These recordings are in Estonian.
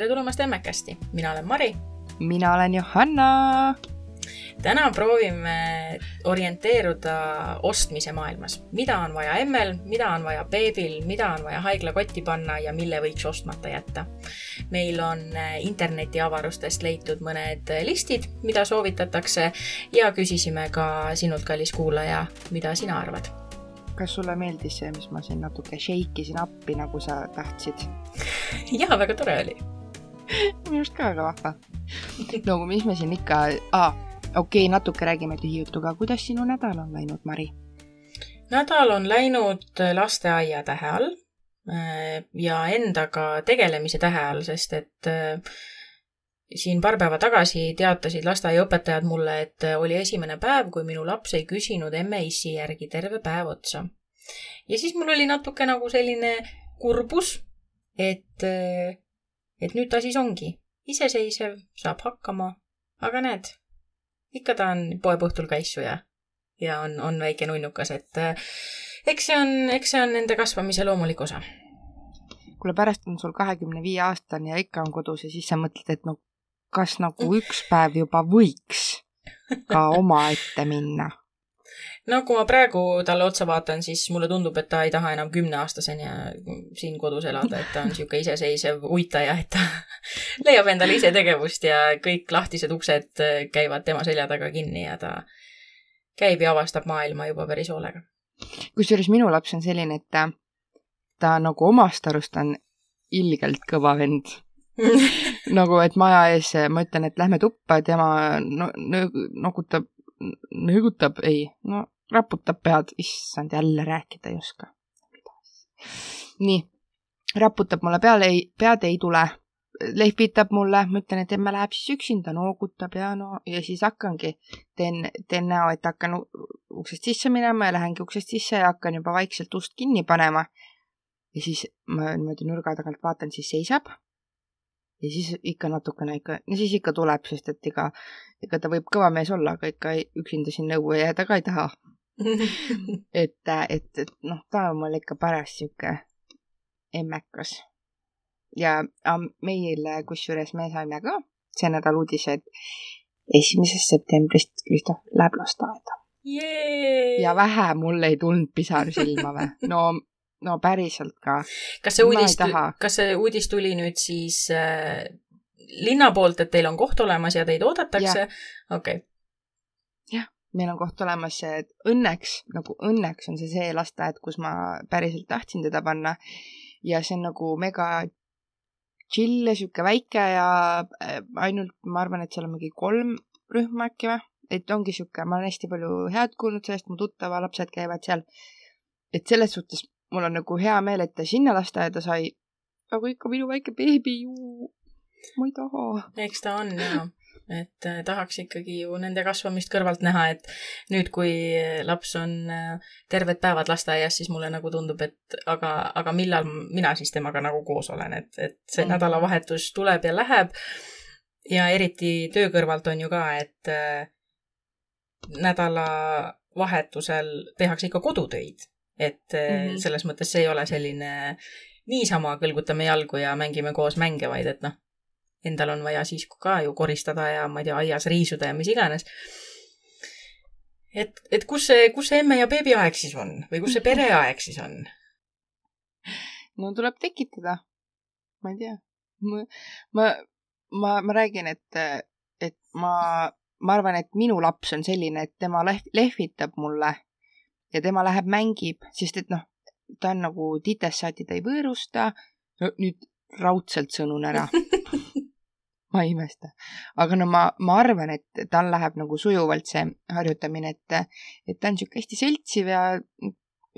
tere tulemast Emmekasti, mina olen Mari. mina olen Johanna. täna proovime orienteeruda ostmise maailmas, mida on vaja emmel, mida on vaja beebil, mida on vaja haiglakotti panna ja mille võiks ostmata jätta. meil on internetiavarustest leitud mõned listid, mida soovitatakse ja küsisime ka sinult, kallis kuulaja, mida sina arvad kas sulle meeldis see, mis ma siin natuke shake isin appi, nagu sa tahtsid? jaa, väga tore oli minu arust ka väga vahva. no mis me siin ikka ah,, okei okay,, natuke räägime tühijutuga, kuidas sinu nädal on läinud, Mari? nädal on läinud lasteaia tähe all äh, ja endaga tegelemise tähe all, sest et äh, siin paar päeva tagasi teatasid lasteaiaõpetajad mulle, et oli esimene päev, kui minu laps ei küsinud emme-issi järgi terve päev otsa. ja siis mul oli natuke nagu selline kurbus, et, et nüüd ta siis ongi. Iseseisev, saab hakkama, aga näed, ikka ta on poepõhtul käissu ja, ja on, on väike nunnukas, et eks see on, eks see on nende kasvamise loomulik osa. Kuule, pärast on sul kahekümne viie aastane ja ikka on kodus ja siis sa mõtled, et no kas nagu üks päev juba võiks ka omaette minna? No kui ma praegu talle otsa vaatan, siis mulle tundub, et ta ei taha enam kümneaastaseni siin kodus elada, et ta on niisugune iseseisev uitaja, et ta leiab endale ise tegevust ja kõik lahtised uksed käivad tema selja taga kinni ja ta käib ja avastab maailma juba päris hoolega. kusjuures minu laps on selline, et ta, ta nagu omast arust on ilgelt kõva vend nagu, et maja ees ma ütlen, et lähme tuppa, tema no, nogutab, nõgutab, ei, no raputab pead, issand, jälle rääkida ei oska. nii, raputab mulle peale, ei, pead ei tule, lehvitab mulle, ma ütlen, et emme läheb siis üksinda, noogutab ja no ja siis hakkangi, teen, teen näo, et hakkan uksest sisse minema ja lähengi uksest sisse ja hakkan juba vaikselt ust kinni panema. ja siis ma niimoodi nurga tagant vaatan, siis seisab ja siis ikka natukene ikka, no siis ikka tuleb, sest et ega, ega ta võib kõva mees olla, aga ikka üksinda siin nõu jääda ka ei taha et, et, et noh, ta on mul ikka paras sihuke emmekas. ja meil, kusjuures me saime ka see nädal uudise, et esimesest septembrist Kristof läheb lasteaeda. ja vähe mul ei tulnud pisar silma või? no no päriselt ka. kas see uudis, kas see uudis tuli nüüd siis äh, linna poolt, et teil on koht olemas ja teid oodatakse? okei okay.. jah, meil on koht olemas, et õnneks, nagu õnneks on see see lasteaed, kus ma päriselt tahtsin teda panna. ja see on nagu mega chill ja sihuke väike ja äh, ainult, ma arvan, et seal on mingi kolm rühma äkki või, et ongi sihuke, ma olen hästi palju head kuulnud sellest, mu tuttava lapsed käivad seal. et selles suhtes mul on nagu hea meel, et ta sinna lasteaeda sai. aga ikka minu väike beebi ju, ma ei taha. eks ta on jaa, et äh, tahaks ikkagi ju nende kasvamist kõrvalt näha, et nüüd, kui laps on äh, terved päevad lasteaias, siis mulle nagu tundub, et aga, aga millal mina siis temaga nagu koos olen, et, et see mm. nädalavahetus tuleb ja läheb. ja eriti töö kõrvalt on ju ka, et äh, nädalavahetusel tehakse ikka kodutöid et mm -hmm. selles mõttes see ei ole selline niisama kõlgutame jalgu ja mängime koos mänge, vaid et noh, endal on vaja siis ka ju koristada ja ma ei tea, aias riisuda ja mis iganes. et, et kus see, kus see emme ja beebi aeg siis on või kus see pereaeg siis on? no tuleb tekitada. ma ei tea. ma, ma, ma, ma räägin, et, et ma, ma arvan, et minu laps on selline, et tema lehv, lehvitab mulle ja tema läheb mängib, sest et noh, ta on nagu titessaati, ta ei võõrusta. nüüd raudselt sõnun ära ma ei imesta. aga no ma, ma arvan, et tal läheb nagu sujuvalt see harjutamine, et, et ta on sihuke hästi seltsiv ja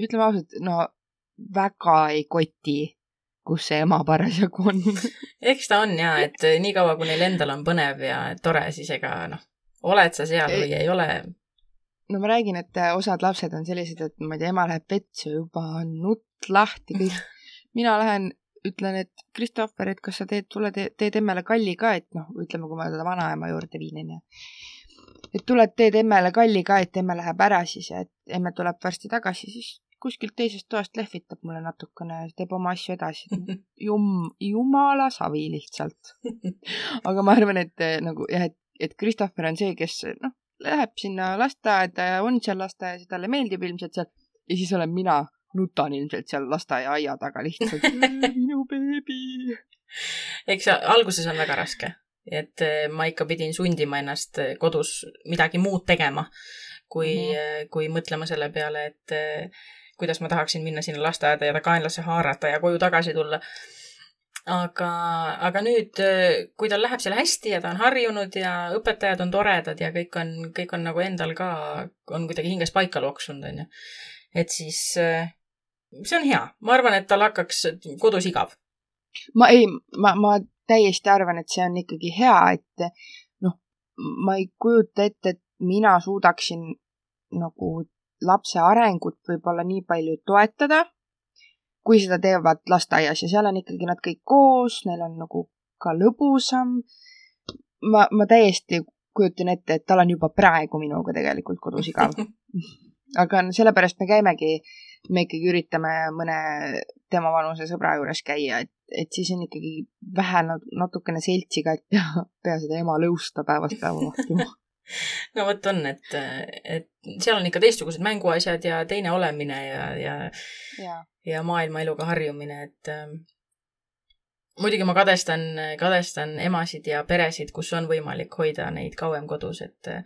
ütleme ausalt, no väga ei koti, kus see ema parasjagu on eks ta on ja, et niikaua, kui neil endal on põnev ja tore, siis ega noh, oled sa seal või ei ole, no ma räägin, et äh, osad lapsed on sellised, et ma ei tea, ema läheb vetsu juba, nutt lahti, kõik. mina lähen, ütlen, et Christopher, et kas sa teed, tule te, teed emmele kalli ka, et noh, ütleme, kui ma teda vanaema juurde viin, onju. et tuled, teed emmele kalli ka, et emme läheb ära siis ja et emme tuleb varsti tagasi, siis kuskilt teisest toast lehvitab mulle natukene, teeb oma asju edasi. Jum-, jumala savi lihtsalt. aga ma arvan, et eh, nagu jah, et, et Christopher on see, kes noh, läheb sinna lasteaeda ja on seal lasteaias ja talle meeldib ilmselt seal ja siis olen mina, nutan ilmselt seal lasteaia aia taga lihtsalt minu beebi. eks alguses on väga raske, et eh, ma ikka pidin sundima ennast eh, kodus midagi muud tegema, kui mm, -hmm. kui mõtlema selle peale, et kuidas ma tahaksin minna sinna lasteaeda ja ta kaenlasse haarata ja koju tagasi tulla aga, aga nüüd, kui tal läheb seal hästi ja ta on harjunud ja õpetajad on toredad ja kõik on, kõik on nagu endal ka, on kuidagi hinges paika loksunud, onju. et siis see on hea, ma arvan, et tal hakkaks kodus igav. ma ei, ma, ma täiesti arvan, et see on ikkagi hea, et noh, ma ei kujuta ette, et mina suudaksin nagu lapse arengut võib-olla nii palju toetada kui seda teevad lasteaias ja seal on ikkagi nad kõik koos, neil on nagu ka lõbusam. ma, ma täiesti kujutan ette, et tal on juba praegu minuga tegelikult kodus igav. aga sellepärast me käimegi, me ikkagi üritame mõne tema vanuse sõbra juures käia, et, et siis on ikkagi vähe natukene seltsi ka, et pea, pea seda ema lõusta päevast päeva vahtima no vot on, et, et seal on ikka teistsugused mänguasjad ja teine olemine ja, ja, ja., ja maailma eluga harjumine, et äh, muidugi ma kadestan, kadestan emasid ja peresid, kus on võimalik hoida neid kauem kodus, et äh,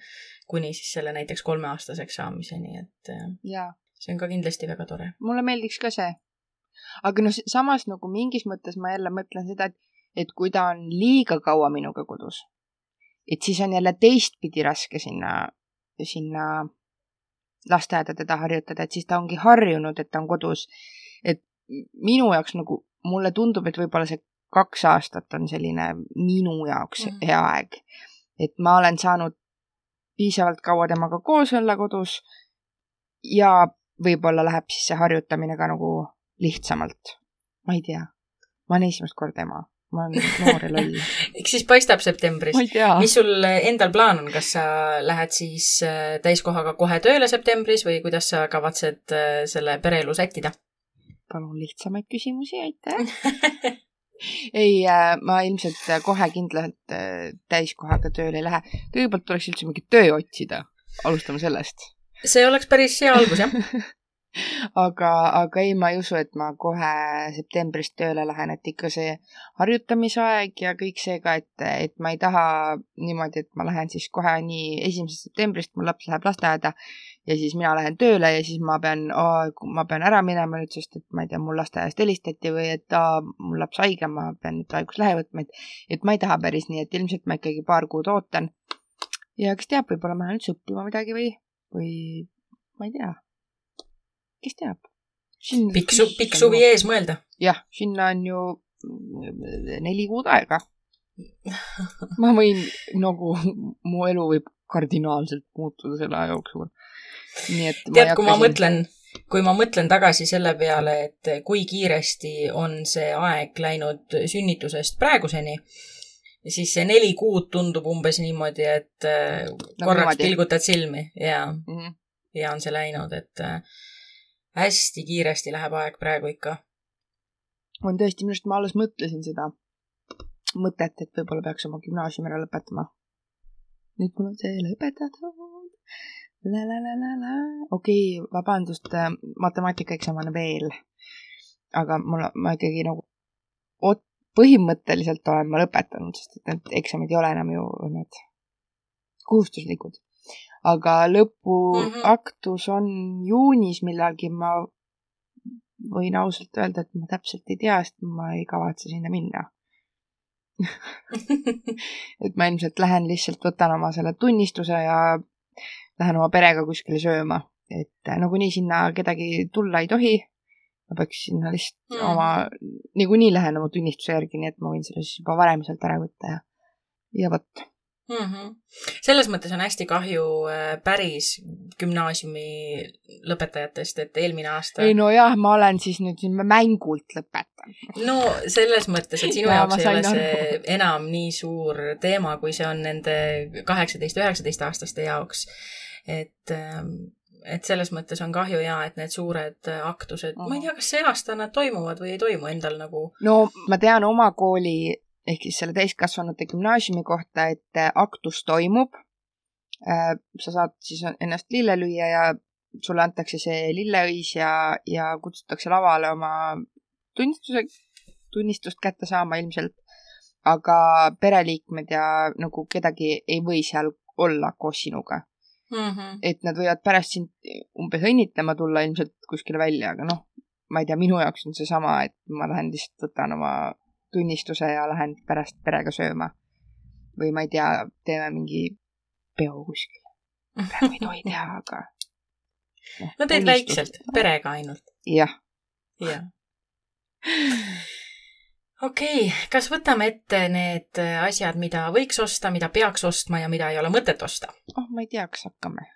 kuni siis selle näiteks kolmeaastaseks saamiseni, et äh, ja. see on ka kindlasti väga tore. mulle meeldiks ka see. aga noh, samas nagu mingis mõttes ma jälle mõtlen seda, et, et kui ta on liiga kaua minuga kodus et siis on jälle teistpidi raske sinna, sinna lasteaeda teda harjutada, et siis ta ongi harjunud, et ta on kodus. et minu jaoks nagu, mulle tundub, et võib-olla see kaks aastat on selline minu jaoks mm. hea aeg. et ma olen saanud piisavalt kaua temaga koos olla kodus ja võib-olla läheb siis see harjutamine ka nagu lihtsamalt. ma ei tea, ma olen esimest korda ema ma olen noor ja loll eks siis paistab septembris. mis sul endal plaan on, kas sa lähed siis äh, täiskohaga kohe tööle septembris või kuidas sa kavatsed äh, selle pereelu sättida? palun lihtsamaid küsimusi, aitäh ei, äh, ma ilmselt kohe kindlalt täiskohaga tööle ei lähe. kõigepealt tuleks üldse mingit töö otsida. alustame sellest. see oleks päris hea algus, jah aga, aga ei, ma ei usu, et ma kohe septembrist tööle lähen, et ikka see harjutamisaeg ja kõik see ka, et, et ma ei taha niimoodi, et ma lähen siis kohe nii esimesest septembrist, mu laps läheb lasteaeda ja siis mina lähen tööle ja siis ma pean oh,, ma pean ära minema nüüd, sest et ma ei tea, mul lasteaiast helistati või et aa, mul laps haige, ma pean nüüd haiguslehe võtma, et, et ma ei taha päris nii, et ilmselt ma ikkagi paar kuud ootan. ja kes teab, võib-olla ma lähen üldse õppima midagi või, või ma ei tea kes teab. pikk su-, pikk suvi ees mõelda. jah, sinna on ju mm, neli kuud aega. ma võin nagu, mu elu võib kardinaalselt muutuda selle aja jooksul. nii et tead, kui ma mõtlen, kui ma mõtlen tagasi selle peale, et kui kiiresti on see aeg läinud sünnitusest praeguseni, siis see neli kuud tundub umbes niimoodi, et no, korraks niimoodi. pilgutad silmi ja mm, -hmm. ja on see läinud, et hästi kiiresti läheb aeg praegu ikka. on tõesti, minu arust ma alles mõtlesin seda mõtet, et võib-olla peaks oma gümnaasiumi ära lõpetama. nüüd mul on see lõpetatud. okei okay,, vabandust, äh, matemaatikaeksam on veel. aga mul, ma ikkagi nagu ot-, põhimõtteliselt olen ma lõpetanud, sest et need eksamid ei ole enam ju need kohustuslikud aga lõpuaktus mhm. on juunis millalgi, ma võin ausalt öelda, et ma täpselt ei tea, sest ma ei kavatse sinna minna et ma ilmselt lähen lihtsalt, võtan oma selle tunnistuse ja lähen oma perega kuskile sööma, et nagunii sinna kedagi tulla ei tohi. ma peaks sinna lihtsalt mm. oma, niikuinii lähen oma tunnistuse järgi, nii et ma võin selle siis juba varem sealt ära võtta ja, ja vot mm. -hmm. selles mõttes on hästi kahju äh, päris gümnaasiumi lõpetajatest, et eelmine aasta. ei nojah, ma olen siis nüüd mängult lõpetanud. no selles mõttes, et sinu jaoks ei ole see aru. enam nii suur teema, kui see on nende kaheksateist, üheksateist aastaste jaoks. et, ähm, et selles mõttes on kahju jaa, et need suured aktused uh, -huh. ma ei tea, kas see aasta nad toimuvad või ei toimu endal nagu. no ma tean oma kooli ehk siis selle täiskasvanute gümnaasiumi kohta, et äh, aktus toimub. sa saad siis ennast lille lüüa ja sulle antakse see lilleõis ja, ja kutsutakse lavale oma tunnistuse, tunnistust kätte saama ilmselt. aga pereliikmed ja nagu kedagi ei või seal olla koos sinuga mm. -hmm. et nad võivad pärast sind umbes õnnitlema tulla ilmselt kuskile välja, aga noh, ma ei tea, minu jaoks on seesama, et ma lähen lihtsalt võtan oma tunnistuse ja lähen pärast perega sööma. või ma ei tea, teeme mingi peo kuskil. praegu ei tohi teha, aga no,. no teed väikselt, perega ainult. jah. jah okei okay,, kas võtame ette need asjad, mida võiks osta, mida peaks ostma ja mida ei ole mõtet osta? oh, ma ei tea, kas hakkame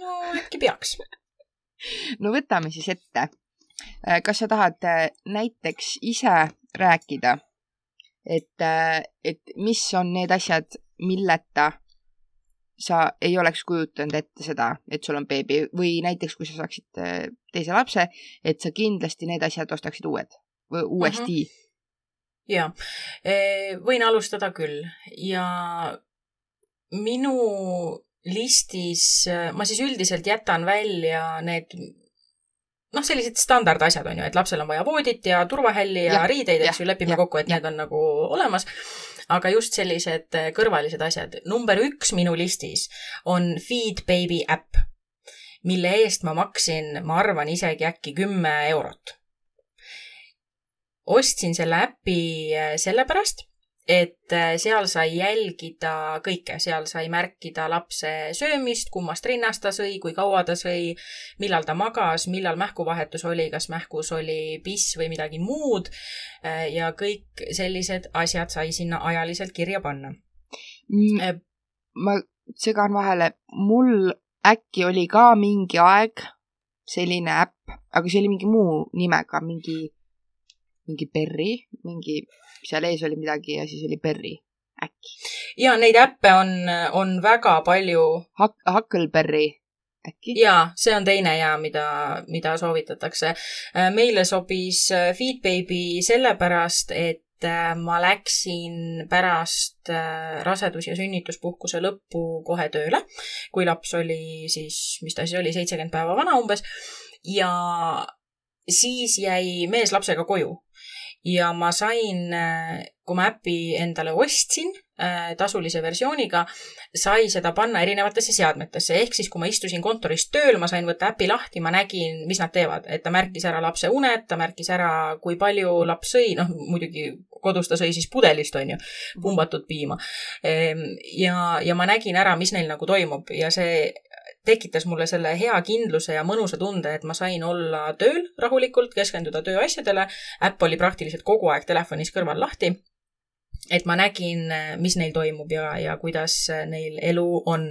no äkki peaks no võtame siis ette. Äh, kas sa tahad äh, näiteks ise rääkida, et, äh, et mis on need asjad, milleta sa ei oleks kujutanud ette seda, et sul on beebi? Või näiteks, kui sa saaksid teise lapse, et sa kindlasti need asjad ostaksid uued või uuesti? Mm. -hmm ja, võin alustada küll. Ja minu listis ma siis üldiselt jätan välja need noh, sellised standardasjad on ju, et lapsel on vaja voodit ja turvahälli ja, ja riideid, eks ju, lepime ja, kokku, et ja. need on nagu olemas. aga just sellised kõrvalised asjad. number üks minu listis on Feed Baby äpp, mille eest ma maksin, ma arvan, isegi äkki kümme eurot ostsin selle äpi äh, sellepärast, et äh, seal sai jälgida kõike, seal sai märkida lapse söömist, kummast rinnast ta sõi, kui kaua ta sõi, millal ta magas, millal mähkuvahetus oli, kas mähkus oli piss või midagi muud. Äh, ja kõik sellised asjad sai sinna ajaliselt kirja panna mm,. ma segan vahele, mul äkki oli ka mingi aeg selline äpp, aga see oli mingi muu nimega, mingi mingi Berry, mingi, seal ees oli midagi ja siis oli Berry, äkki. ja neid äppe on, on väga palju Hak-, Huckleberry äkki? jaa, see on teine ja mida, mida soovitatakse. Äh, meile sobis äh, Feedbaby sellepärast, et äh, ma läksin pärast rasedus- ja sünnituspuhkuse lõppu kohe tööle, kui laps oli siis, mis ta siis oli, seitsekümmend päeva vana umbes. ja siis jäi mees lapsega koju ja ma sain, kui ma äpi endale ostsin äh, tasulise versiooniga, sai seda panna erinevatesse seadmetesse, ehk siis kui ma istusin kontoris tööl, ma sain võtta äpi lahti, ma nägin, mis nad teevad, et ta märkis ära lapse uned, ta märkis ära, kui palju laps sõi, noh muidugi kodus ta sõi siis pudelist, on ju, pumbatud piima. Ehm, ja, ja ma nägin ära, mis neil nagu toimub. Ja see tekitas mulle selle hea kindluse ja mõnusa tunde, et ma sain olla tööl rahulikult, keskenduda tööasjadele. äpp oli praktiliselt kogu aeg telefonis kõrval lahti. et ma nägin, mis neil toimub ja, ja kuidas neil elu on.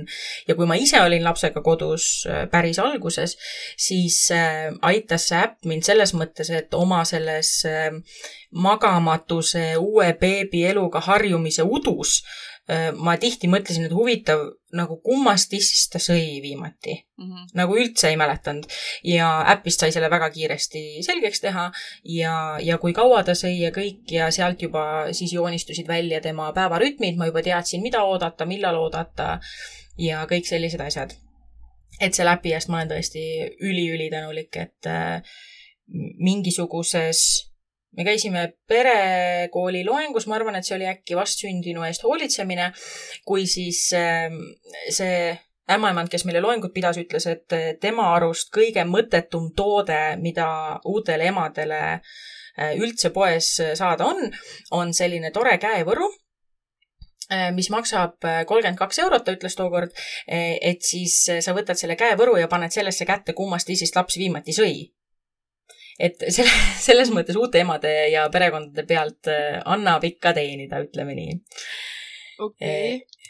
ja kui ma ise olin lapsega kodus äh, päris alguses, siis äh, aitas see äpp mind selles mõttes, et oma selles äh, magamatuse, uue beebi eluga harjumise udus ma tihti mõtlesin, et huvitav, nagu kummast tissist ta sõi viimati mm. -hmm. nagu üldse ei mäletanud. ja äpist sai selle väga kiiresti selgeks teha ja, ja kui kaua ta sõi ja kõik ja sealt juba siis joonistusid välja tema päevarütmid, ma juba teadsin, mida oodata, millal oodata ja kõik sellised asjad. et selle äpi eest ma olen tõesti üliülitänulik, et äh, mingisuguses me käisime perekooli loengus, ma arvan, et see oli äkki vastsündinu eest hoolitsemine, kui siis ähm, see ämmaemand, kes meile loengut pidas, ütles, et tema arust kõige mõttetum toode, mida uutele emadele äh, üldse poes saada on, on selline tore käevõru, äh, mis maksab äh, kolmkümmend kaks eurot, ta ütles tookord, et siis sa võtad selle käevõru ja paned sellesse kätte, kummast isist laps viimati sõi et selle, selles mõttes uute emade ja perekondade pealt äh, annab ikka teenida, ütleme nii. okei okay..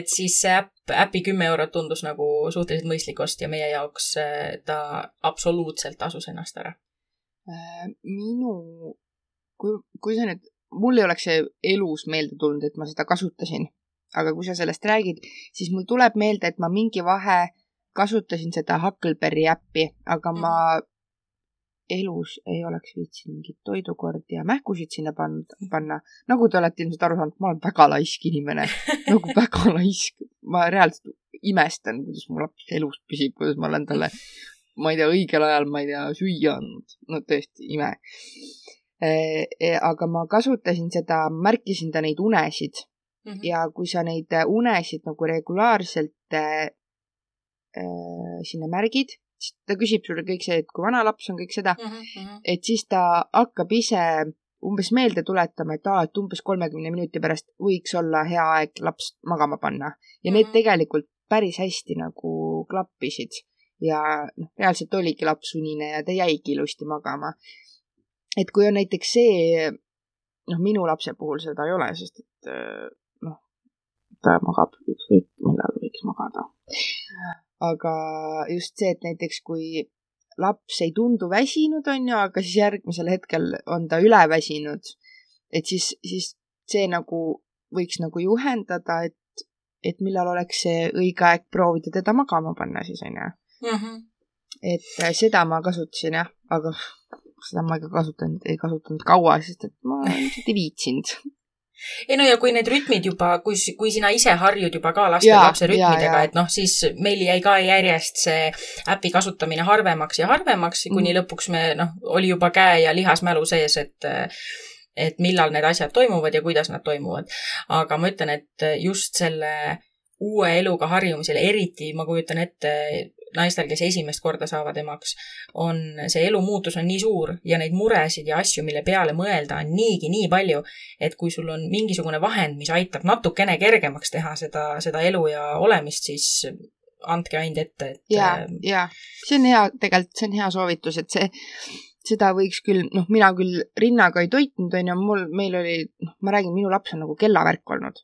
et siis see äpp, äpi kümme eurot tundus nagu suhteliselt mõistlik ost ja meie jaoks äh, ta absoluutselt tasus ennast ära. Äh, minu, kui, kui sa nüüd, mul ei oleks see elus meelde tulnud, et ma seda kasutasin, aga kui sa sellest räägid, siis mul tuleb meelde, et ma mingi vahe kasutasin seda Huckleberry äppi, aga mm -hmm. Elus ei oleks viitsinud mingit toidukordi ja mähkusid sinna panna, panna. nagu te olete ilmselt aru saanud, ma olen väga laisk inimene, nagu väga laisk. ma reaalselt imestan, kuidas mu laps elus püsib, kuidas ma olen talle, ma ei tea, õigel ajal, ma ei tea, süüa andnud. no tõesti, ime. aga ma kasutasin seda, märkisin ta neid unesid Mhm. ja kui sa neid unesid nagu regulaarselt äh, sinna märgid, ta küsib sulle kõik see, et kui vana laps on, kõik seda, Mhm, et siis ta hakkab ise umbes meelde tuletama, et aa, et umbes kolmekümne minuti pärast võiks olla hea aeg laps magama panna. ja need Mhm. tegelikult päris hästi nagu klappisid ja noh, reaalselt oligi laps unine ja ta jäigi ilusti magama. et kui on näiteks see, noh, minu lapse puhul seda ei ole, sest et noh, ta magab ükskõik millal võiks magada. Aga just see, et näiteks kui laps ei tundu väsinud, on ju, aga siis järgmisel hetkel on ta üleväsinud, et siis, siis see nagu võiks nagu juhendada, et, et millal oleks see õige aeg proovida teda magama panna siis, on ju. Mhm. et äh, seda ma kasutasin jah, aga seda ma ikka kasutanud, ei kasutanud kaua, sest et ma lihtsalt ei viitsinud. Ei no ja kui need rütmid juba, kui, kui sina ise harjud juba ka laste Jaa, lapse rütmidega, et noh, siis meil jäi ka järjest see äpi kasutamine harvemaks ja harvemaks, kuni Mhm. lõpuks me noh, oli juba käe ja lihas mälu sees, et et millal need asjad toimuvad ja kuidas nad toimuvad. aga ma ütlen, et just selle uue eluga harjumisel, eriti ma kujutan ette naistel, kes esimest korda saavad emaks, on see elu muutus on nii suur ja neid muresid ja asju, mille peale mõelda, on niigi nii palju, et kui sul on mingisugune vahend, mis aitab natukene kergemaks teha seda, seda elu ja olemist, siis andke ainult ette, et ja äh,, ja see on hea, tegelikult see on hea soovitus, et see, seda võiks küll, noh, mina küll rinnaga ei toitnud, onju, mul, meil oli, noh, ma räägin, minu laps on nagu kellavärk olnud.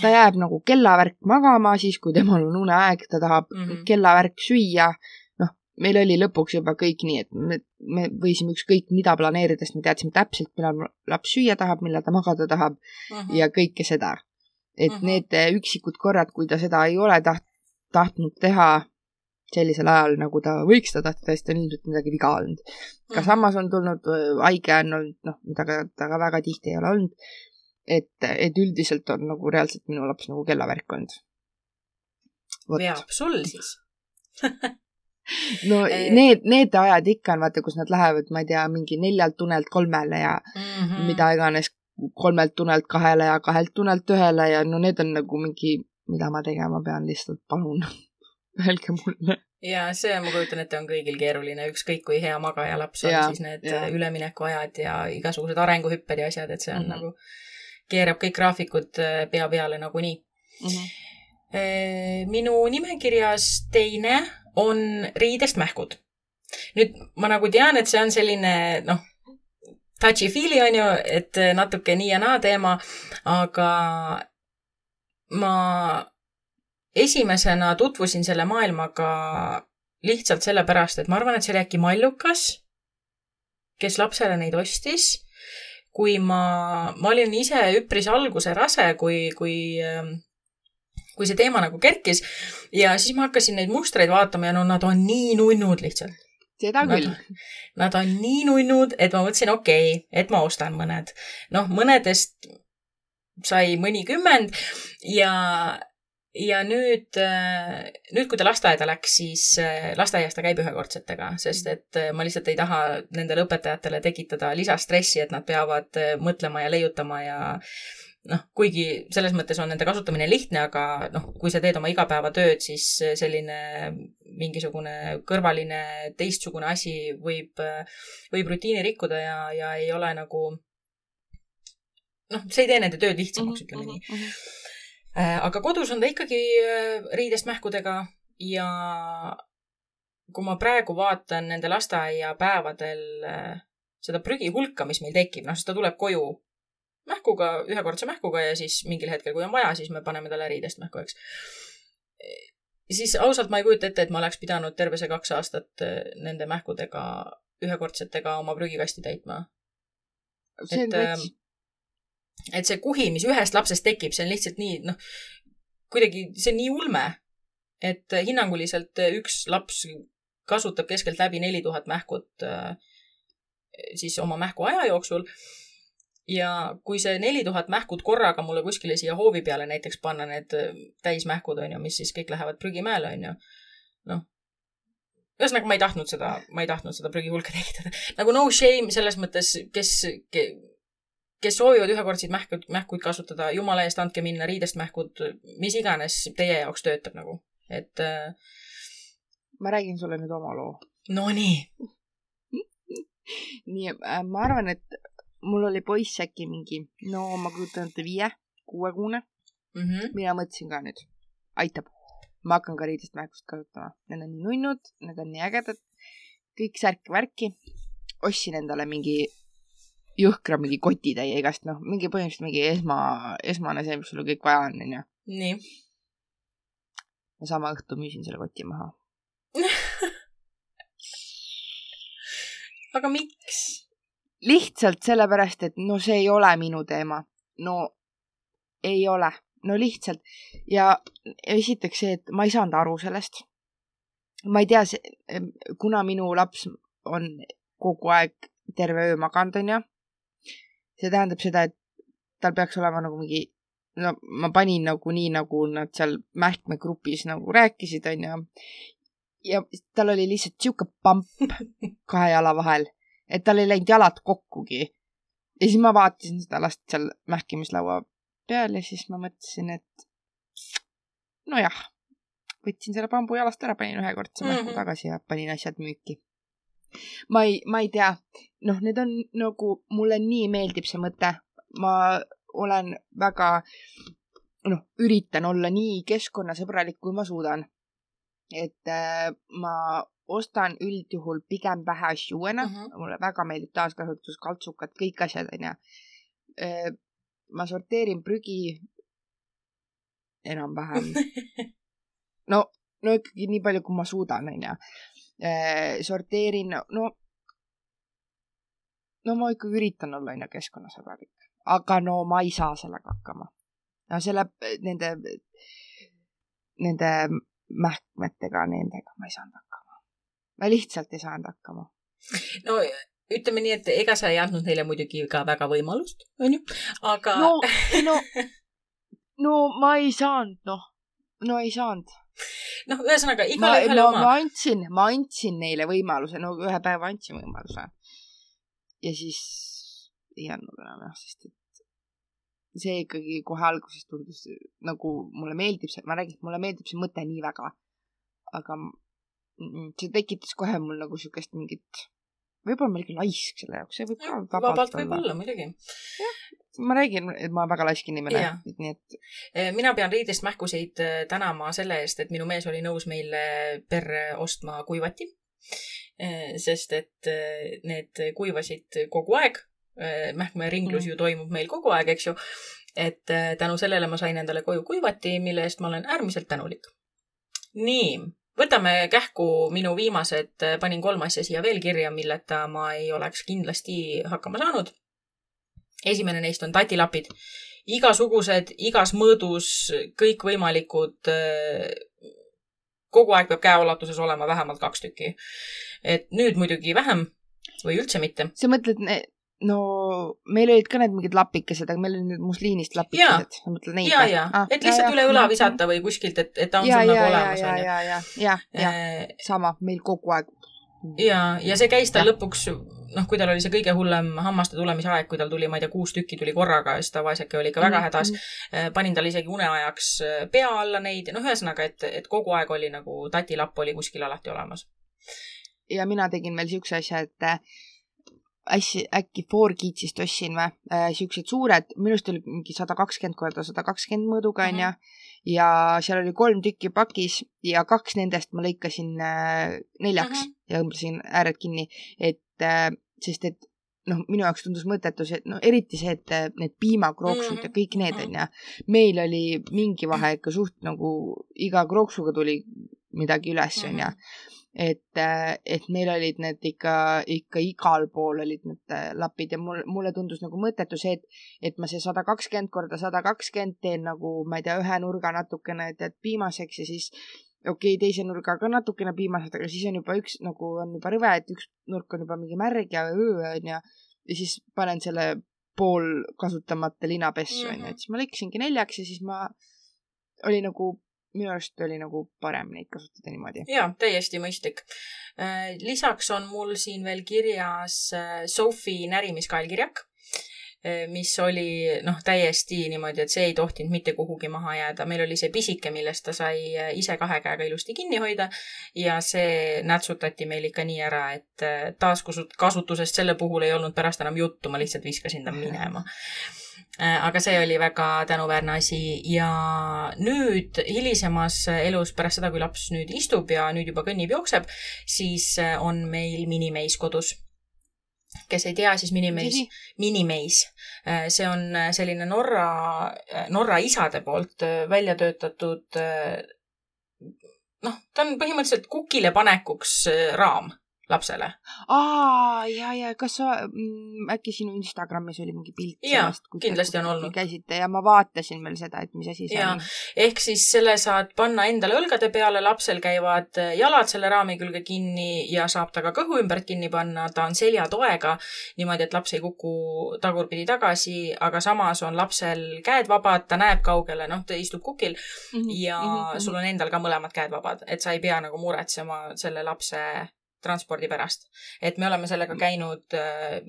Ta jääb nagu kellavärk magama, siis kui temal on uneaeg, ta tahab mm. -hmm. kellavärk süüa. noh, meil oli lõpuks juba kõik nii, et me, me võisime ükskõik mida planeerida, sest me teadsime täpselt, millal laps süüa tahab, millal ta magada tahab mhm. ja kõike seda. et mm. -hmm. need eh, üksikud korrad, kui ta seda ei ole taht-, tahtnud teha sellisel ajal, nagu ta võiks seda tahta, siis ta on ilmselt midagi viga olnud. ka Mhm. samas on tulnud, haige on olnud, noh, mida ka, ta ka väga tihti ei ole olnud. Et, et üldiselt on nagu reaalselt minu laps nagu kellavärk olnud. veab sul siis no Eh. need, need ajad ikka on, vaata, kus nad lähevad, ma ei tea, mingi neljalt unelt kolmele ja mm mm. -hmm. mida iganes, kolmelt unelt kahele ja kahelt unelt ühele ja no need on nagu mingi, mida ma tegema pean, lihtsalt palun öelge mulle. ja see, ma kujutan ette, on kõigil keeruline, ükskõik kui hea magaja laps on, siis need jaa. üleminekuajad ja igasugused arenguhüpped ja asjad, et see on mm. -hmm. nagu, keerab kõik graafikud äh, pea peale nagunii. Mm -hmm. minu nimekirjas teine on riidest mähkud. nüüd ma nagu tean, et see on selline, noh, touchy-feely on ju, et natuke nii ja naa teema, aga ma esimesena tutvusin selle maailmaga lihtsalt sellepärast, et ma arvan, et see oli äkki Mallukas, kes lapsele neid ostis. Kui ma, ma olin ise üpris alguse rase, kui, kui, kui see teema nagu kerkis ja siis ma hakkasin neid mustreid vaatama ja no nad on nii nunnud lihtsalt. seda küll. Nad on nii nunnud, et ma mõtlesin, okei okay,, et ma ostan mõned. noh, mõnedest sai mõnikümmend ja, ja nüüd, nüüd, kui ta lasteaeda läks, siis äh, lasteaias ta käib ühekordsetega, sest et äh, ma lihtsalt ei taha nendele õpetajatele tekitada lisastressi, et nad peavad äh, mõtlema ja leiutama ja noh, kuigi selles mõttes on nende kasutamine lihtne, aga noh, kui sa teed oma igapäevatööd, siis selline mingisugune kõrvaline teistsugune asi võib, võib rutiini rikkuda ja, ja ei ole nagu noh, see ei tee nende tööd lihtsamaks, ütleme nii. Äh, aga kodus on ta ikkagi äh, riidest mähkudega ja kui ma praegu vaatan nende lasteaiapäevadel äh, seda prügi hulka, mis meil tekib, noh, sest ta tuleb koju mähkuga, ühekordse mähkuga ja siis mingil hetkel, kui on vaja, siis me paneme talle riidest mähku, eks. siis ausalt ma ei kujuta ette, et ma oleks pidanud terve see kaks aastat äh, nende mähkudega, ühekordsetega oma prügikasti täitma see on et, veits, et see kuhi, mis ühest lapsest tekib, see on lihtsalt nii, noh, kuidagi, see on nii ulme. et hinnanguliselt üks laps kasutab keskeltläbi neli tuhat mähkut äh, siis oma mähku aja jooksul. ja kui see neli tuhat mähkut korraga mulle kuskile siia hoovi peale näiteks panna, need äh, täismähkud on ju, mis siis kõik lähevad prügimäele, on ju. noh, ühesõnaga ma ei tahtnud seda, ma ei tahtnud seda prügihulka tekitada. nagu no shame selles mõttes, kes ke,, kes soovivad ühekordseid mähkud, mähkuid kasutada, jumala eest andke minna riidest mähkud, mis iganes teie jaoks töötab nagu, et äh, ma räägin sulle nüüd oma loo. Nonii. nii äh,, ma arvan, et mul oli poiss äkki mingi, no ma kujutan ette viie, kuuekuune mm. -hmm. mina mõtlesin ka nüüd, aitab. ma hakkan ka riidest mähkust kasutama. Need on nii nunnud, need on nii ägedad, kõik särk-värki. ostsin endale mingi jõhkra mingi kotitäie igast, noh, mingi põhimõtteliselt mingi esma, esmane see, mis sul kõik vaja on, onju. nii. ja sama õhtu müüsin selle koti maha aga miks? lihtsalt sellepärast, et no see ei ole minu teema. no ei ole, no lihtsalt. ja esiteks see, et ma ei saanud aru sellest. ma ei tea, kuna minu laps on kogu aeg terve öö maganud, onju. See tähendab seda, et tal peaks olema nagu mingi no ma panin nagu nii, nagu nad seal mähkmegrupis nagu rääkisid, onju ja tal oli lihtsalt sihuke pamp kahe jala vahel, et tal ei läinud jalad kokkugi. ja siis ma vaatasin seda last seal mähkimislaua peal ja siis ma mõtlesin, et nojah, võtsin selle bambu jalast ära, panin ühekordse mm -hmm. mähku tagasi ja panin asjad müüki. Ma ei, ma ei tea, noh, need on nagu, mulle nii meeldib see mõte, ma olen väga, noh, üritan olla nii keskkonnasõbralik, kui ma suudan et äh, ma ostan üldjuhul pigem vähe asju uuena mm, -hmm. mulle väga meeldib taaskasutus, kaltsukad, kõik asjad onju. Äh, ma sorteerin prügi enam-vähem no, no ikkagi nii palju, kui ma suudan, onju. Äh, sorteerin, no, no ma ikkagi üritan olla onju keskkonnasõbralik, aga no ma ei saa sellega hakkama. no selle, nende, nende mähkmetega, nendega ma ei saanud hakkama. ma lihtsalt ei saanud hakkama. no ütleme nii, et ega sa ei andnud neile muidugi ka väga võimalust, onju, aga. no, no, no ma ei saanud, noh, no ei saanud. Noh, ühesõnaga igale ühele oma. ma andsin, ma andsin neile võimaluse, no ühe päeva andsin võimaluse. ja siis ei andnud enam jah, sest et see ikkagi kohe alguses tundus nagu mulle meeldib see, ma räägin, mulle meeldib see mõte nii väga. aga see tekitas kohe mul nagu siukest mingit, võib-olla ma olin laisk selle jaoks, see võib ka vabalt, vabalt võib olla, muidugi. jah, ma räägin, et ma väga laisk inimene, nii et. Eh, mina pean riidest mähkuseid eh, tänama selle eest, et minu mees oli nõus meile perre ostma kuivati. Eh, sest et need kuivasid kogu aeg mähkmeringlus mm. ju toimub meil kogu aeg, eks ju. et tänu sellele ma sain endale koju kuivati, mille eest ma olen äärmiselt tänulik. nii, võtame kähku minu viimased, äh, panin kolm asja siia veel kirja, milleta ma ei oleks kindlasti hakkama saanud. esimene neist on tatilapid. igasugused, igas mõõdus, kõikvõimalikud äh, kogu aeg peab käeulatuses olema vähemalt kaks tükki. et nüüd muidugi vähem või üldse mitte. sa mõtled no meil olid ka need mingid lapikesed, aga meil olid need musliinist lapikesed. ma mõtlen neid. ja, ja ah,, et lihtsalt ja, üle õla visata või kuskilt, et, et ta on ja, sul ja, nagu olemas. ja, ja, ja, ja, ja, ja, sama, meil kogu aeg. ja, ja see käis tal lõpuks, noh, kui tal oli see kõige hullem hammaste tulemise aeg, kui tal tuli, ma ei tea, kuus tükki tuli korraga, siis ta vaeseke oli ikka väga mm, hädas. Mm.. panin talle isegi uneajaks äh, pea alla neid, noh, ühesõnaga, et, et kogu aeg oli nagu tatilapp oli kuskil alati olemas. ja mina tegin veel siukse asja, et äsja, äkki Forgeetsist ostsin või äh,, siuksed suured, minu arust oli mingi sada kakskümmend korda sada kakskümmend mõõduga onju mm. -hmm. ja seal oli kolm tükki pakis ja kaks nendest ma lõikasin äh, neljaks mm -hmm. ja õmblesin ääred kinni, et äh, sest et noh, minu jaoks tundus mõttetu see, et no eriti see, et äh, need piimakrooksud mm -hmm. ja kõik need mhm. onju. meil oli mingi vahe ikka suht nagu iga krooksuga tuli midagi üles onju mm -hmm et, äh, et meil olid need ikka, ikka igal pool olid need äh, lapid ja mul, mulle tundus nagu mõttetu see, et, et ma see sada kakskümmend korda sada kakskümmend teen nagu, ma ei tea, ühe nurga natukene tead piimaseks ja siis okei okay,, teise nurgaga natukene piimased, aga siis on juba üks nagu on juba rõve, et üks nurk on juba mingi märg ja öö on ja, ja siis panen selle pool kasutamata linapessu onju mm -hmm., et siis ma lõikasingi neljaks ja siis ma oli nagu minu arust oli nagu parem neid kasutada niimoodi. jaa, täiesti mõistlik. Äh, lisaks on mul siin veel kirjas äh, Sophie närimiskaelkirjak Eh, mis oli noh, täiesti niimoodi, et see ei tohtinud mitte kuhugi maha jääda. meil oli see pisike, millest ta sai ise kahe käega ilusti kinni hoida ja see nätsutati meil ikka nii ära, et taaskasutusest selle puhul ei olnud pärast enam juttu, ma lihtsalt viskasin ta minema aga see oli väga tänuväärne asi. Ja nüüd hilisemas elus, pärast seda, kui laps nüüd istub ja nüüd juba kõnnib, jookseb, siis on meil minimeis kodus. Kes ei tea, siis Minimeis, Minimeis, äh, see on äh, selline Norra, äh, Norra isade poolt välja töötatud noh, ta on põhimõtteliselt kukile panekuks raam lapsele. aa, ja, ja kas sa mm,, äkki sinu Instagramis oli mingi pilt sellest? kindlasti on olnud. käisite ja ma vaatasin veel seda, et mis asi see ja. on. ehk siis selle saad panna endale õlgade peale, lapsel käivad jalad selle raami külge kinni ja saab ta ka kõhu ümbert kinni panna, ta on seljatoega, niimoodi, et laps ei kuku tagurpidi tagasi, aga samas on lapsel käed vabad, ta näeb kaugele, noh, ta istub kukil mm -hmm. ja mm -hmm. sul on endal ka mõlemad käed vabad, et sa ei pea nagu muretsema selle lapse transpordi pärast. et me oleme sellega mm. käinud äh,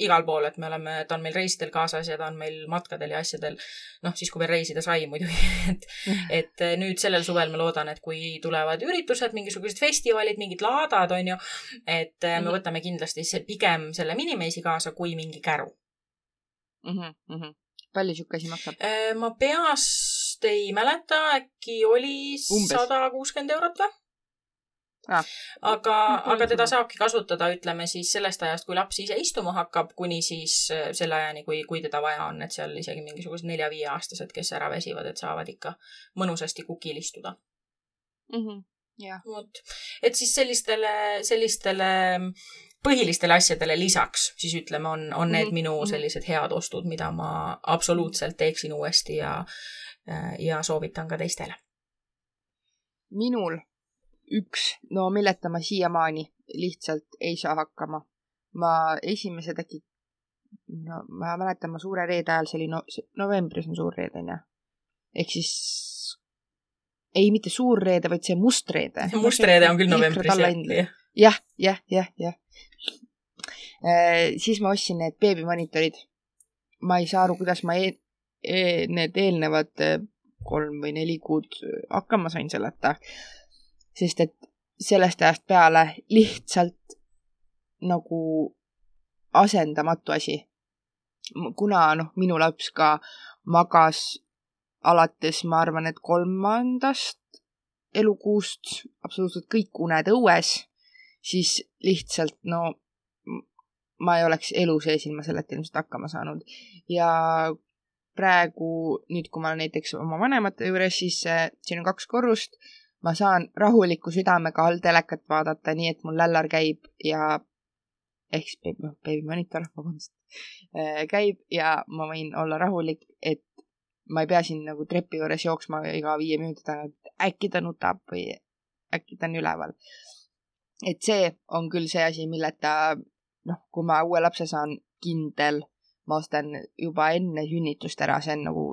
igal pool, et me oleme, ta on meil reisidel kaasas ja ta on meil matkadel ja asjadel. noh, siis kui veel reisida sai muidugi, et, mm. et äh, nüüd sellel suvel ma loodan, et kui tulevad üritused, mingisugused festivalid, mingid laadad, on ju, et äh, me mm. võtame kindlasti see, pigem selle minimeisi kaasa kui mingi käru mm. -hmm, mm -hmm. palju sihuke asi maksab? Äh, ma peast ei mäleta, äkki oli sada kuuskümmend eurot või? Ah.. aga, aga teda saabki kasutada, ütleme siis sellest ajast, kui laps ise istuma hakkab, kuni siis äh, selle ajani, kui, kui teda vaja on, et seal isegi mingisugused nelja-viieaastased, kes ära väsivad, et saavad ikka mõnusasti kukil istuda mm. -hmm. Yeah. vot, et siis sellistele, sellistele põhilistele asjadele lisaks siis ütleme, on, on need mm -hmm. minu mhm. sellised head ostud, mida ma absoluutselt teeksin uuesti ja, äh, ja soovitan ka teistele. minul üks, no milleta ma siiamaani lihtsalt ei saa hakkama. ma esimesed äkki, no ma mäletan, ma suure reede ajal, see oli no, novembris on suur reede, onju. ehk siis ei, mitte suur reede, vaid see must reede. must reede on küll novembris, jah. jah, jah, jah, jah. Äh, siis ma ostsin need beebimonitorid. ma ei saa aru, kuidas ma e e need eelnevad äh, kolm või neli kuud hakkama sain selleta sest et sellest ajast peale lihtsalt nagu asendamatu asi. kuna noh, minu laps ka magas alates, ma arvan, et kolmandast elukuust absoluutselt kõik uned õues, siis lihtsalt no ma ei oleks elu sees ilma selleta ilmselt hakkama saanud. ja praegu nüüd, kui ma olen näiteks oma vanemate juures, siis äh, siin on kaks korrust ma saan rahuliku südamega all telekat vaadata, nii et mul lällar käib ja ehk siis beebi, beebimonitor, vabandust, äh, käib ja ma võin olla rahulik, et ma ei pea siin nagu trepi juures jooksma iga viie minuti tagant, äkki ta nutab või äkki ta on üleval. et see on küll see asi, milleta noh, kui ma uue lapse saan, kindel, ma ostan juba enne sünnitust ära, see on nagu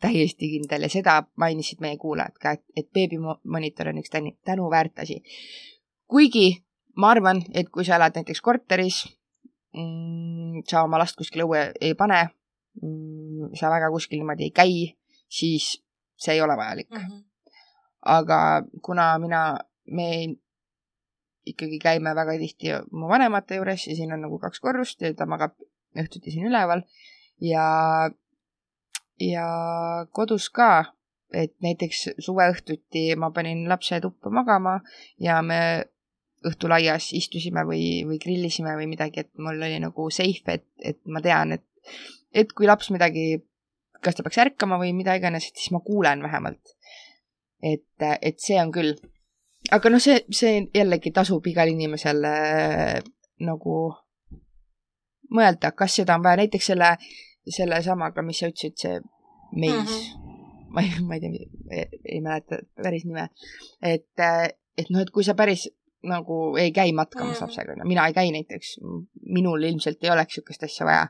täiesti kindel ja seda mainisid meie kuulajad ka, et, et beebimonitor on üks tänuväärt asi. kuigi ma arvan, et kui sa elad näiteks korteris mm,, sa oma last kuskile õue ei pane mm,, sa väga kuskil niimoodi ei käi, siis see ei ole vajalik mm. -hmm. aga kuna mina, me ikkagi käime väga tihti mu vanemate juures ja siin on nagu kaks korrust ja ta magab õhtuti siin üleval ja ja kodus ka, et näiteks suveõhtuti ma panin lapse tuppa magama ja me õhtulaias istusime või, või grillisime või midagi, et mul oli nagu safe, et, et ma tean, et, et kui laps midagi, kas ta peaks ärkama või mida iganes, et siis ma kuulen vähemalt. et, et see on küll. aga noh, see, see jällegi tasub igal inimesel äh, nagu mõelda, kas seda on vaja, näiteks selle sellesamaga, mis sa ütlesid, see meis mm. -hmm. ma ei, ma ei tea, ei mäleta päris nime. et, et noh, et kui sa päris nagu ei käi matkamas mm. lapsega, no mina ei käi näiteks, minul ilmselt ei oleks niisugust asja vaja.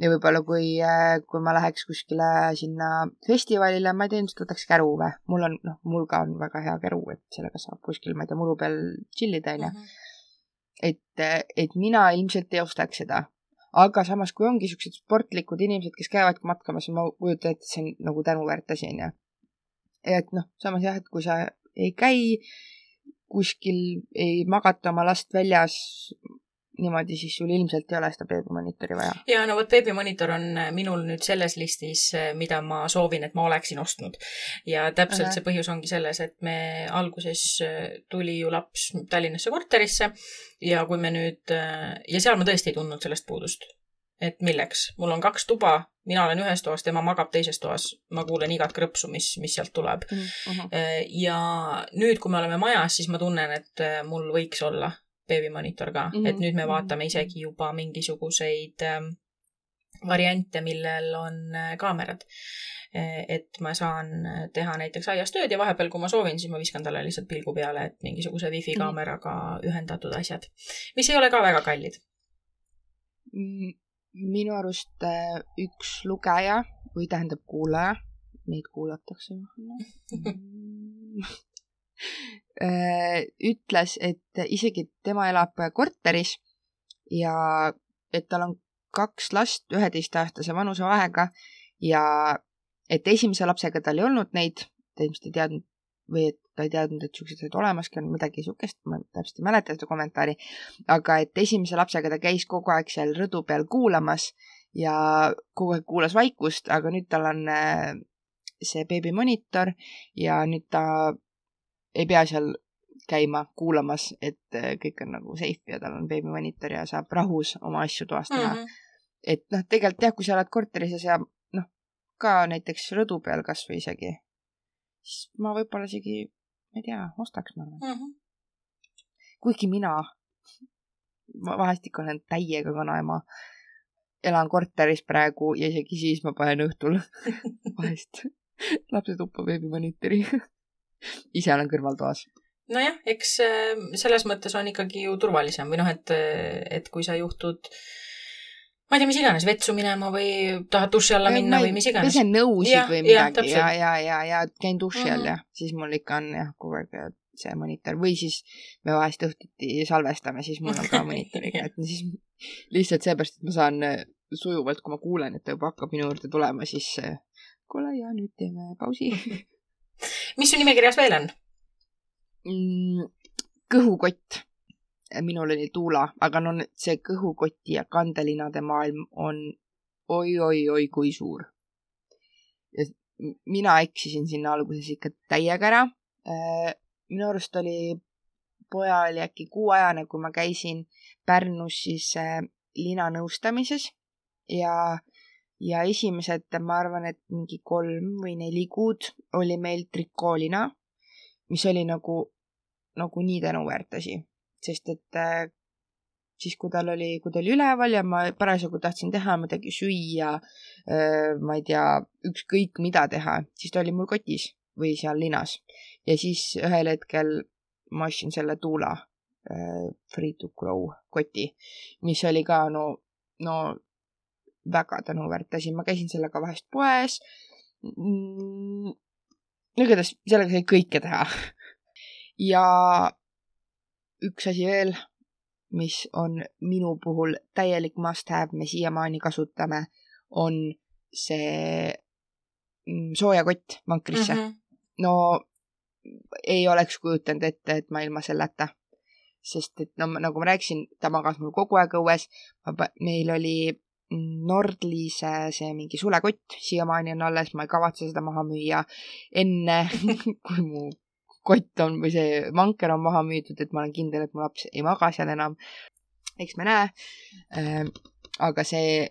ja võib-olla kui, kui ma läheks kuskile sinna festivalile, ma ei tea, ilmselt võtaks käru või, mul on, noh, mul ka on väga hea käru, et sellega saab kuskil, ma ei tea, muru peal chill ida, onju. Mhm. et, et mina ilmselt ei ostaks seda aga samas, kui ongi siuksed sportlikud inimesed, kes käivadki matkamas, ma kujutan ette, et see on nagu tänuväärt asi, onju. et noh, samas jah, et kui sa ei käi kuskil, ei magata oma last väljas niimoodi, siis sul ilmselt ei ole seda beebimonitori vaja. ja no vot, beebimonitor on minul nüüd selles listis, mida ma soovin, et ma oleksin ostnud. ja täpselt -huh. see põhjus ongi selles, et me alguses tuli ju laps Tallinnasse korterisse ja kui me nüüd, ja seal ma tõesti ei tundnud sellest puudust. et milleks, mul on kaks tuba, mina olen ühes toas, tema magab teises toas, ma kuulen igat krõpsu, mis, mis sealt tuleb uh. -huh. ja nüüd, kui me oleme majas, siis ma tunnen, et mul võiks olla beebimonitor ka mm, -hmm. et nüüd me vaatame isegi juba mingisuguseid äh, variante, millel on äh, kaamerad. Äh, et ma saan teha näiteks aias tööd ja vahepeal, kui ma soovin, siis ma viskan talle lihtsalt pilgu peale, et mingisuguse wifi mhm. kaameraga ühendatud asjad, mis ei ole ka väga kallid. minu arust äh, üks lugeja või tähendab kuulaja, meid kuulatakse Äh, ütles, et isegi tema elab korteris ja et tal on kaks last üheteistaastase vanusevahega ja et esimese lapsega tal ei olnud neid, ta ilmselt ei teadnud või et ta ei teadnud, et siuksed asjad olemaski on, midagi siukest, ma täpselt ei mäleta seda kommentaari, aga et esimese lapsega ta käis kogu aeg seal rõdu peal kuulamas ja kogu aeg kuulas vaikust, aga nüüd tal on äh, see beebimonitor ja nüüd ta ei pea seal käima kuulamas, et äh, kõik on nagu safe ja tal on beebimonitor ja saab rahus oma asju toas teha mm. -hmm. et noh, tegelikult jah, kui sa oled korteris ja sa noh, ka näiteks rõdu peal kasvõi isegi, siis ma võib-olla isegi, ma ei tea, ostaks ma arvan mm. -hmm. kuigi mina, ma vahest ikka olen täiega kanaema, elan korteris praegu ja isegi siis ma panen õhtul vahest lapse tuppa beebimonitori ise olen kõrvaltoas. nojah, eks äh, selles mõttes on ikkagi ju turvalisem või noh, et, et kui sa juhtud ma ei tea, mis iganes, vetsu minema või tahad duši alla minna ma või mis iganes. pesen nõusid või midagi ja, ja, ja, ja käin duši all mm -hmm. ja siis mul ikka on jah, kogu aeg see monitor või siis me vahest õhtuti salvestame, siis mul on ka monitoriga, et siis lihtsalt seepärast, et ma saan äh, sujuvalt, kui ma kuulen, et ta juba hakkab minu juurde tulema, siis kuule ja nüüd teeme pausi mis su nimekirjas veel on mm,? kõhukott. minul oli tuula, aga no see kõhukoti ja kandelinade maailm on oi-oi-oi kui suur. mina eksisin sinna alguses ikka täiega ära. Äh, minu arust oli, poja oli äkki kuuajane, kui ma käisin Pärnus siis äh, linanõustamises ja ja esimesed, ma arvan, et mingi kolm või neli kuud oli meil trikoolina, mis oli nagu, nagu nii tänuväärt asi, sest et äh, siis, kui tal oli, kui ta oli üleval ja ma parasjagu tahtsin teha midagi süüa äh,, ma ei tea, ükskõik mida teha, siis ta oli mul kotis või seal linas. ja siis ühel hetkel ma ostsin selle Tuula äh, Free to Grow koti, mis oli ka no, no väga tänuväärt asi, ma käisin sellega vahest poes mm,. igatahes sellega sai kõike teha. ja üks asi veel, mis on minu puhul täielik must have, me siiamaani kasutame, on see mm, soojakott vankrisse mm. -hmm. no ei oleks kujutanud ette, et ma ilma selleta sest et no nagu ma rääkisin, ta magas mul kogu aeg õues. meil oli Nordlise see mingi sulekott siiamaani on alles, ma ei kavatse seda maha müüa enne kui mu kott on või see vanker on maha müüdud, et ma olen kindel, et mu laps ei maga seal enam. eks me näe. Ehm, aga see,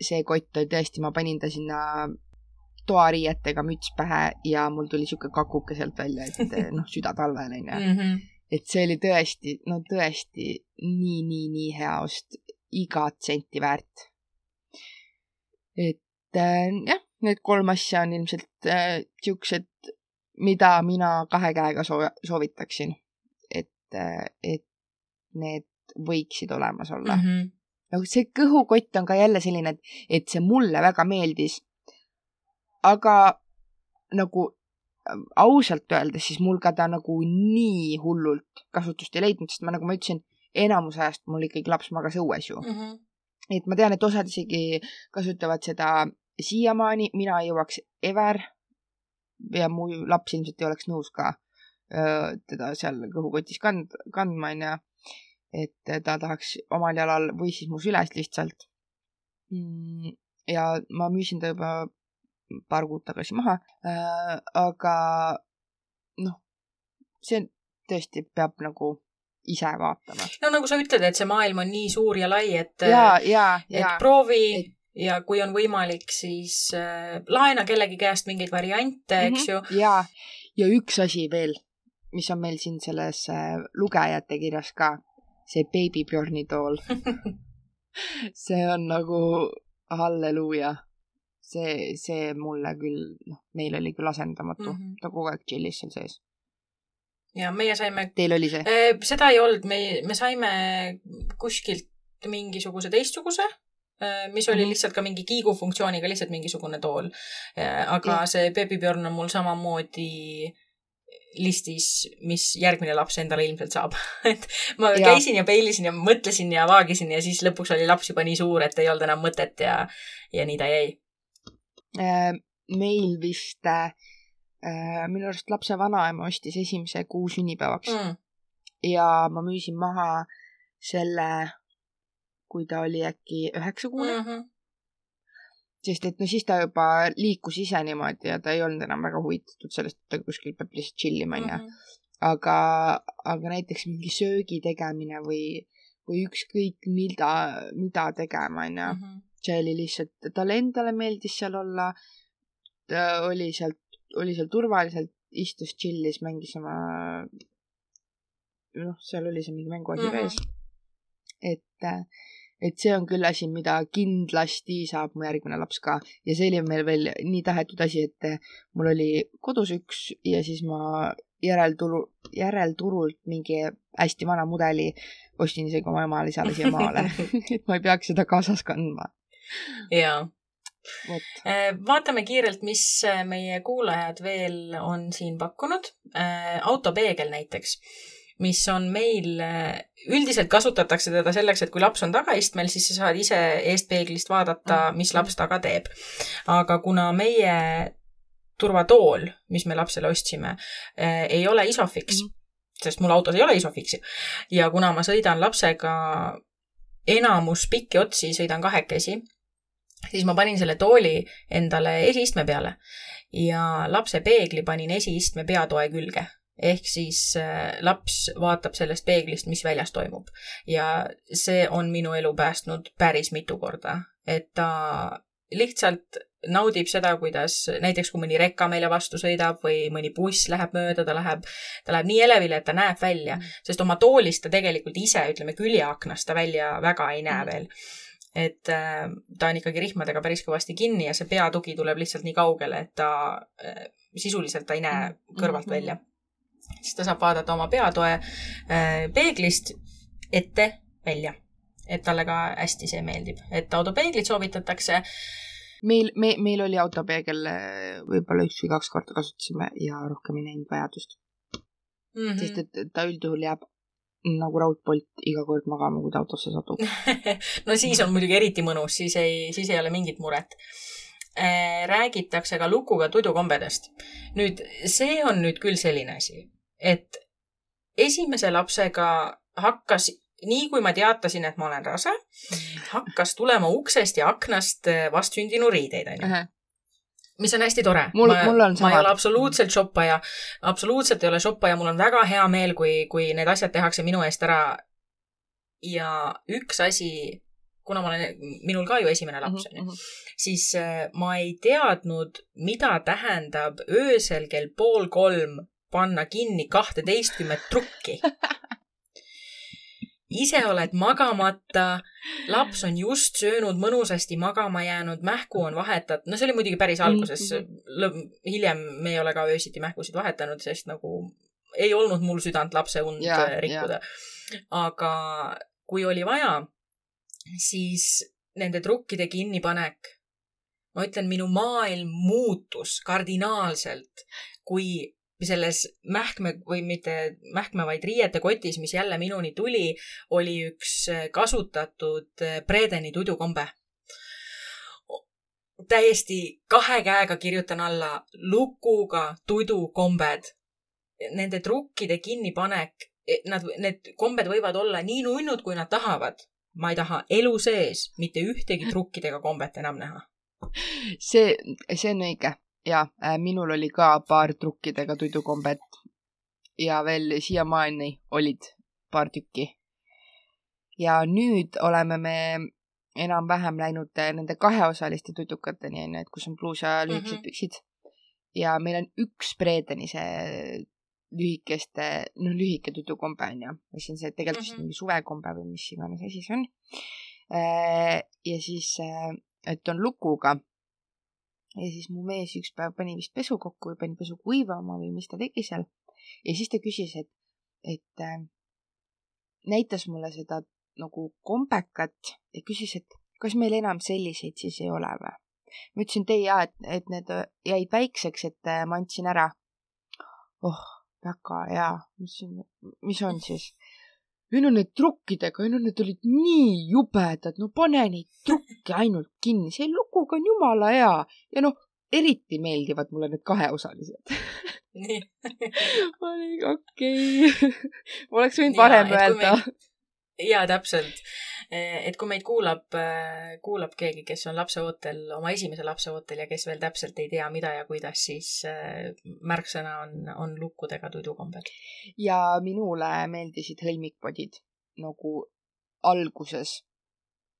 see kott oli tõesti, ma panin ta sinna toariietega müts pähe ja mul tuli sihuke kakuke sealt välja, et noh, südatalvel onju. Mhm. et see oli tõesti, no tõesti nii, nii, nii hea ost, igat senti väärt et äh, jah, Need kolm asja on ilmselt äh, siuksed, mida mina kahe käega soo- soovitaksin. et äh,, et need võiksid olemas olla mm. -hmm. nagu see kõhukott on ka jälle selline, et, et see mulle väga meeldis. aga nagu ähm, ausalt öeldes, siis mul ka ta nagu nii hullult kasutust ei leidnud, sest ma, nagu ma ütlesin, enamus ajast mul ikkagi laps magas õues ju. Mhm. Et ma tean, et osad isegi kasutavad seda siiamaani, mina ei jõuaks ever ja mu laps ilmselt ei oleks nõus ka teda seal kõhukotis kand-, kandma, onju. et ta tahaks omal jalal või siis mu süles lihtsalt. ja ma müüsin ta juba paar kuud tagasi maha. aga noh, see tõesti peab nagu ise vaatama. no nagu sa ütled, et see maailm on nii suur ja lai, et, ja, ja, et ja. proovi Et- ja kui on võimalik, siis äh, laena kellegi käest mingeid variante mm, -hmm. eks ju. ja, ja üks asi veel, mis on meil siin selles äh, lugejate kirjas ka, see Baby Bjorni tool. see on nagu halleluuja. see, see mulle küll, noh, meil oli küll asendamatu mm, Mhm. -hmm. ta kogu aeg chill'is seal sees. Ja meie saime Teil oli see? Eh, seda ei olnud, me, me saime kuskilt mingisuguse teistsuguse, mis oli Mhm. lihtsalt ka mingi kiigufunktsiooniga, lihtsalt mingisugune tool. aga Jah. see Baby Björn on mul samamoodi listis, mis järgmine laps endale ilmselt saab. et ma Jaa. käisin ja peilisin ja mõtlesin ja vaagisin ja siis lõpuks oli laps juba nii suur, et ei olnud enam mõtet ja, ja nii ta jäi Äh, meil vist äh, minu arust lapse vanaema ostis esimese kuu sünnipäevaks mm. mm.. ja ma müüsin maha selle, kui ta oli äkki üheksakuune mm., Mm -hmm. sest et no siis ta juba liikus ise niimoodi ja ta ei olnud enam väga huvitatud sellest, et ta kuskil peab lihtsalt chill ima, onju. Mhm. aga, aga näiteks mingi söögi tegemine või, või ükskõik mida, mida tegema, onju. Mhm. see oli lihtsalt, talle endale meeldis seal olla. ta oli sealt, oli seal turvaliselt, istus, chill'is, mängis oma, noh, seal oli see mingi mänguasi Mhm. vees. et, et see on küll asi, mida kindlasti saab mu järgmine laps ka ja see oli meil veel nii tahetud asi, et mul oli kodus üks ja siis ma järelturu, järelturult mingi hästi vana mudeli ostsin isegi oma emale-isale siia maale et ma ei peaks seda kaasas kandma. jaa vaatame kiirelt, mis eh, meie kuulajad veel on siin pakkunud. autopeegel näiteks, mis on meil, üldiselt kasutatakse teda selleks, et kui laps on tagaistmel, siis sa saad ise eest peeglist vaadata, mis laps taga teeb. aga kuna meie turvatool, mis me lapsele ostsime, ei ole Isofix mm, Mhm. -hmm. sest mul autos ei ole Isofixi ja kuna ma sõidan lapsega enamus pikki otsi sõidan kahekesi, siis ma panin selle tooli endale esiistme peale ja lapse peegli panin esiistme peatoe külge. ehk siis äh, laps vaatab sellest peeglist, mis väljas toimub. ja see on minu elu päästnud päris mitu korda, et ta lihtsalt naudib seda, kuidas näiteks kui mõni reka meile vastu sõidab või mõni buss läheb mööda, ta läheb, ta läheb nii elevile, et ta näeb välja, sest oma toolist ta tegelikult ise, ütleme küljeaknast ta välja väga ei näe Mhm. veel et äh, ta on ikkagi rihmadega päris kõvasti kinni ja see peatugi tuleb lihtsalt nii kaugele, et ta äh, sisuliselt ta ei näe kõrvalt Mhm. välja. siis ta saab vaadata oma peatoe äh, peeglist ette välja. et talle ka hästi see meeldib, et autopeeglit soovitatakse. meil, me, meil oli autopeegel võib-olla üks või kaks korda kasutasime ja rohkem ei näinud vajadust mm, -hmm. sest et ta üldjuhul jääb nagu raudpolt iga kord magama, kui ta autosse satub. no siis on muidugi eriti mõnus, siis ei, siis ei ole mingit muret. räägitakse ka lukuga tudukombedest. nüüd see on nüüd küll selline asi, et esimese lapsega hakkas, nii kui ma teatasin, et ma olen rase, hakkas tulema uksest ja aknast vastsündinu riideid, onju. Mis on hästi tore. Mul- ma, mul on ma ei ole absoluutselt shoppaja, absoluutselt ei ole shoppaja, mul on väga hea meel, kui, kui need asjad tehakse minu eest ära. ja üks asi, kuna ma olen, minul ka ju esimene laps Mhm, on ju, siis äh, ma ei teadnud, mida tähendab öösel kell pool kolm panna kinni kahteteistkümmet trukki. ise oled magamata, laps on just söönud, mõnusasti magama jäänud, mähku on vahetatud, no see oli muidugi päris alguses mm., hiljem me ei ole ka öösiti mähkusid vahetanud, sest nagu ei olnud mul südant lapse und ja, rikkuda. aga kui oli vaja, siis nende trukkide kinnipanek, ma ütlen, minu maailm muutus kardinaalselt, kui selles mähkme või mitte mähkme, vaid riiete kotis, mis jälle minuni tuli, oli üks kasutatud Bredeni tudukombe. täiesti kahe käega kirjutan alla lukuga tudukombed. Nende trukkide kinnipanek, nad, need kombed võivad olla nii nunnud, kui nad tahavad ma ei taha elu sees mitte ühtegi trukkidega kombet enam näha. see, see on õige ja äh, minul oli ka paar trukkidega tuidukombet ja veel siiamaani olid paar tükki. ja nüüd oleme me enam-vähem läinud äh, nende kaheosaliste tutukateni, onju, et kus on pluus ja lühikesed mm -hmm. püksid. ja meil on üks Bredeni see lühikeste, noh, lühike tutukombe on ju, mis on see tegelikult vist mm -hmm. mingi suvekombe või mis iganes asi see on. Äh, ja siis, et on lukuga. Ja siis mu mees üks päev pani vist pesu kokku või pani pesu kuivama või mis ta tegi seal. ja siis ta küsis, et, et äh, näitas mulle seda nagu kombekat ja küsis, et kas meil enam selliseid siis ei ole või? ma ütlesin, et ei jaa, et, et need jäid väikseks, et ma andsin ära. oh, väga hea, mis siin, mis on siis? Ei no need trukkidega, no need olid nii jubedad, no pane neid trukke ainult kinni, see luguga on jumala hea ja noh, eriti meeldivad mulle need kaheosalised. ma olin okei okay. oleks võinud varem öelda. Jaa, täpselt Eh, et kui meid kuulab, eh, kuulab keegi, kes on lapseootel, oma esimese lapse ootel ja kes veel täpselt ei tea, mida ja kuidas, siis eh, märksõna on, on lukkudega tuidukombed. ja minule meeldisid hõlmikpodid nagu alguses,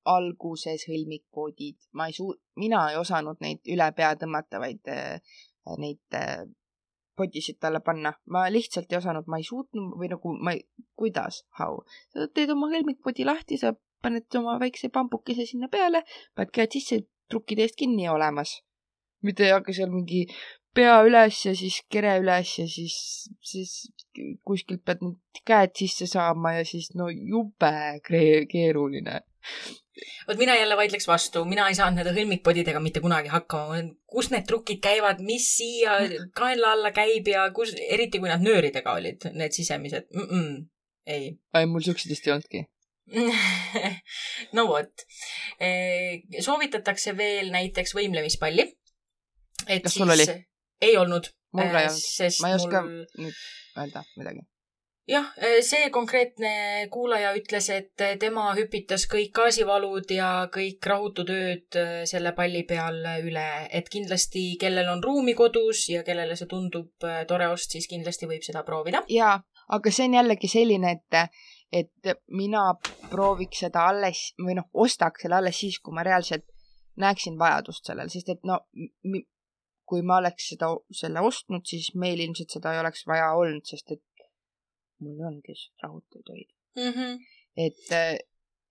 alguses hõlmikpodid. ma ei suu-, mina ei osanud neid üle pea tõmmata, vaid neid potisid talle panna. ma lihtsalt ei osanud, ma ei suutnud või nagu ma ei, kuidas, how. sa teed oma hõlmikpodi lahti, sa paned oma väikse pambukese sinna peale, paned käed sisse, trukkide eest kinni ja olemas. mitte ei hakka seal mingi pea üles ja siis kere üles ja siis, siis kuskilt pead need käed sisse saama ja siis no jube keeruline vot mina jälle vaidleks vastu, mina ei saanud nende hõlmikpodidega mitte kunagi hakkama. kus need trukid käivad, mis siia kaenla alla käib ja kus, eriti kui nad nööridega olid, need sisemised mm. -mm, ei. ei, mul siukseid vist ei olnudki no vot, soovitatakse veel näiteks võimlemispalli. kas sul oli? ei olnud. mul ka ei olnud, ma ei oska mul... nüüd öelda midagi jah, see konkreetne kuulaja ütles, et tema hüpitas kõik gaasivalud ja kõik rahututööd selle palli peal üle, et kindlasti, kellel on ruumi kodus ja kellele see tundub tore ost, siis kindlasti võib seda proovida. jaa, aga see on jällegi selline, et et mina prooviks seda alles või noh, ostaks selle alles siis, kui ma reaalselt näeksin vajadust sellel, sest et no kui ma oleks seda, selle ostnud, siis meil ilmselt seda ei oleks vaja olnud, sest et mul olnud lihtsalt rahutuid öid mm. -hmm. et,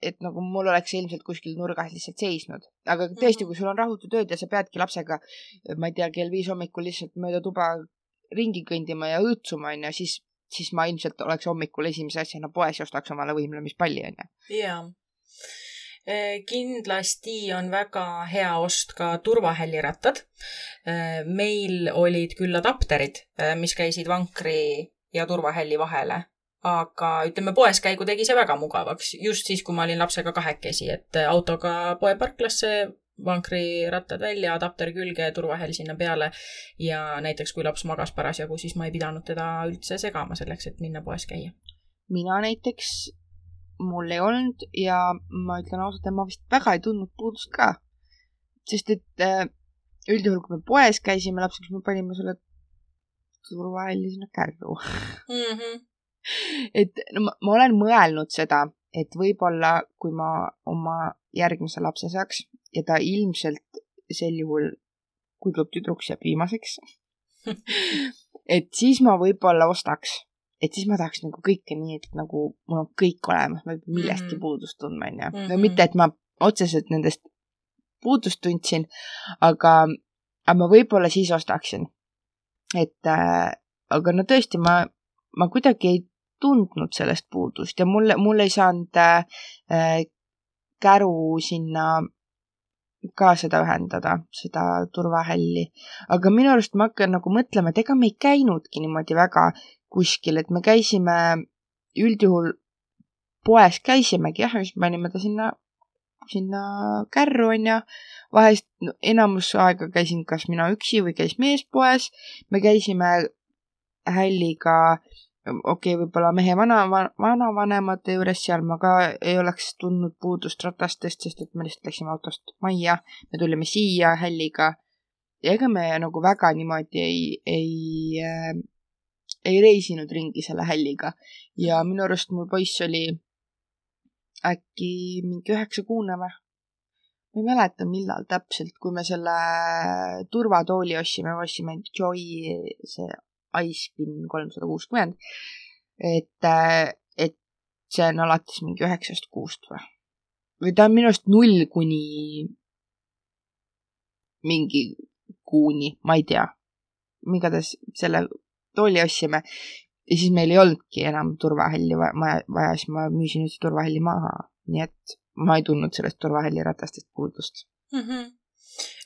et nagu mul oleks ilmselt kuskil nurgas lihtsalt seisnud. aga tõesti mm, -hmm. kui sul on rahutud ööd ja sa peadki lapsega, ma ei tea, kell viis hommikul lihtsalt mööda tuba ringi kõndima ja õõtsuma, onju, siis siis ma ilmselt oleks hommikul esimese asjana poes ja ostaks omale võimlemispalli, onju. jaa. Äh, kindlasti on väga hea ost ka turvahällirattad. Äh, meil olid küll adapterid, äh, mis käisid vankri ja turvahälli vahele, aga ütleme, poes käigu tegi see väga mugavaks, just siis, kui ma olin lapsega kahekesi, et autoga poeparklasse vankrirattad välja, adapter külge, turvahäll sinna peale ja näiteks kui laps magas parasjagu, siis ma ei pidanud teda üldse segama selleks, et minna poes käia. mina näiteks, mul ei olnud ja ma ütlen ausalt, et ma vist väga ei tundnud puudust ka. sest et äh, üldjuhul, kui me poes käisime lapsega, siis me panime selle turvahälli sinna kärru mm. -hmm. et no ma, ma olen mõelnud seda, et võib-olla kui ma oma järgmise lapse saaks, ja ta ilmselt sel juhul, kui tuleb tüdruks, jääb viimaseks et siis ma võib-olla ostaks, et siis ma tahaks nagu kõike nii, et nagu mul on kõik olemas, ma ei pea millestki mm -hmm. puudust tundma, onju. no mitte, et ma otseselt nendest puudust tundsin, aga, aga ma võib-olla siis ostaksin. Et äh, aga no tõesti, ma, ma kuidagi ei tundnud sellest puudust ja mul, mul ei saanud äh, käru sinna ka seda ühendada, seda turvahälli. aga minu arust ma hakkan nagu mõtlema, et ega me ei käinudki niimoodi väga kuskil, et me käisime üldjuhul poes käisimegi jah, siis panime ta sinna, sinna kärru onju. vahest no, enamus aega käisin kas mina üksi või käis mees poes. me käisime hälliga okei okay,, võib-olla mehe vana, vanavanemate juures, seal ma ka ei oleks tundnud puudust ratastest, sest et me lihtsalt läksime autost majja, me tulime siia hälliga ja ega me nagu väga niimoodi ei, ei äh, ei reisinud ringi selle hälliga ja minu arust mul poiss oli äkki mingi üheksakuune või? ma ei mäleta, millal täpselt, kui me selle turvatooli ostsime, me ostsime Joy see iSpin kolmsada kuuskümmend. et, et see on alates mingi üheksast kuust või? või ta on minu arust null kuni mingi kuuni, ma ei tea. igatahes selle tooli ostsime ja siis meil ei olnudki enam turvahalli vaja, vaja, siis ma müüsin üldse turvahalli maha, nii et ma ei tundnud sellest turvahalli ratastest puudust mm. -hmm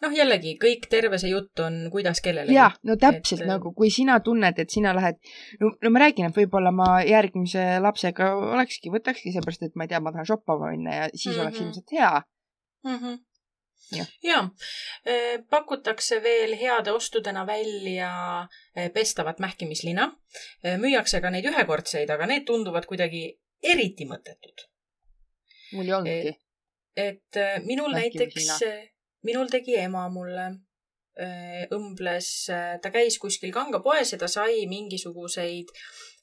noh, jällegi kõik terve see jutt on, kuidas kellelegi. jah, no täpselt et... nagu, kui sina tunned, et sina lähed, no, no ma räägin, et võib-olla ma järgmise lapsega olekski, võtakski seepärast, et ma ei tea, ma tahan shoppama minna ja siis mm -hmm. oleks ilmselt hea mm. -hmm ja, ja., pakutakse veel heade ostudena välja pestavat mähkimislina. müüakse ka neid ühekordseid, aga need tunduvad kuidagi eriti mõttetud. mul ei olnudki. et minul näiteks, minul tegi ema mulle õmbles, ta käis kuskil kangapoes ja ta sai mingisuguseid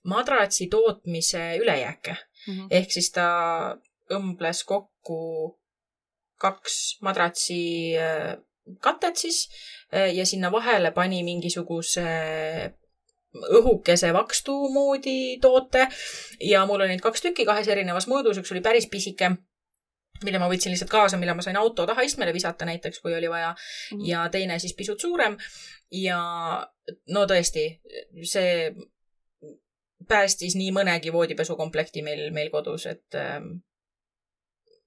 madratsi tootmise ülejääke mm. -hmm. ehk siis ta õmbles kokku kaks madratsi äh, katet siis äh, ja sinna vahele pani mingisuguse äh, õhukese vakstu moodi toote ja mul oli neid kaks tükki kahes erinevas mõõdus, üks oli päris pisike, mille ma võtsin lihtsalt kaasa, mille ma sain auto tahaistmele visata näiteks, kui oli vaja mm. ja teine siis pisut suurem ja no tõesti, see päästis nii mõnegi voodipesukomplekti meil, meil kodus, et ähm,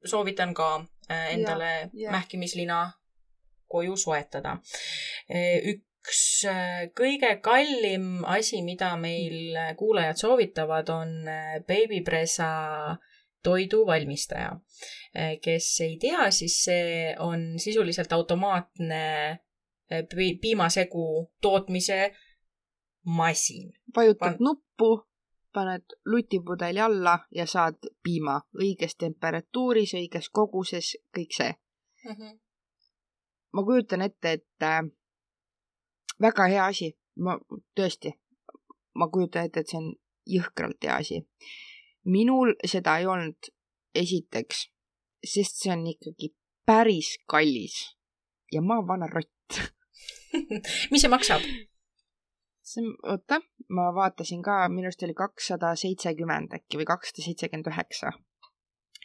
soovitan ka endale ja, ja. mähkimislina koju soetada. Äh, üks äh, kõige kallim asi, mida meil kuulajad soovitavad, on beebipresa toidu valmistaja. kes ei tea, siis see on sisuliselt automaatne piimasegu tootmise masin. vajutad Pan... nuppu paned lutipudeli alla ja saad piima õiges temperatuuris, õiges koguses, kõik see mm. -hmm. ma kujutan ette, et äh, väga hea asi, ma tõesti, ma kujutan ette, et see on jõhkralt hea asi. minul seda ei olnud, esiteks, sest see on ikkagi päris kallis ja ma olen vana rott mis see maksab? See, oota, ma vaatasin ka, minu arust oli kakssada seitsekümmend äkki või kakssada seitsekümmend üheksa.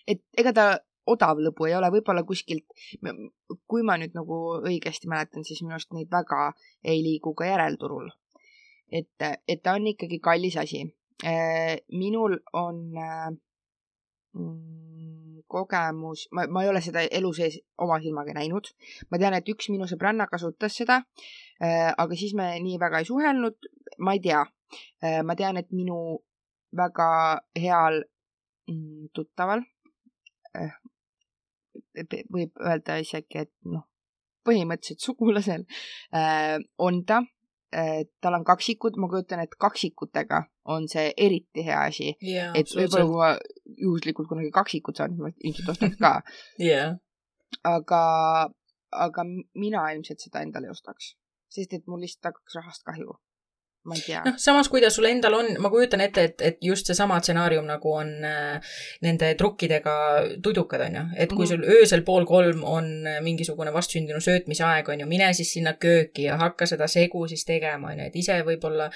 et ega ta odav lõbu ei ole, võib-olla kuskilt, kui ma nüüd nagu õigesti mäletan, siis minu arust neid väga ei liigu ka järelturul. et, et ta on ikkagi kallis asi. Äh, minul on äh, mm, kogemus, ma, ma ei ole seda elu sees oma silmaga näinud. ma tean, et üks minu sõbranna kasutas seda Äh, aga siis me nii väga ei suhelnud, ma ei tea. Äh, ma tean, et minu väga heal mm, tuttaval äh, võib öelda isegi, et noh, põhimõtteliselt sugulasel on ta, tal on kaksikud, ma kujutan, et kaksikutega on see eriti hea asi yeah,. et võib-olla kui ma juhuslikult kunagi kaksikud saan, siis ma ilmselt ostaks ka yeah.. aga, aga mina ilmselt seda endale ei ostaks sest et mul lihtsalt hakkaks rahast kahju. Ma ei tea. noh, samas, kui ta sul endal on, ma kujutan ette, et, et just seesama stsenaarium nagu on äh, nende trukkidega tudukad, on ju. et kui mhm. sul öösel pool kolm on mingisugune vastsündinu söötmise aeg, on ju, mine siis sinna kööki ja hakka seda segu siis tegema, on ju, et ise võib-olla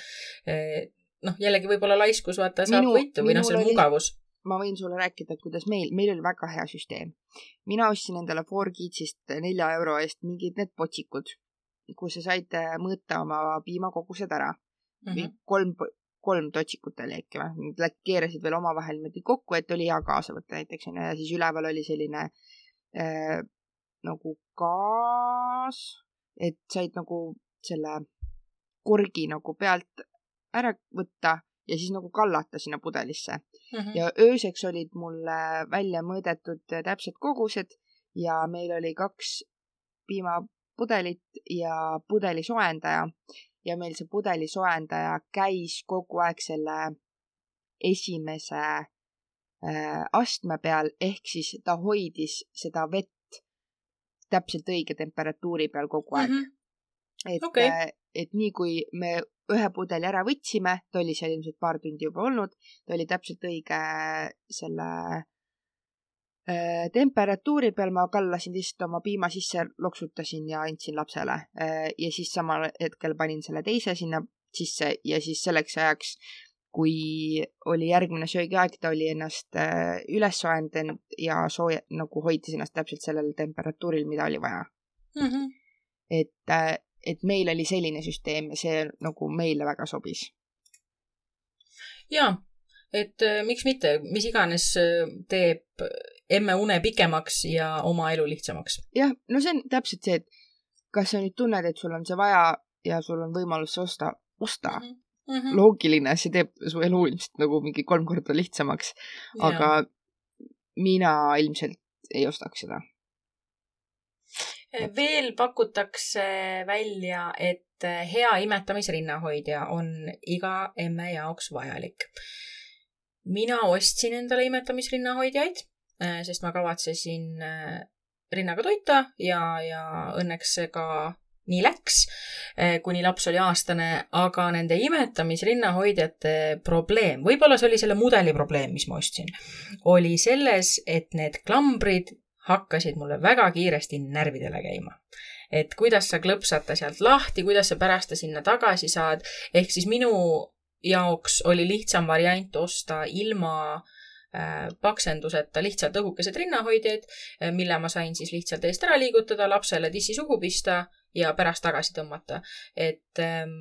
äh, noh, jällegi võib-olla laiskus vaata saab võitu või noh, see oli- mugavus. ma võin sulle rääkida, et kuidas meil, meil oli väga hea süsteem. mina ostsin endale Four Kidsist nelja euro eest mingid need potsikud, kus sa said äh, mõõta oma piimakogused ära mm. -hmm. kolm, kolm totsikut oli äkki või, nad keerasid veel omavahel niimoodi kokku, et oli hea kaasa võtta näiteks onju ja siis üleval oli selline äh, nagu gaas, et said nagu selle korgi nagu pealt ära võtta ja siis nagu kallata sinna pudelisse Mhm. ja ööseks olid mul äh, välja mõõdetud täpsed kogused ja meil oli kaks piimapudelit ja pudelisoojendaja ja meil see pudelisoojendaja käis kogu aeg selle esimese äh, astme peal ehk siis ta hoidis seda vett täpselt õige temperatuuri peal kogu aeg. Mhm. et Okei. okay., et nii kui me ühe pudeli ära võtsime, ta oli seal ilmselt paar tundi juba olnud, ta oli täpselt õige selle äh, temperatuuri peal, ma kallasin lihtsalt oma piima sisse, loksutasin ja andsin lapsele äh, ja siis samal hetkel panin selle teise sinna sisse ja siis selleks ajaks, kui oli järgmine söögiaeg, ta oli ennast äh, üles soojendanud ja sooja, nagu hoidis ennast täpselt sellel temperatuuril, mida oli vaja Mhm. et, et meil oli selline süsteem ja see nagu meile väga sobis. jaa, et äh, miks mitte, mis iganes äh, teeb emme une pikemaks ja oma elu lihtsamaks. jah, no see on täpselt see, et kas sa nüüd tunned, et sul on see vaja ja sul on võimalus see osta, osta. Mhm. loogiline, see teeb su elu ilmselt nagu mingi kolm korda lihtsamaks, aga mina ilmselt ei ostaks seda. veel pakutakse välja, et hea imetamisrinnahoidja on iga emme jaoks vajalik. mina ostsin endale imetamisrinnahoidjaid, sest ma kavatsesin äh, rinnaga toita ja, ja õnneks see ka nii läks, kuni laps oli aastane, aga nende imetamisrinnahoidjate probleem, võib-olla see oli selle mudeli probleem, mis ma ostsin, oli selles, et need klambrid hakkasid mulle väga kiiresti närvidele käima. et kuidas sa klõpsad ta sealt lahti, kuidas sa pärast ta sinna tagasi saad, ehk siis minu jaoks oli lihtsam variant osta ilma äh, paksenduseta lihtsalt õhukesed rinnahoidjad, mille ma sain siis lihtsalt eest ära liigutada, lapsele tissi suhu pista ja pärast tagasi tõmmata. et ähm,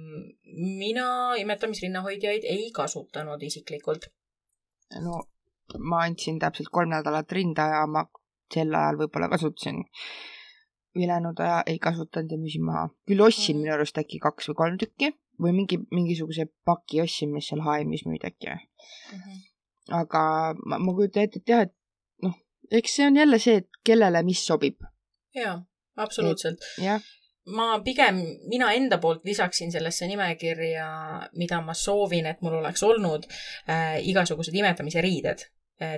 mina imetamisrinnahoidjaid ei kasutanud isiklikult. no ma andsin täpselt kolm nädalat rinda ja ma sel ajal võib-olla kasutasin. ülejäänud aja ei kasutanud ja müüsin maha. küll ostsin Mhm. minu arust äkki kaks või kolm tükki või mingi, mingisuguse paki ostsin, mis seal HM-is müüdi äkki või. Aga ma, ma kujutan ette, et jah, et noh, eks see on jälle see, et kellele mis sobib. jaa, absoluutselt. jah, ma pigem, mina enda poolt lisaksin sellesse nimekirja, mida ma soovin, et mul oleks olnud äh, igasugused imetamise riided.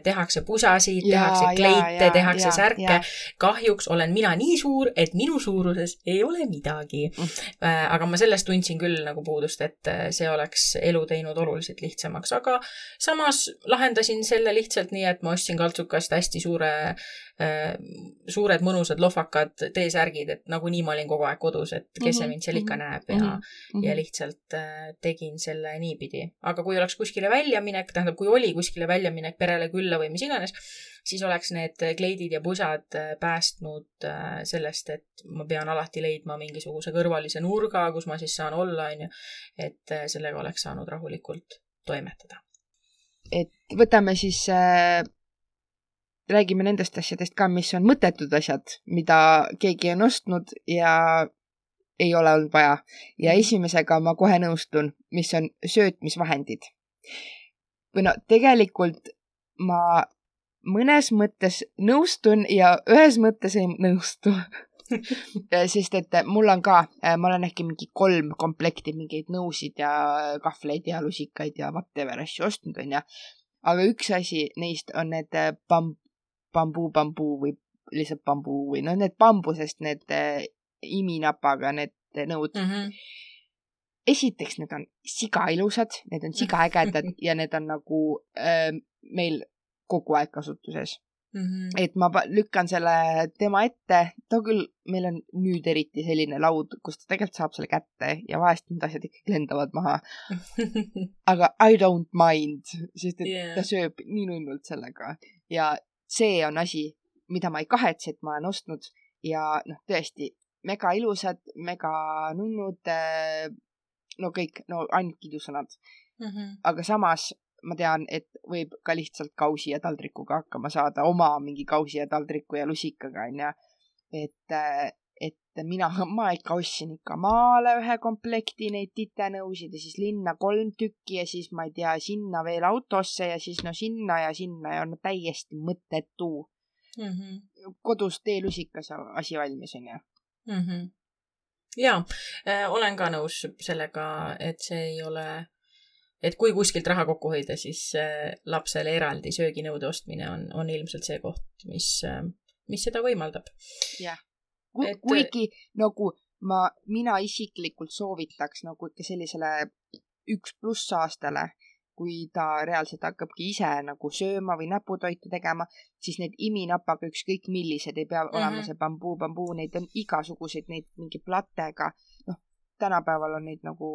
Tehakse pusasid, tehakse kleite, tehakse jaa, särke kahjuks olen mina nii suur, et minu suuruses ei ole midagi Mm. äh,. aga ma sellest tundsin küll nagu puudust, et äh, see oleks elu teinud oluliselt lihtsamaks, aga samas lahendasin selle lihtsalt nii, et ma ostsin kaltsukast hästi suure äh, suured mõnusad lohvakad T-särgid, et nagunii ma olin kogu aeg kodus, et kes see Mhm, mind seal ikka mhm, näeb ja mhm. ja lihtsalt äh, tegin selle niipidi. aga kui oleks kuskile väljaminek, tähendab, kui oli kuskile väljaminek perele külla või mis iganes, siis oleks need kleidid ja pusad äh, päästnud äh, sellest, et ma pean alati leidma mingisuguse kõrvalise nurga, kus ma siis saan olla, onju. et äh, sellega oleks saanud rahulikult toimetada. et võtame siis äh,, räägime nendest asjadest ka, mis on mõttetud asjad, mida keegi on ostnud ja ei ole olnud vaja. ja esimesega ma kohe nõustun, mis on söötmisvahendid. või no tegelikult ma mõnes mõttes nõustun ja ühes mõttes ei nõustu. sest et mul on ka, ma olen äkki mingi kolm komplekti mingeid nõusid ja kahvleid ja lusikaid ja whatever asju ostnud, onju. aga üks asi neist on need äh, bam-, bambuu, bambuu või lihtsalt bambuu või noh, need bambusest need äh, iminapaga need nõud Mm -hmm. esiteks need on siga ilusad, need on siga ägedad ja need on nagu äh, meil kogu aeg kasutuses. mm. -hmm. et ma lükkan selle tema ette, ta küll, meil on nüüd eriti selline laud, kus ta tegelikult saab selle kätte ja vahest need asjad ikkagi lendavad maha. aga I don't mind, sest et yeah. ta sööb nii nunnult sellega ja see on asi, mida ma ei kahetse, et ma olen ostnud ja noh, tõesti mega ilusad, mega nunnud. no kõik, no ainult kiidusõnad, mm. -hmm. aga samas ma tean, et võib ka lihtsalt kausi ja taldrikuga hakkama saada, oma mingi kausi ja taldriku ja lusikaga onju. et, et mina, ma ikka ostsin ikka maale ühe komplekti neid titenõusid ja siis linna kolm tükki ja siis ma ei tea, sinna veel autosse ja siis no sinna ja sinna ja no täiesti mõttetu. Mm -hmm. kodus teelusikas asi valmis onju. mm. -hmm. ja äh, olen ka nõus sellega, et see ei ole, et kui kuskilt raha kokku hoida, siis äh, lapsele eraldi sööginõude ostmine on, on ilmselt see koht, mis äh,, mis seda võimaldab. jah Et- et... kuigi nagu ma, mina isiklikult soovitaks nagu ikka sellisele üks pluss aastale, kui ta reaalselt hakkabki ise nagu sööma või näputoitu tegema, siis need iminapaga ükskõik millised ei pea mm -hmm. olema Mhm. see bambuu, bambuu, neid on igasuguseid, neid mingi platega. noh, tänapäeval on neid nagu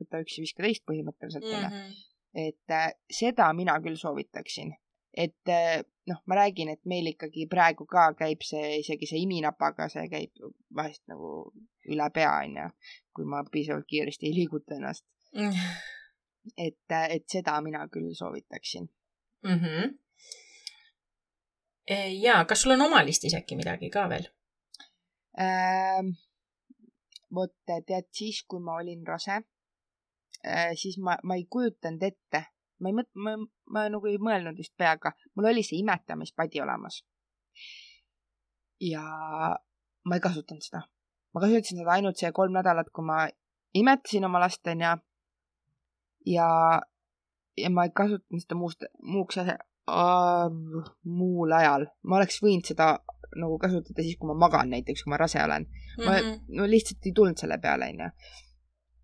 võta üks ja viska teist põhimõtteliselt onju mm. -hmm. et äh, seda mina küll soovitaksin. et äh, noh, ma räägin, et meil ikkagi praegu ka käib see, isegi see iminapaga, see käib vahest nagu üle pea, onju, kui ma piisavalt kiiresti ei liiguta ennast. et, äh, et seda mina küll soovitaksin. mm. -hmm. ja kas sul on oma listis äkki midagi ka veel? Ähm, vot tead, siis kui ma olin rase äh,, siis ma, ma ei kujutanud ette, ma ei mõt-, ma, ma nagu ei mõelnud vist peaga, mul oli see imetamispadi olemas. ja ma ei kasutanud seda. ma kasutasin seda ainult see kolm nädalat, kui ma imetasin oma last, onju. ja, ja ma ei kasutanud seda muust, muuks asja, muul ajal. ma oleks võinud seda nagu kasutada siis, kui ma magan näiteks, kui ma rase olen mm. ma -hmm. no lihtsalt ei tulnud selle peale, onju.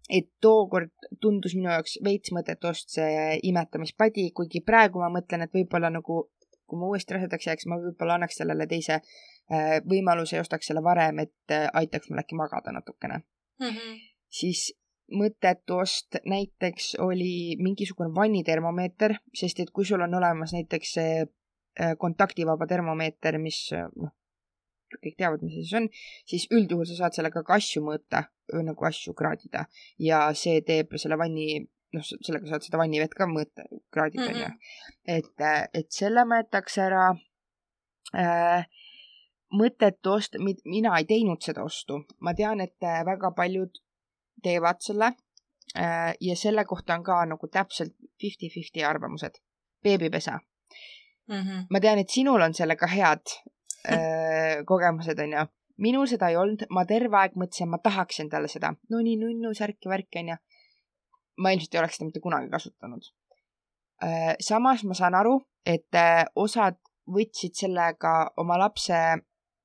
Et tookord tundus minu jaoks veits mõttetust see imetamispadi, kuigi praegu ma mõtlen, et võib-olla nagu, kui ma uuesti rasedaks jääks, ma võib-olla annaks sellele teise äh, võimaluse ja ostaks selle varem, et äh, aitaks mul äkki magada natukene. Mm -hmm. siis mõttetu ost näiteks oli mingisugune vannitermomeeter, sest et kui sul on olemas näiteks see äh, kontaktivaba termomeeter, mis noh, kõik teavad, mis see siis on, siis üldjuhul sa saad sellega ka asju mõõta, nagu asju kraadida ja see teeb selle vanni, noh, sellega saad seda vannivett ka mõõta, kraadida onju Mhm. et, et selle ma jätaks ära äh, mõttetu ost, mina ei teinud seda ostu, ma tean, et äh, väga paljud teevad selle äh, ja selle kohta on ka nagu täpselt fifty-fifty arvamused. beebipesa, Mm -hmm. ma tean, et sinul on sellega head äh, kogemused, onju. minul seda ei olnud, ma terve aeg mõtlesin, ma tahaks endale seda, no nii nunnu särki värki onju. ma ilmselt ei oleks seda mitte kunagi kasutanud äh,. samas ma saan aru, et äh, osad võtsid sellega oma lapse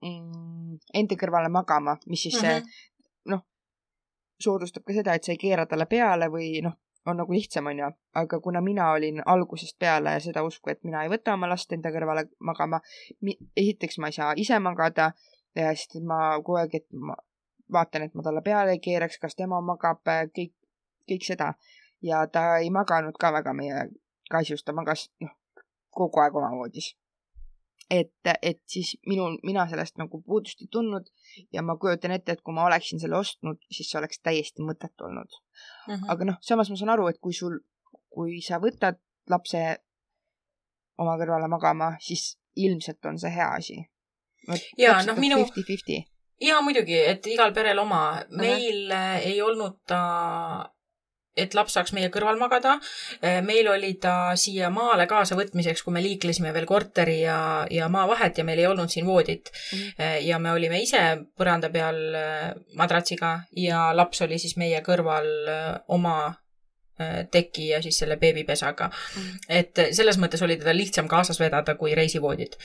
mm, enda kõrvale magama, mis siis mm. -hmm. soodustab ka seda, et sa ei keera talle peale või noh, on nagu lihtsam, onju. aga kuna mina olin algusest peale seda usku, et mina ei võta oma last enda kõrvale magama, esiteks ma ei saa ise magada, sest et ma kogu aeg, et ma vaatan, et ma talle peale ei keeraks, kas tema magab, kõik, kõik seda. ja ta ei maganud ka väga meie kaisus, ta magas noh, kogu aeg oma voodis. Et, et siis minul, mina sellest nagu puudust ei tundnud ja ma kujutan ette, et kui ma oleksin selle ostnud, siis see oleks täiesti mõttetu olnud Mm -hmm. aga noh, samas ma saan aru, et kui sul, kui sa võtad lapse oma kõrvale magama, siis ilmselt on see hea asi. Jaa, noh, minu- Fifty-fifty. ja muidugi, et igal perel oma. meil äh, ei olnud ta, et laps saaks meie kõrval magada. meil oli ta siia maale kaasavõtmiseks, kui me liiklesime veel korteri ja, ja maavahet ja meil ei olnud siin voodit. Mhm. ja me olime ise põranda peal äh, madratsiga ja laps oli siis meie kõrval oma teki ja siis selle beebipesaga. Mhm. et selles mõttes oli teda lihtsam kaasas vedada kui reisivoodit.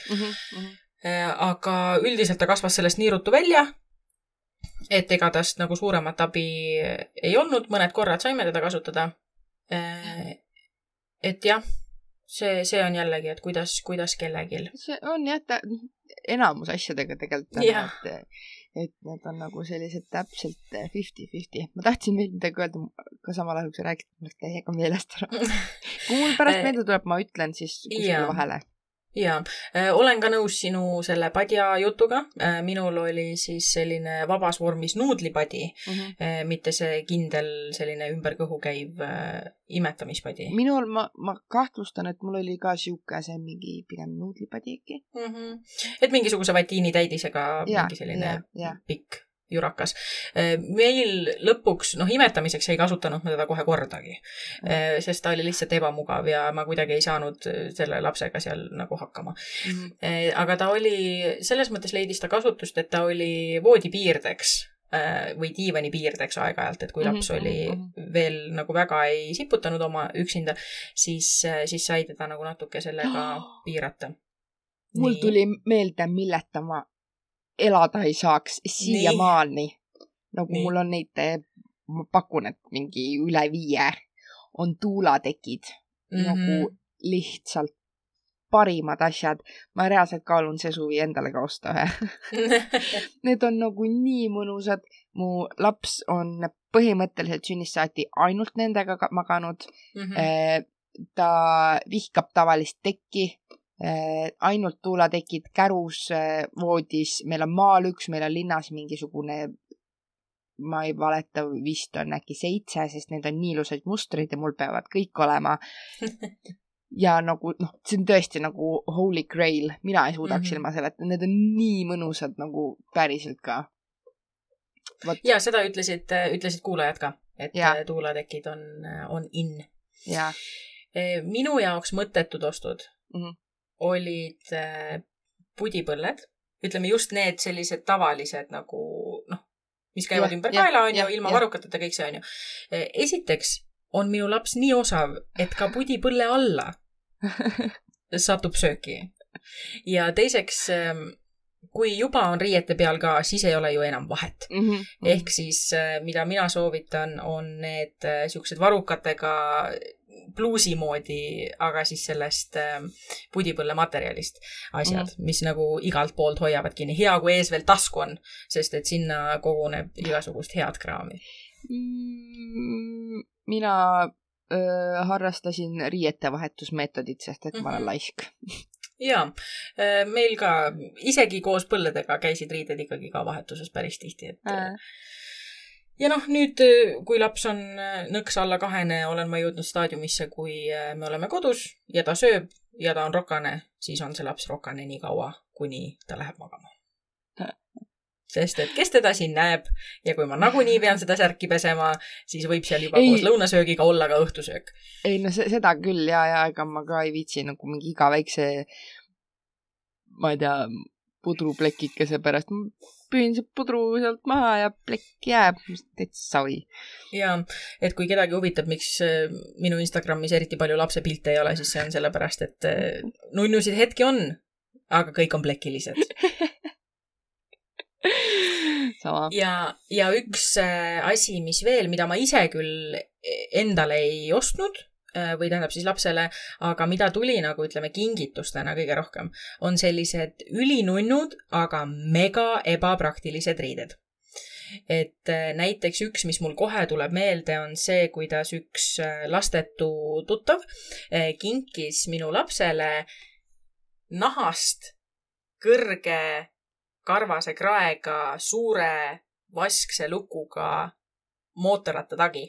Äh, aga üldiselt ta kasvas sellest nii ruttu välja, et ega tast nagu suuremat abi ei olnud, mõned korrad saime teda kasutada. et jah, see, see on jällegi, et kuidas, kuidas kellelgi. see on jah, ta enamus asjadega tegelikult on et, et need on nagu sellised täpselt fifty-fifty. ma tahtsin veel midagi öelda, aga samal ajal, kui sa rääkisid, mul läks täiega meelest ära. kui mul pärast Eh, meelde tuleb, ma ütlen siis kuskile vahele. Ja olen ka nõus sinu selle padja jutuga. minul oli siis selline vabas vormis nuudlipadi, mitte see kindel selline ümber kõhu käiv äh, imetamispadi minul, ma, ma kahtlustan, et mul oli ka sihuke, see mingi pigem nuudlipadi äkki. mm. -hmm. et mingisuguse vatiinitäidisega Jaa, mingi selline jaa, jaa. pikk jurakas. meil lõpuks, noh, imetamiseks ei kasutanud me teda kohe kordagi, sest ta oli lihtsalt ebamugav ja ma kuidagi ei saanud selle lapsega seal nagu hakkama. Eh, aga ta oli, selles mõttes leidis ta kasutust, et ta oli voodipiirdeks või diivani piirdeks aeg-ajalt, et kui Mhm, laps oli mhm. veel nagu väga ei siputanud oma üksinda, siis, siis sai teda nagu natuke sellega piirata. mul tuli meelde, milleta ma elada ei saaks siiamaani. nagu Nii. mul on neid, ma pakun, et mingi üle viie on tuulatekid mm, -hmm. nagu lihtsalt parimad asjad. ma reaalselt kaalun see suvi endale ka osta ühe. Need on nagu nii mõnusad. mu laps on põhimõtteliselt sünnist saati ainult nendega maganud. Mhm. Eh, ta vihkab tavalist tekki, ainult tuulatekid kärus eh, voodis, meil on maal üks, meil on linnas mingisugune, ma ei valeta, vist on äkki seitse, sest need on nii ilusad mustrid ja mul peavad kõik olema. ja nagu noh, see on tõesti nagu holy grail, mina ei suudaks mm -hmm. ilma selleta, need on nii mõnusad nagu päriselt ka. vot ja seda ütlesid, ütlesid kuulajad ka, et ja. tuulatekid on, on in. minu jaoks mõttetud ostud mm. -hmm. Olid äh, pudipõlled, ütleme just need sellised tavalised nagu noh, mis käivad Jah, ümber kaela, onju jah,, ilma jah. varrukateta, kõik see onju. esiteks on minu laps nii osav, et ka pudipõlle alla satub sööki. ja teiseks, kui juba on riiete peal ka, siis ei ole ju enam vahet. mm. -hmm. ehk siis, mida mina soovitan, on need äh, siuksed varrukatega pluusi moodi, aga siis sellest äh, pudipõlle materjalist asjad mm, -hmm. mis nagu igalt poolt hoiavad kinni. hea, kui ees veel tasku on, sest et sinna koguneb igasugust head kraami. Mm, mina öö, harrastasin riietevahetusmeetodit, sest et ma olen Mhm. laisk. ja meil ka isegi koos põlledega käisid riided ikkagi ka vahetuses päris tihti, et Äh. Ja noh, nüüd, kui laps on äh, nõks alla kahene, olen ma jõudnud staadiumisse, kui äh, me oleme kodus ja ta sööb ja ta on rokane, siis on see laps rokane nii kaua, kuni ta läheb magama. sest et kes teda siin näeb ja kui ma nagunii pean seda särki pesema, siis võib seal juba Ei. koos lõunasöögiga olla ka õhtusöök. ei no se- seda küll ja, ja ega ma ka ei viitsi nagu mingi iga väikse, ma ei tea, pudruplekikese pärast. püün see pudru sealt maha ja plekk jääb, täitsa savi. ja et kui kedagi huvitab, miks äh, minu Instagramis eriti palju lapsepilte ei ole, siis see on sellepärast, et äh, nunnusid hetki on, aga kõik on plekilised. sama. ja, ja üks äh, asi, mis veel, mida ma ise küll endale ei ostnud või tähendab siis lapsele, aga mida tuli nagu ütleme kingitustena kõige rohkem, on sellised ülinunnud, aga mega ebapraktilised riided. et äh, näiteks üks, mis mul kohe tuleb meelde, on see, kuidas üks äh, lastetu tuttav äh, kinkis minu lapsele nahast kõrge karvase kraega suure vaskse lukuga mootorrattatagi.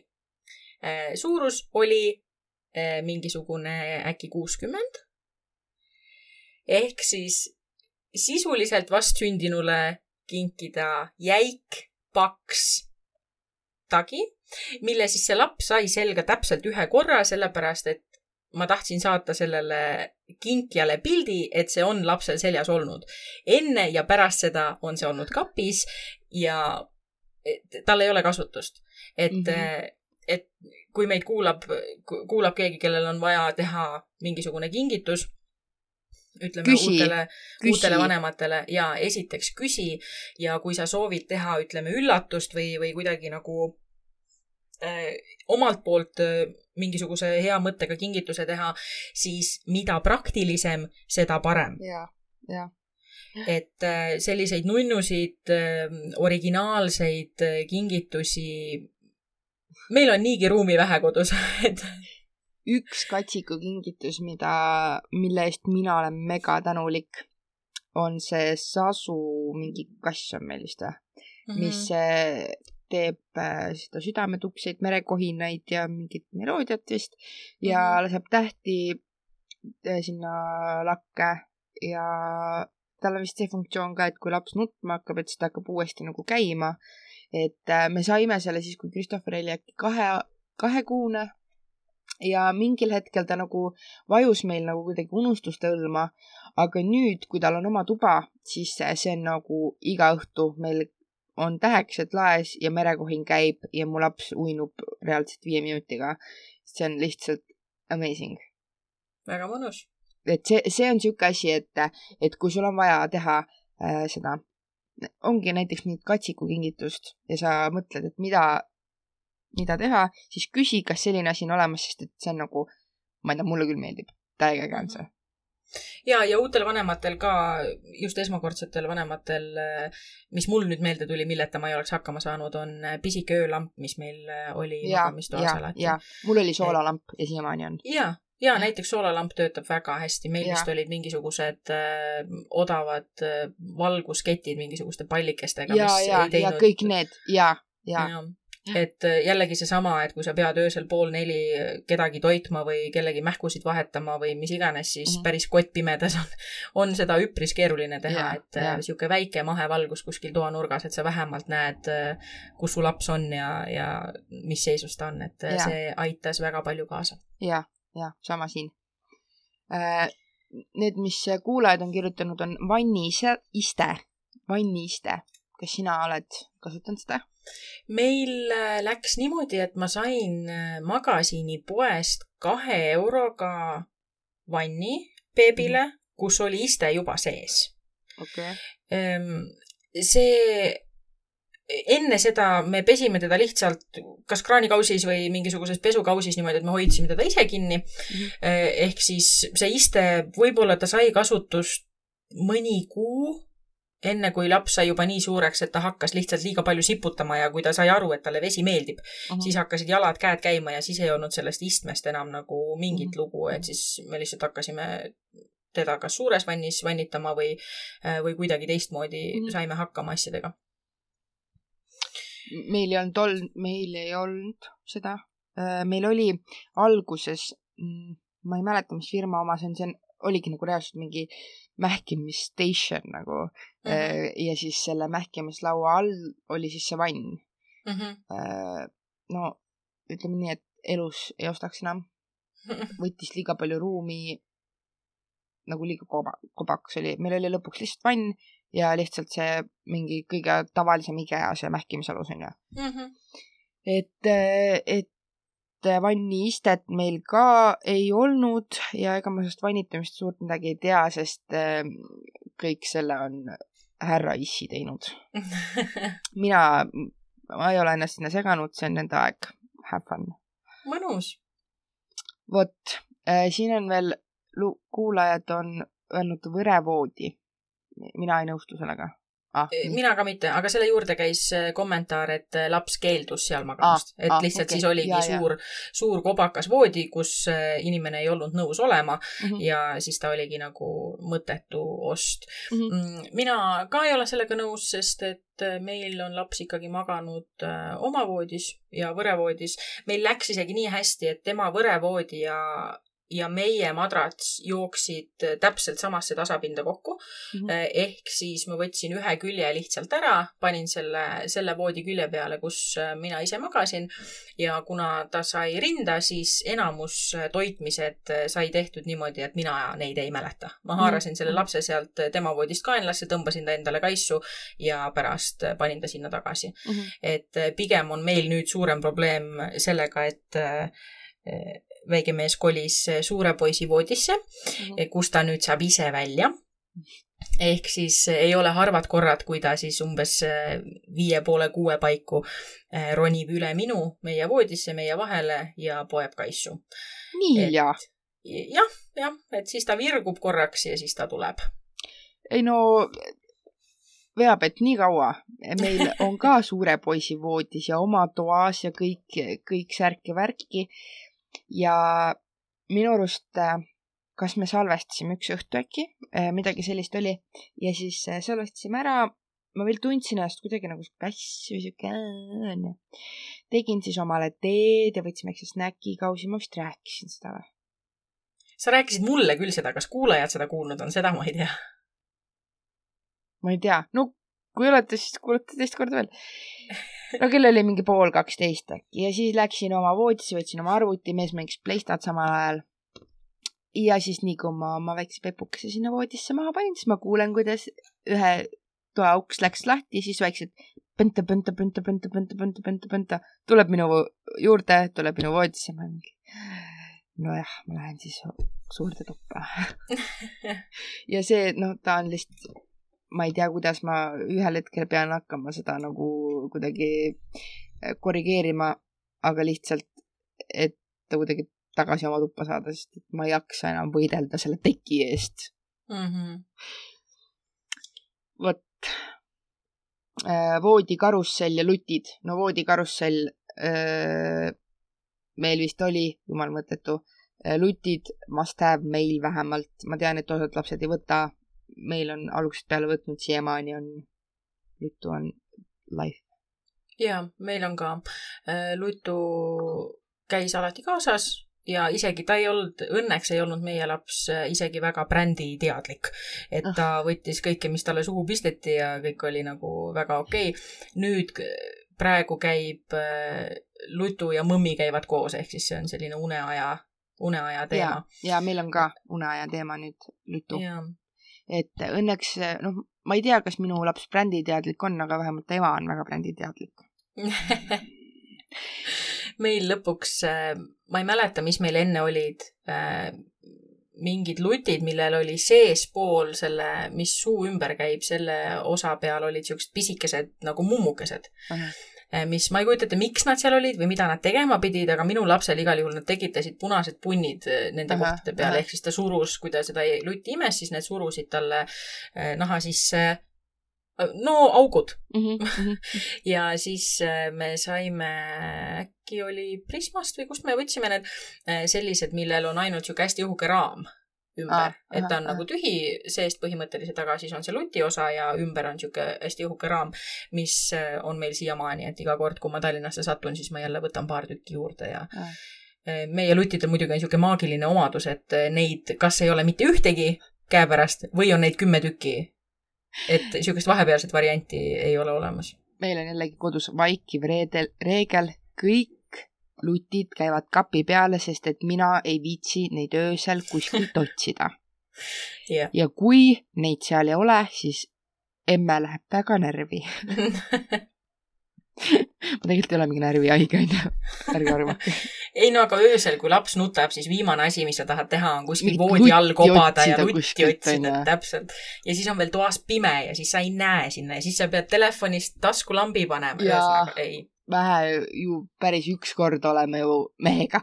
suurus oli mingisugune äkki kuuskümmend. ehk siis sisuliselt vastsündinule kinkida jäik, paks tagi, mille siis see laps sai selga täpselt ühe korra, sellepärast et ma tahtsin saata sellele kinkjale pildi, et see on lapsel seljas olnud. enne ja pärast seda on see olnud kapis ja tal ei ole kasutust. et mm. -hmm. Kui meid kuulab, kuulab keegi, kellel on vaja teha mingisugune kingitus, ütleme Küsi. uutele, uutele vanematele ja esiteks küsi ja kui sa soovid teha, ütleme üllatust või, või kuidagi nagu äh, omalt poolt äh, mingisuguse hea mõttega kingituse teha, siis mida praktilisem, seda parem. ja, ja et äh, selliseid nunnusid, äh, originaalseid äh, kingitusi, meil on niigi ruumi vähe kodus, et üks katsikukingitus, mida, mille eest mina olen mega tänulik, on see Sasu mingi kass on meil vist või mm, -hmm. mis teeb seda südametukseid, merekohinaid ja mingit meloodiat vist ja mm -hmm. laseb tähti sinna lakke ja tal on vist see funktsioon ka, et kui laps nutma hakkab, et siis ta hakkab uuesti nagu käima. Et me saime selle siis, kui Christopher oli äkki kahe, kahekuune ja mingil hetkel ta nagu vajus meil nagu kuidagi unustuste hõlma, aga nüüd, kui tal on oma tuba, siis see on nagu iga õhtu meil on tähekesed laes ja merekohin käib ja mu laps uinub reaalselt viie minutiga. see on lihtsalt amazing. väga mõnus. et see, see on niisugune asi, et, et kui sul on vaja teha äh, seda, ongi näiteks mingit katsikukingitust ja sa mõtled, et mida, mida teha, siis küsi, kas selline asi on olemas, sest et see on nagu, ma ei tea, mulle küll meeldib. täiega äge on see ja, ja uutel vanematel ka, just esmakordsetel vanematel, mis mul nüüd meelde tuli, milleta ma ei oleks hakkama saanud, on pisike öölamp, mis meil oli magamistoas alati. ja, mul oli soolalamp ja siiamaani on. ja, ja näiteks soolalamp töötab väga hästi, meil vist olid mingisugused äh, odavad äh, valgusketid mingisuguste pallikestega. ja, ja, ja kõik need. Ja, ja, ja et äh, jällegi seesama, et kui sa pead öösel pool neli kedagi toitma või kellegi mähkusid vahetama või mis iganes, siis mm -hmm. päris kottpimedas on, on seda üpris keeruline teha, et niisugune väike mahevalgus kuskil toanurgas, et sa vähemalt näed, kus su laps on ja, ja mis seisus ta on, et ja. see aitas väga palju kaasa. ja, ja sama siin. Need, mis kuulajad on kirjutanud, on vanniiste, vanniiste. kas sina oled kasutanud seda? meil äh, läks niimoodi, et ma sain äh, magasiinipoest kahe euroga vanni beebile mm, kus oli iste juba sees. Okay.. see, enne seda me pesime teda lihtsalt kas kraanikausis või mingisuguses pesukausis niimoodi, et me hoidsime teda ise kinni mm. -hmm. ehk siis see iste, võib-olla ta sai kasutust mõni kuu enne kui laps sai juba nii suureks, et ta hakkas lihtsalt liiga palju siputama ja kui ta sai aru, et talle vesi meeldib uh, -huh. siis hakkasid jalad-käed käima ja siis ei olnud sellest istmest enam nagu mingit uh -huh. lugu, et siis me lihtsalt hakkasime teda kas suures vannis vannitama või, või kuidagi teistmoodi uh -huh. saime hakkama asjadega. Meil ei olnud ol-, meil ei olnud seda. Äh, meil oli alguses, mm, ma ei mäleta, mis firma oma see on, see on, oligi nagu reaalselt mingi mähkimisstation nagu mm. -hmm. ja siis selle mähkimislaua all oli siis see vann mm. -hmm. no ütleme nii, et elus ei ostaks enam. võttis liiga palju ruumi, nagu liiga koba, kobakas oli, meil oli lõpuks lihtsalt vann ja lihtsalt see mingi kõige tavalisem IKEA see mähkimisalus onju mm. -hmm. et, et vanniistet meil ka ei olnud ja ega ma sellest vannitamist suurt midagi ei tea, sest äh, kõik selle on härra issi teinud mina, ma ei ole ennast sinna seganud, see on nende aeg. Have fun. mõnus. vot äh,, siin on veel, kuulajad on öelnud võrevoodi. Mina ei nõustu sellega ah,. mina ka mitte, aga selle juurde käis äh, kommentaar, et äh, laps keeldus seal magamast ah,, et ah, lihtsalt okay. siis oligi ja, suur, suur kobakas voodi, kus äh, inimene ei olnud nõus olema mm -hmm. ja siis ta oligi nagu mõttetu ost mhm. mm. -hmm. mina ka ei ole sellega nõus, sest et meil on laps ikkagi maganud oma voodis ja võrevoodis. meil läks isegi nii hästi, et tema võrevoodi ja ja meie madrats jooksid täpselt samasse tasapinda kokku mm. -hmm. ehk siis ma võtsin ühe külje lihtsalt ära, panin selle, selle voodi külje peale, kus äh, mina ise magasin ja kuna ta sai rinda, siis enamus äh, toitmised sai tehtud niimoodi, et mina neid ei mäleta. ma mhm. haarasin mm -hmm. selle lapse sealt tema voodist kaenlasse, tõmbasin ta endale kaisu ja pärast panin ta sinna tagasi mm. -hmm. et pigem on meil nüüd suurem probleem sellega, et väike mees kolis suure poisi voodisse mm, -hmm. kus ta nüüd saab ise välja. ehk siis ei ole harvad korrad, kui ta siis umbes viie poole kuue paiku ronib üle minu, meie voodisse, meie vahele ja poeb kaisu. nii hilja? jah, jah, et siis ta virgub korraks ja siis ta tuleb. ei no veab, et nii kaua. meil on ka suure poisi voodis ja oma toas ja kõik, kõik särki värki. Ja minu arust, kas me salvestasime üks õhtu äkki, midagi sellist oli ja siis salvestasime ära. ma veel tundsin ennast kuidagi nagu päss või siuke onju. tegin siis omale teed ja võtsime väikse snäkikausi, ma vist rääkisin seda või? sa rääkisid mulle küll seda, kas kuulajad seda kuulnud on, seda ma ei tea ma ei tea, no kui olete, siis kuulate teist korda veel no kell oli mingi pool kaksteist äkki. Ja siis läksin oma voodisse, võtsin oma arvuti, mees mängis Playstat samal ajal. ja siis nii kui ma oma väikse pepukese sinna voodisse maha panin, siis ma kuulen, kuidas ühe toa uks läks lahti, siis väiksed põnta, põnta, põnta, põnta, põnta, põnta, põnta, põnta. Tuleb minu juurde, tuleb minu voodisse, ma mingi nojah, ma lähen siis suurde tuppa. Ja see, noh, ta on lihtsalt ma ei tea, kuidas ma ühel hetkel pean hakkama seda nagu kuidagi äh, korrigeerima, aga lihtsalt, et ta kuidagi tagasi oma tuppa saada, sest et ma ei jaksa enam võidelda selle teki eest mm. -hmm. vot äh,, voodikarussell ja lutid. no voodikarussell äh, meil vist oli, jumal mõttetu lutid must have meil vähemalt, ma tean, et osad lapsed ei võta meil on algusest peale võtnud, siiamaani on, Lutu on life. ja meil on ka äh,, Lutu käis alati kaasas ja isegi ta ei olnud, õnneks ei olnud meie laps äh, isegi väga bränditeadlik. et ta ah. võttis kõike, mis talle suhu pisteti ja kõik oli nagu väga okei okay.. nüüd praegu käib äh, Lutu ja mõmmi käivad koos, ehk siis see on selline uneaja, uneaja teema. ja meil on ka uneaja teema nüüd Lutu et õnneks, noh, ma ei tea, kas minu laps bränditeadlik on, aga vähemalt ta ema on väga bränditeadlik meil lõpuks, äh, ma ei mäleta, mis meil enne olid, äh, mingid lutid, millel oli seespool selle, mis suu ümber käib, selle osa peal olid siuksed pisikesed nagu mummukesed uh. -huh mis ma ei kujuta ette, miks nad seal olid või mida nad tegema pidid, aga minu lapsel igal juhul nad tekitasid punased punnid eh, nende aha, kohtade peal, ehk siis ta surus, kui ta seda lutti imes, siis need surusid talle eh, naha sisse no augud mm. -hmm. ja siis me saime, äkki oli Prismast või kust me võtsime need sellised, millel on ainult sihuke hästi õhuke raam ümber, et ta on aha, nagu tühi seest põhimõtteliselt, aga siis on see luti osa ja ümber on niisugune hästi õhuke raam, mis äh, on meil siiamaani, et iga kord, kui ma Tallinnasse satun, siis ma jälle võtan paar tükki juurde ja aha. Äh, meie lutidel muidugi on niisugune maagiline omadus, et äh, neid kas ei ole mitte ühtegi käepärast või on neid kümme tükki. et niisugust vahepealset varianti ei ole olemas. meil on jällegi kodus vaikiv reedel, reegel, kõik lutid käivad kapi peale, sest et mina ei viitsi neid öösel kuskilt otsida yeah.. ja kui neid seal ei ole, siis emme läheb väga närvi ma tegelikult ei ole mingi närvihaige, onju. ärge arvake. ei no aga öösel, kui laps nutab, siis viimane asi, mis sa tahad teha, on kuskil voodi all kobada ja lutti otsida, täpselt. ja siis on veel toas pime ja siis sa ei näe sinna ja siis sa pead telefonist taskulambi panema. ühesõnaga ei vähe ju päris ükskord oleme ju mehega.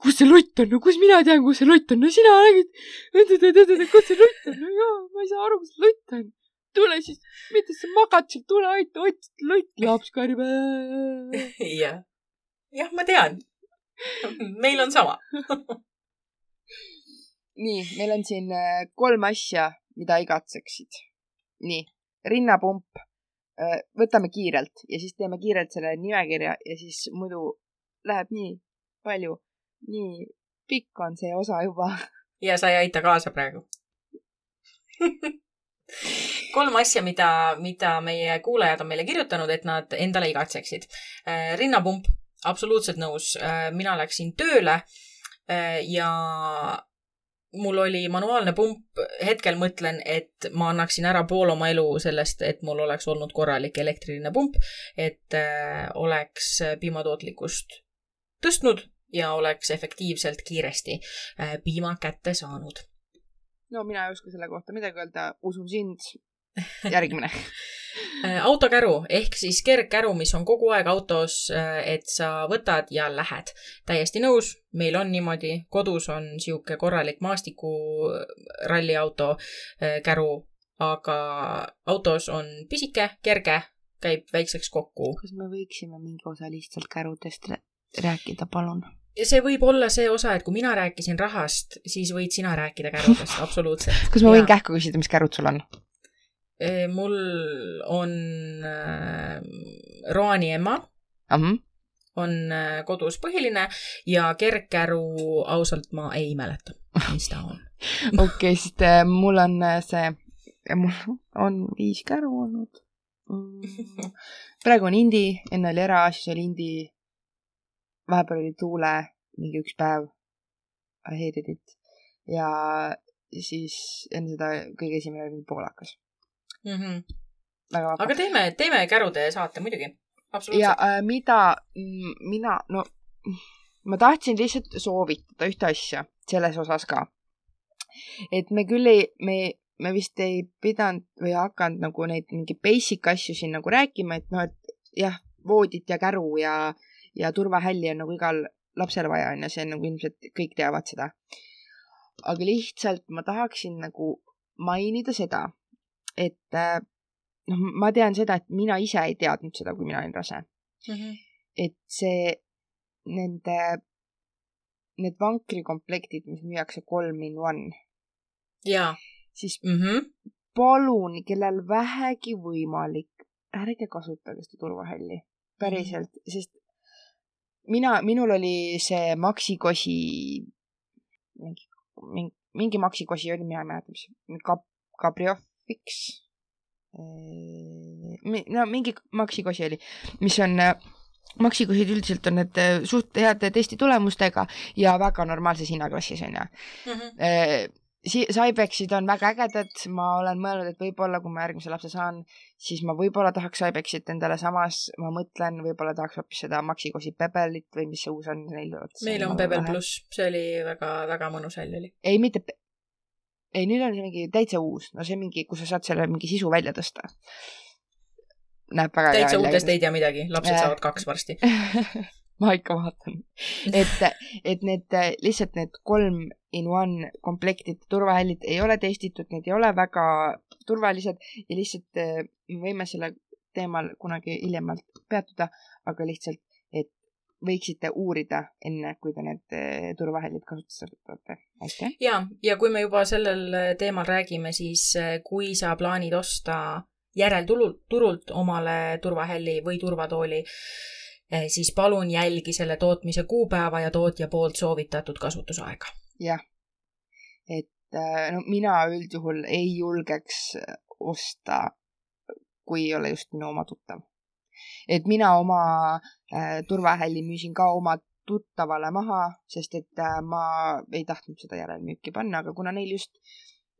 kus see lutt on, no kus mina tean, kus see lutt on, no sina räägid. kus see lutt on, no jaa, ma ei saa aru, kus lutt on. tule siis, mitte sa magad seal, tule aita otsida lutt, laps karjub. jah, jah, ma tean. meil on sama nii, meil on siin äh, kolm asja, mida igatseksid. nii, rinnapump võtame kiirelt ja siis teeme kiirelt selle nimekirja ja siis muidu läheb nii palju, nii pikk on see osa juba. ja sa ei aita kaasa praegu kolm asja, mida, mida meie kuulajad on meile kirjutanud, et nad endale igatseksid. Äh, rinnapump, absoluutselt nõus. Äh, mina läksin tööle ja mul oli manuaalne pump, hetkel mõtlen, et ma annaksin ära pool oma elu sellest, et mul oleks olnud korralik elektriline pump, et äh, oleks piimatootlikkust tõstnud ja oleks efektiivselt kiiresti äh, piima kätte saanud. no mina ei oska selle kohta midagi öelda, usun sind. järgmine Äh, autokäru ehk siis kergkäru, mis on kogu aeg autos, äh, et sa võtad ja lähed. täiesti nõus, meil on niimoodi, kodus on sihuke korralik maastikuralliauto äh, käru, aga autos on pisike, kerge, käib väikseks kokku. kas me võiksime mingi osa lihtsalt kärudest rääkida, palun? ja see võib olla see osa, et kui mina rääkisin rahast, siis võid sina rääkida kärudest, absoluutselt. kas ma võin kähku küsida, mis kärud sul on? Mul on äh, Roani ema uh. -huh. on äh, kodus põhiline ja kergkäru ausalt ma ei mäleta, mis ta on. okei siis äh, mul on see, mul on viis käru olnud mm.. praegu on Indi, enne oli Era, siis oli Indi. vahepeal oli Tuule mingi üks päev. I hated it. ja siis enne seda kõige esimene oli poolakas mm. -hmm. vahva. aga teeme, teeme kärude saate muidugi. ja äh, mida mina, no ma tahtsin lihtsalt soovitada ühte asja selles osas ka. et me küll ei, me, me vist ei pidanud või hakanud nagu neid mingi basic asju siin nagu rääkima, et noh, et jah, voodit ja käru ja, ja turvahälli on nagu igal lapsel vaja on ja see on nagu ilmselt kõik teavad seda. aga lihtsalt ma tahaksin nagu mainida seda, et äh, noh, ma tean seda, et mina ise ei teadnud seda, kui mina olin rase mm. -hmm. et see, nende, need vankrikomplektid, mis müüakse kolm in one. jaa. siis mm -hmm. palun, kellel vähegi võimalik, ärge kasutage seda turvahälli. päriselt mm, -hmm. sest mina, minul oli see Maxi-kosi, mingi, mingi, mingi Maxi-kosi oli, mina ei mäleta, mis, Kap-, Gabriel Fix. no mingi maksikosi oli, mis on maksikosid üldiselt on need äh, suht heade testitulemustega ja väga normaalses hinnaklassis onju mm -hmm.. Cybexid on väga ägedad, ma olen mõelnud, et võib-olla kui ma järgmise lapse saan, siis ma võib-olla tahaks Cybexit endale, samas ma mõtlen, võib-olla tahaks hoopis seda Maxikosi Pebelit või mis see uus on neil. meil on Pebel pluss, see oli väga-väga mõnus hall oli. ei, mitte ei, nüüd on see mingi täitsa uus, no see mingi, kus sa saad selle mingi sisu välja tõsta. näeb väga täitsa hea uutest ei tea midagi, lapsed äh. saavad kaks varsti ma ikka vaatan. et, et need lihtsalt need kolm in one komplektid turvahällid ei ole testitud, need ei ole väga turvalised ja lihtsalt äh, me võime selle teemal kunagi hiljemalt peatuda, aga lihtsalt võiksite uurida, enne kui te need eh, turvahällid kasutusele võtate. aitäh! ja, ja kui me juba sellel eh, teemal räägime, siis eh, kui sa plaanid osta järelturult, turult omale turvahälli või turvatooli, siis palun jälgi selle tootmise kuupäeva ja tootja poolt soovitatud kasutusaega. jah, et no mina üldjuhul ei julgeks osta, kui ei ole just minu oma tuttav et mina oma äh, turvahälli müüsin ka oma tuttavale maha, sest et äh, ma ei tahtnud seda järelmüüki panna, aga kuna neil just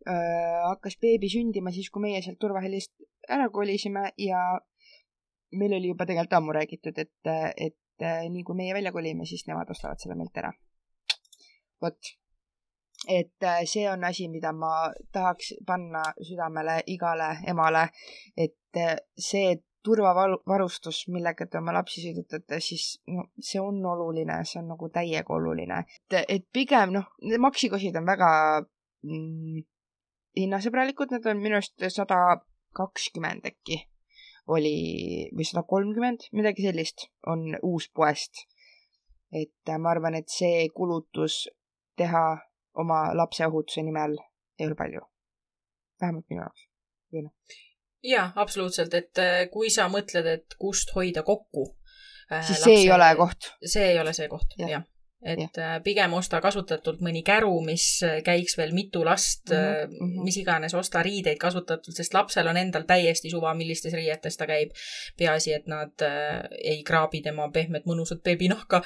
äh, hakkas beebi sündima siis, kui meie sealt turvahällist ära kolisime ja meil oli juba tegelikult ammu räägitud, et, et äh, nii kui meie välja kolime, siis nemad ostavad selle meilt ära. vot, et äh, see on asi, mida ma tahaks panna südamele igale emale, et äh, see, et turvavarustus, millega te oma lapsi sõidutate, siis no see on oluline, see on nagu täiega oluline. et, et pigem noh, maksikosid on väga mm, hinnasõbralikud, need on minu arust sada kakskümmend äkki oli või sada kolmkümmend, midagi sellist on uuspoest. et äh, ma arvan, et see kulutus teha oma lapse ohutuse nimel ei ole palju. vähemalt minu jaoks. või noh jaa, absoluutselt, et äh, kui sa mõtled, et kust hoida kokku äh,. siis lapse, see ei ole koht. see ei ole see koht ja., jah. et ja. Äh, pigem osta kasutatult mõni käru, mis käiks veel mitu last mm, -hmm. mis iganes, osta riideid kasutatult, sest lapsel on endal täiesti suva, millistes riietes ta käib. peaasi, et nad ei kraabi tema pehmet mõnusat beebinahka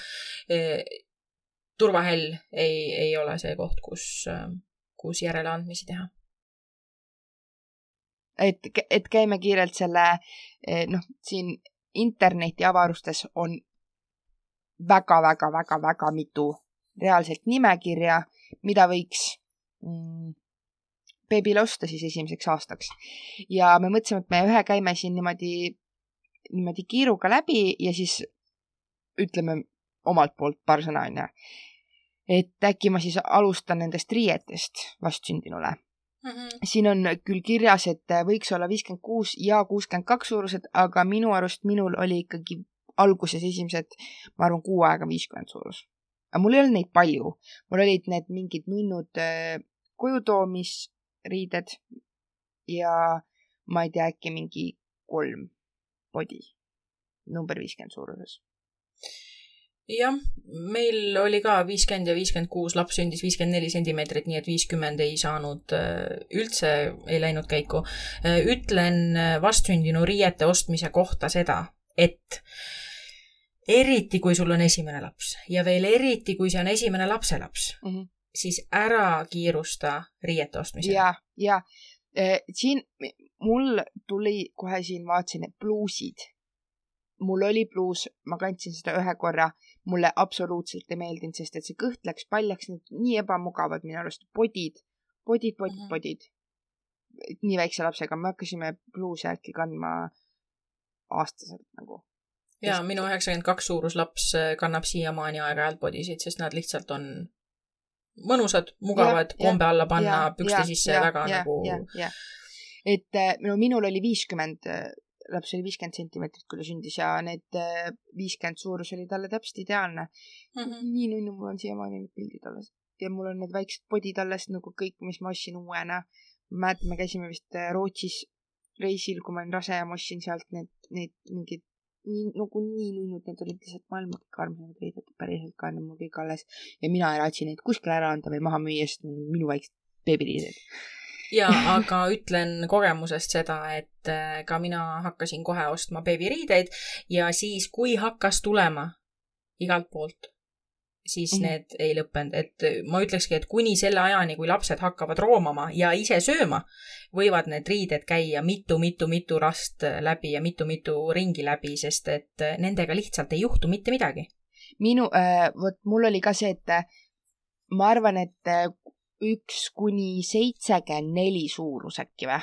turvahäll ei, ei ole see koht, kus, kus järeleandmisi teha et, et käime kiirelt selle, eh, noh, siin internetiavarustes on väga-väga-väga-väga mitu reaalselt nimekirja, mida võiks mm, beebile osta siis esimeseks aastaks. ja me mõtlesime, et me ühe käime siin niimoodi, niimoodi kiiruga läbi ja siis ütleme omalt poolt paar sõna, onju. et äkki ma siis alustan nendest riietest vastsündinule mm. -hmm. siin on küll kirjas, et võiks olla viiskümmend kuus ja kuuskümmend kaks suurused, aga minu arust minul oli ikkagi alguses esimesed, ma arvan, kuu aega viiskümmend suurus. aga mul ei olnud neid palju, mul olid need mingid nunnud äh, koju toomisriided ja ma ei tea, äkki mingi kolm podi, number viiskümmend suuruses jah, meil oli ka viiskümmend ja viiskümmend kuus, laps sündis viiskümmend neli sentimeetrit, nii et viiskümmend ei saanud äh, üldse, ei läinud käiku. Äh, ütlen äh, vastsündinu riiete ostmise kohta seda, et eriti kui sul on esimene laps ja veel eriti, kui see on esimene lapselaps mm, -hmm. siis ära kiirusta riiete ostmisega. ja, ja siin mul tuli kohe siin vaatasin, et pluusid mul oli pluus, ma kandsin seda ühe korra mulle absoluutselt ei meeldinud, sest et see kõht läks paljaks, nii ebamugavad minu arust, podid, podid, podid mm, -hmm. podid. nii väikse lapsega, me hakkasime pluuse äkki kandma aastaselt nagu. ja sest... minu üheksakümmend kaks suurus laps äh, kannab siiamaani aeg-ajalt podisid, sest nad lihtsalt on mõnusad, mugavad, kombe alla panna, pükste ja, sisse ja, väga ja, nagu. et no minul oli viiskümmend laps oli viiskümmend sentimeetrit, kui ta sündis ja need äh, viiskümmend suurus oli talle täpselt ideaalne mm. -hmm. nii nunnu, mul on siiamaani need pildid alles ja mul on need väiksed podid alles nagu kõik, mis ma ostsin uuena. ma mäletan, me käisime vist äh, Rootsis reisil, kui ma olin rase ja ma ostsin sealt need, need mingid nii nagu nii nunnud, need olid lihtsalt maailma kõige armsamad riided, päriselt ka on mul kõik alles ja mina ei raatsi neid kuskile ära anda või maha müüa, sest need on minu väiksed beebiriided ja aga ütlen kogemusest seda, et äh, ka mina hakkasin kohe ostma beebiriideid ja siis, kui hakkas tulema igalt poolt, siis mm -hmm. need ei lõppenud, et ma ütlekski, et kuni selle ajani, kui lapsed hakkavad roomama ja ise sööma, võivad need riided käia mitu-mitu-mitu rast läbi ja mitu-mitu ringi läbi, sest et nendega lihtsalt ei juhtu mitte midagi. minu äh,, vot mul oli ka see, et ma arvan, et üks kuni seitsekümmend neli suurus äkki või?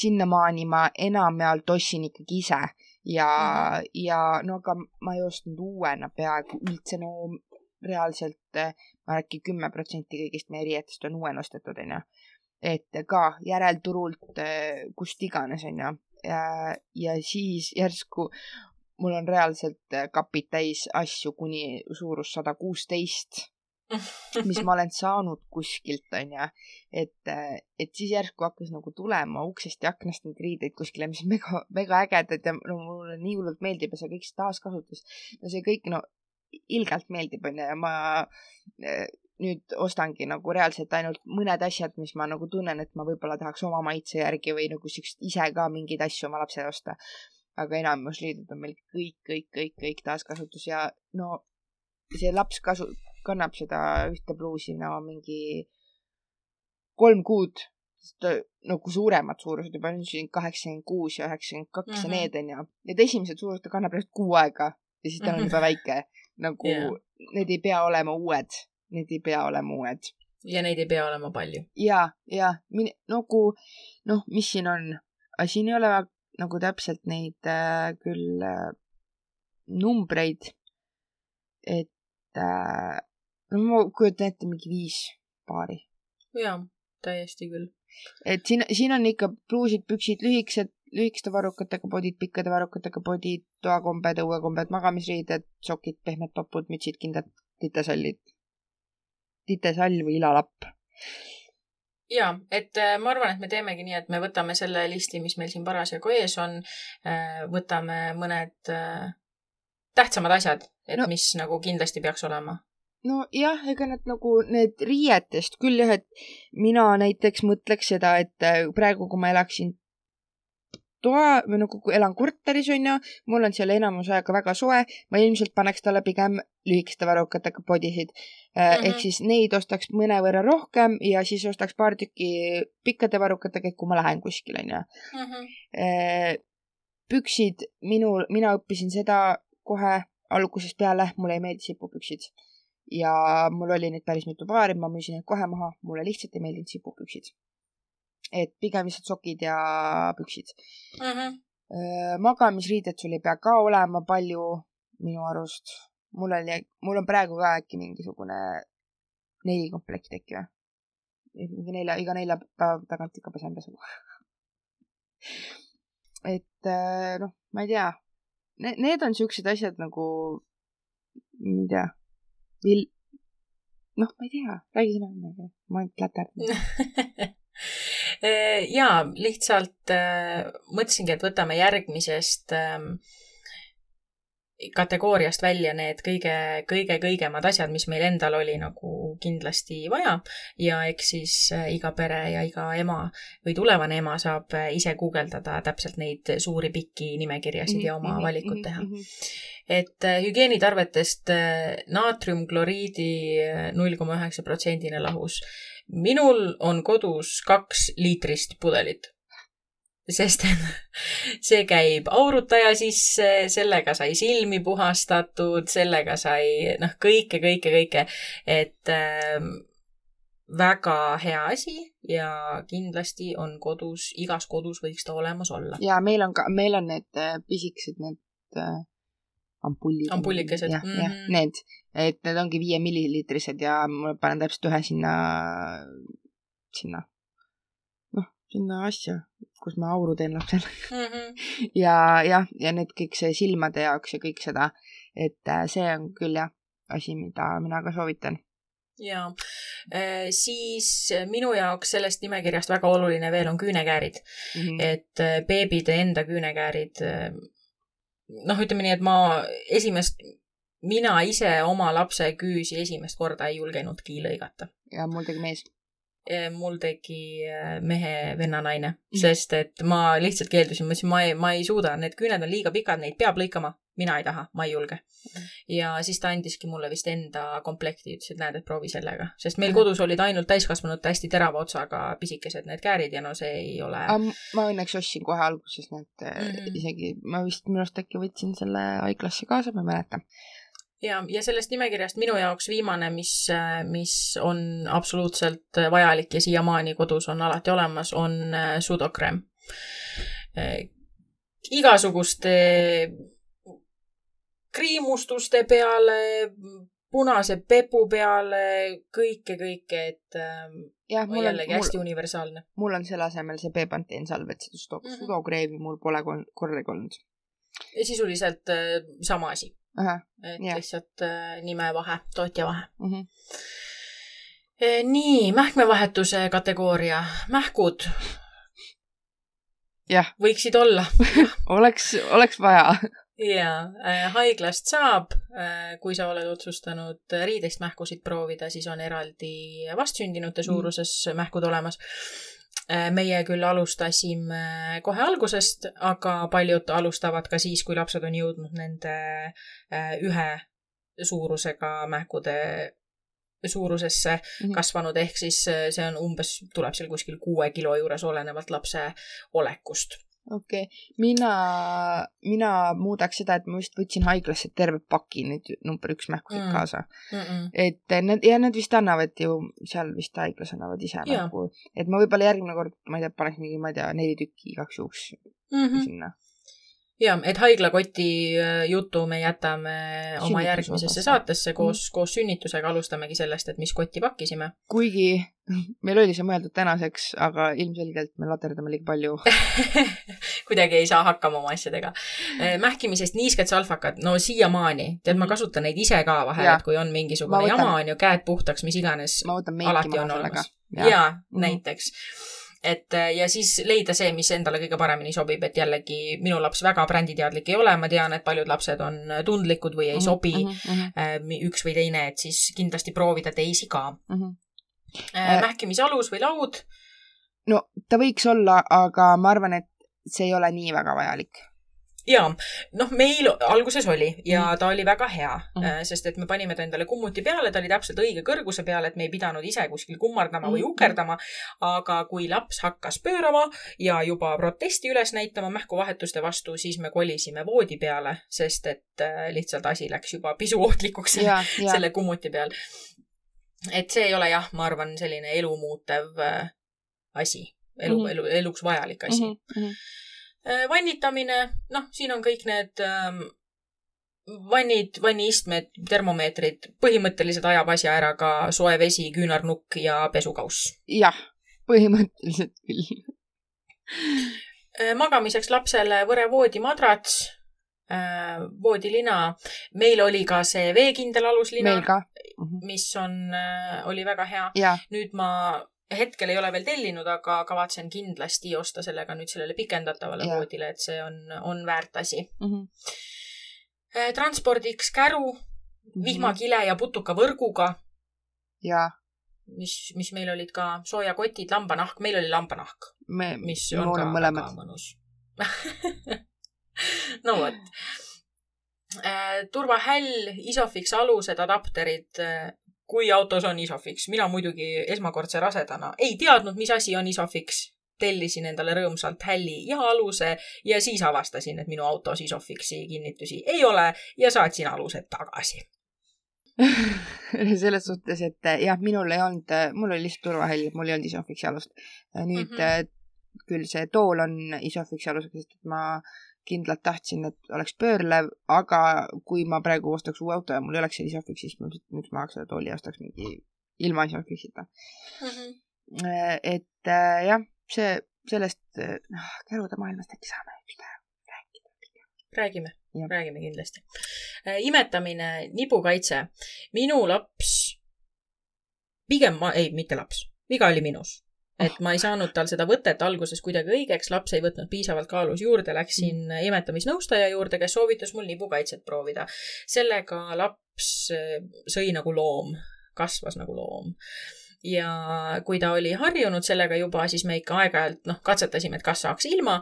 sinnamaani ma enamjaolt ostsin ikkagi ise ja mm, -hmm. ja no aga ma ei ostnud uuena peaaegu üldse, no reaalselt ma äkki kümme protsenti kõigist meie riietest on uuena ostetud, onju. et ka järelturult, kust iganes, onju. ja, ja siis järsku mul on reaalselt kapid täis asju kuni suurus sada kuusteist mis ma olen saanud kuskilt, onju. et, et siis järsku hakkas nagu tulema uksest ja aknast neid riideid kuskile, mis mega, mega ägedad ja no mulle nii hullult meeldib ja see kõik taaskasutus. no see kõik, no ilgelt meeldib, onju, ja ma eh, nüüd ostangi nagu reaalselt ainult mõned asjad, mis ma nagu tunnen, et ma võib-olla tahaks oma maitse järgi või nagu siukest ise ka mingeid asju oma lapsele osta. aga enamus riided on meil kõik, kõik, kõik, kõik taaskasutus ja no see laps kasu-, kannab seda ühte pluusi no mingi kolm kuud, nagu suuremad suurused juba on siin kaheksakümmend kuus ja üheksakümmend kaks ja mhm. need onju. Need esimesed suurused ta kannab ainult kuu aega ja siis ta on juba väike. nagu yeah. need ei pea olema uued, need ei pea olema uued. ja neid ei pea olema palju. ja, ja nagu noh, mis siin on, siin ei ole nagu täpselt neid äh, küll äh, numbreid, et äh, no ma kujutan ette mingi viis paari. jaa, täiesti küll. et siin, siin on ikka pluusid, püksid, lühikesed, lühikeste varrukatega podid, pikkade varrukatega podid, toakombed, õuekombed, magamisriided, sokid, pehmed papud, mütsid, kindad, titesallid. titesall või ilalapp ja, et äh, ma arvan, et me teemegi nii, et me võtame selle listi, mis meil siin parasjagu ees on, äh, võtame mõned äh, tähtsamad asjad, et no, mis nagu kindlasti peaks olema nojah, ega nad nagu need riietest küll jah, et mina näiteks mõtleks seda, et äh, praegu, kui ma elaksin toa või nagu elan korteris onju, mul on seal enamus aega väga soe, ma ilmselt paneks talle pigem lühikeste varrukatega podisid mm. -hmm. ehk siis neid ostaks mõnevõrra rohkem ja siis ostaks paar tükki pikkade varrukatega, kui ma lähen kuskile onju mm. -hmm. püksid, minul, mina õppisin seda kohe algusest peale, mulle ei meeldi sipupüksid ja mul oli neid päris mitu paari, ma müüsin need kohe maha, mulle lihtsalt ei meeldinud sipupüksid. et pigem lihtsalt sokid ja püksid mm. -hmm. magamisriided sul ei pea ka olema palju minu arust. mul oli, mul on praegu ka äkki mingisugune neli komplekti äkki või? mingi nelja, iga nelja päeva tagant ikka pesen pesu et noh, ma ei tea ne,. Need on siuksed asjad nagu, ma ei tea, vil-, noh, ma ei tea, räägi sina midagi, ma pläterdan jaa, lihtsalt äh, mõtlesingi, et võtame järgmisest äh, kategooriast välja need kõige, kõige, kõigemad asjad, mis meil endal oli nagu kindlasti vaja ja eks siis äh, iga pere ja iga ema või tulevane ema saab äh, ise guugeldada täpselt neid suuri pikki nimekirjasid ja oma mhm, valikut mhm, teha. Mhm. et äh, hügieenitarvetest naatriumkloriidi null koma üheksa protsendine lahus. minul on kodus kaks liitrist pudelit sest see käib aurutaja sisse, sellega sai silmi puhastatud, sellega sai noh, kõike, kõike, kõike, et äh, väga hea asi ja kindlasti on kodus, igas kodus võiks ta olemas olla. ja meil on ka, meil on need äh, pisikesed, need äh, ampullid. ampullikesed. jah mm, -hmm. jah, mhm. need, et need ongi viie milliliitrised ja ma panen täpselt ühe sinna, sinna, sinna asja kus ma auru teen lapsele mm. -hmm. ja jah, ja need kõik see silmade jaoks ja kõik seda, et äh, see on küll jah, asi, mida mina ka soovitan ja siis minu jaoks sellest nimekirjast väga oluline veel on küünekäärid mm. -hmm. et äh, beebide enda küünekäärid, äh, noh, ütleme nii, et ma esimest, mina ise oma lapse küüsi esimest korda ei julgenudki lõigata. ja mul tegi mees mul tegi äh, mehe vennanaine mm., sest et ma lihtsalt keeldusin, ma ütlesin, ma ei, ma ei suuda, need küüned on liiga pikad, neid peab lõikama. mina ei taha, ma ei julge mm.. ja siis ta andiski mulle vist enda komplekti, ütles, et näed, et proovi sellega, sest meil mm. kodus olid ainult täiskasvanute hästi terava otsaga pisikesed need käärid ja no see ei ole. ma õnneks ostsin kohe alguses need mm -hmm. isegi, ma vist minu arust äkki võtsin selle haiglasse kaasa, ma ei mäleta ja, ja sellest nimekirjast minu jaoks viimane, mis, mis on absoluutselt vajalik ja siiamaani kodus on alati olemas, on äh, sudokrem. Äh, igasuguste kriimustuste peale, punase pepu peale, kõike, kõike, et jah, mul on jällegi hästi mul, universaalne. mul on selle asemel see Bepanteen salvetsed, mhm. sudokreemi mm -hmm. mul pole kordagi olnud. sisuliselt äh, sama asi et yeah. lihtsalt äh, nimevahe, tootjavahe mm. -hmm. E, nii, mähkmevahetuse kategooria, mähkud. jah. võiksid olla oleks, oleks vaja jaa äh,, haiglast saab äh,, kui sa oled otsustanud riidest mähkusid proovida, siis on eraldi vastsündinute suuruses mm. mähkud olemas meie küll alustasime kohe algusest, aga paljud alustavad ka siis, kui lapsed on jõudnud nende äh, ühe suurusega mähkude suurusesse mm -hmm. kasvanud, ehk siis äh, see on umbes, tuleb seal kuskil kuue kilo juures, olenevalt lapse olekust okei okay., mina, mina muudaks seda, et ma vist võtsin haiglasse terve paki neid number üks mähkusid mm. kaasa mm. -mm. et need ja need vist annavad ju seal vist haiglas annavad ise ja. nagu, et ma võib-olla järgmine kord, ma ei tea, paneks mingi, ma ei tea, neli tükki igaks juhuks mm -hmm. sinna ja, et haiglakoti äh, jutu me jätame oma järgmisesse saatesse koos mm., koos sünnitusega, alustamegi sellest, et mis kotti pakkisime. kuigi meil oli see mõeldud tänaseks, aga ilmselgelt me laterdame liiga palju kuidagi ei saa hakkama oma asjadega. Äh, mähkimisest niisked salvakad, no siiamaani, tead, ma kasutan neid ise ka vahel, et kui on mingisugune võtan... jama, on ju, käed puhtaks, mis iganes. alati on olemas. jaa ja, mm -hmm. näiteks et äh, ja siis leida see, mis endale kõige paremini sobib, et jällegi minu laps väga bränditeadlik ei ole, ma tean, et paljud lapsed on tundlikud või ei mm -hmm, sobi mm -hmm. üks või teine, et siis kindlasti proovida teisi ka mm. -hmm. mähkimisalus või laud? no ta võiks olla, aga ma arvan, et see ei ole nii väga vajalik jaa, noh, meil alguses oli ja mm. ta oli väga hea mm, -hmm. sest et me panime ta endale kummuti peale, ta oli täpselt õige kõrguse peal, et me ei pidanud ise kuskil kummardama mm -hmm. või mhm. ukerdama. aga kui laps hakkas pöörama ja juba protesti üles näitama mähkuvahetuste vastu, siis me kolisime voodi peale, sest et äh, lihtsalt asi läks juba pisoohtlikuks ja, ja. selle kummuti peal. et see ei ole jah, ma arvan, selline elumuutev äh, asi elu mm, Mhm. -hmm. elu, eluks vajalik asi mm. Mhm, mhm. -hmm. vannitamine, noh, siin on kõik need ähm, vannid, vanniistmed, termomeetrid, põhimõtteliselt ajab asja ära ka soe vesi, küünarnukk ja pesukauss. jah, põhimõtteliselt küll. Äh, magamiseks lapsele võre voodimadrats, voodilina. meil oli ka see veekindel aluslina meil, ka. mis on, oli väga hea. nüüd ma hetkel ei ole veel tellinud, aga kavatsen kindlasti osta sellega nüüd sellele pikendatavale Jah. voodile, et see on, on väärt asi. Mhm. transpordiks käru, Mhm. vihmakile ja putukavõrguga, ja mis, mis meil olid ka soojakotid, lambanahk, meil oli lambanahk, me, mis on ka oleme väga mõlemad. mõnus. no vot. turvahäll, Isofix alused, adapterid. Kui autos on Isofix, mina muidugi esmakordse rasedana ei teadnud, mis asi on Isofix. tellisin endale rõõmsalt hälli ja aluse ja siis avastasin, et minu autos Isofixi kinnitusi ei ole ja saatsin alused tagasi. selles suhtes, et eh, jah, minul ei olnud, mul oli lihtsalt turvahäll, mul ei olnud Isofixi alust. nüüd mm. -hmm. küll see tool on Isofixi alusega, sest et ma kindlalt tahtsin, et oleks pöörlev, aga kui ma praegu ostaks uue auto ja mul ei oleks seal Isofixi, siis ma et miks ma selle tooli ostaks mingi ilma Isofixita. et äh, jah, see, sellest, noh, kärude maailmast äkki saame üks päev rääkida. räägime räägime kindlasti. imetamine, nibukaitse. minu laps, pigem ma, ei, mitte laps, viga oli minus. Et ma ei saanud tal seda võtet alguses kuidagi õigeks, laps ei võtnud piisavalt kaalus juurde, läksin mm. imetamisnõustaja juurde, kes soovitas mul nibukaitset proovida. sellega laps äh, sõi nagu loom, kasvas nagu loom ja kui ta oli harjunud sellega juba, siis me ikka aeg-ajalt noh, katsetasime, et kas saaks ilma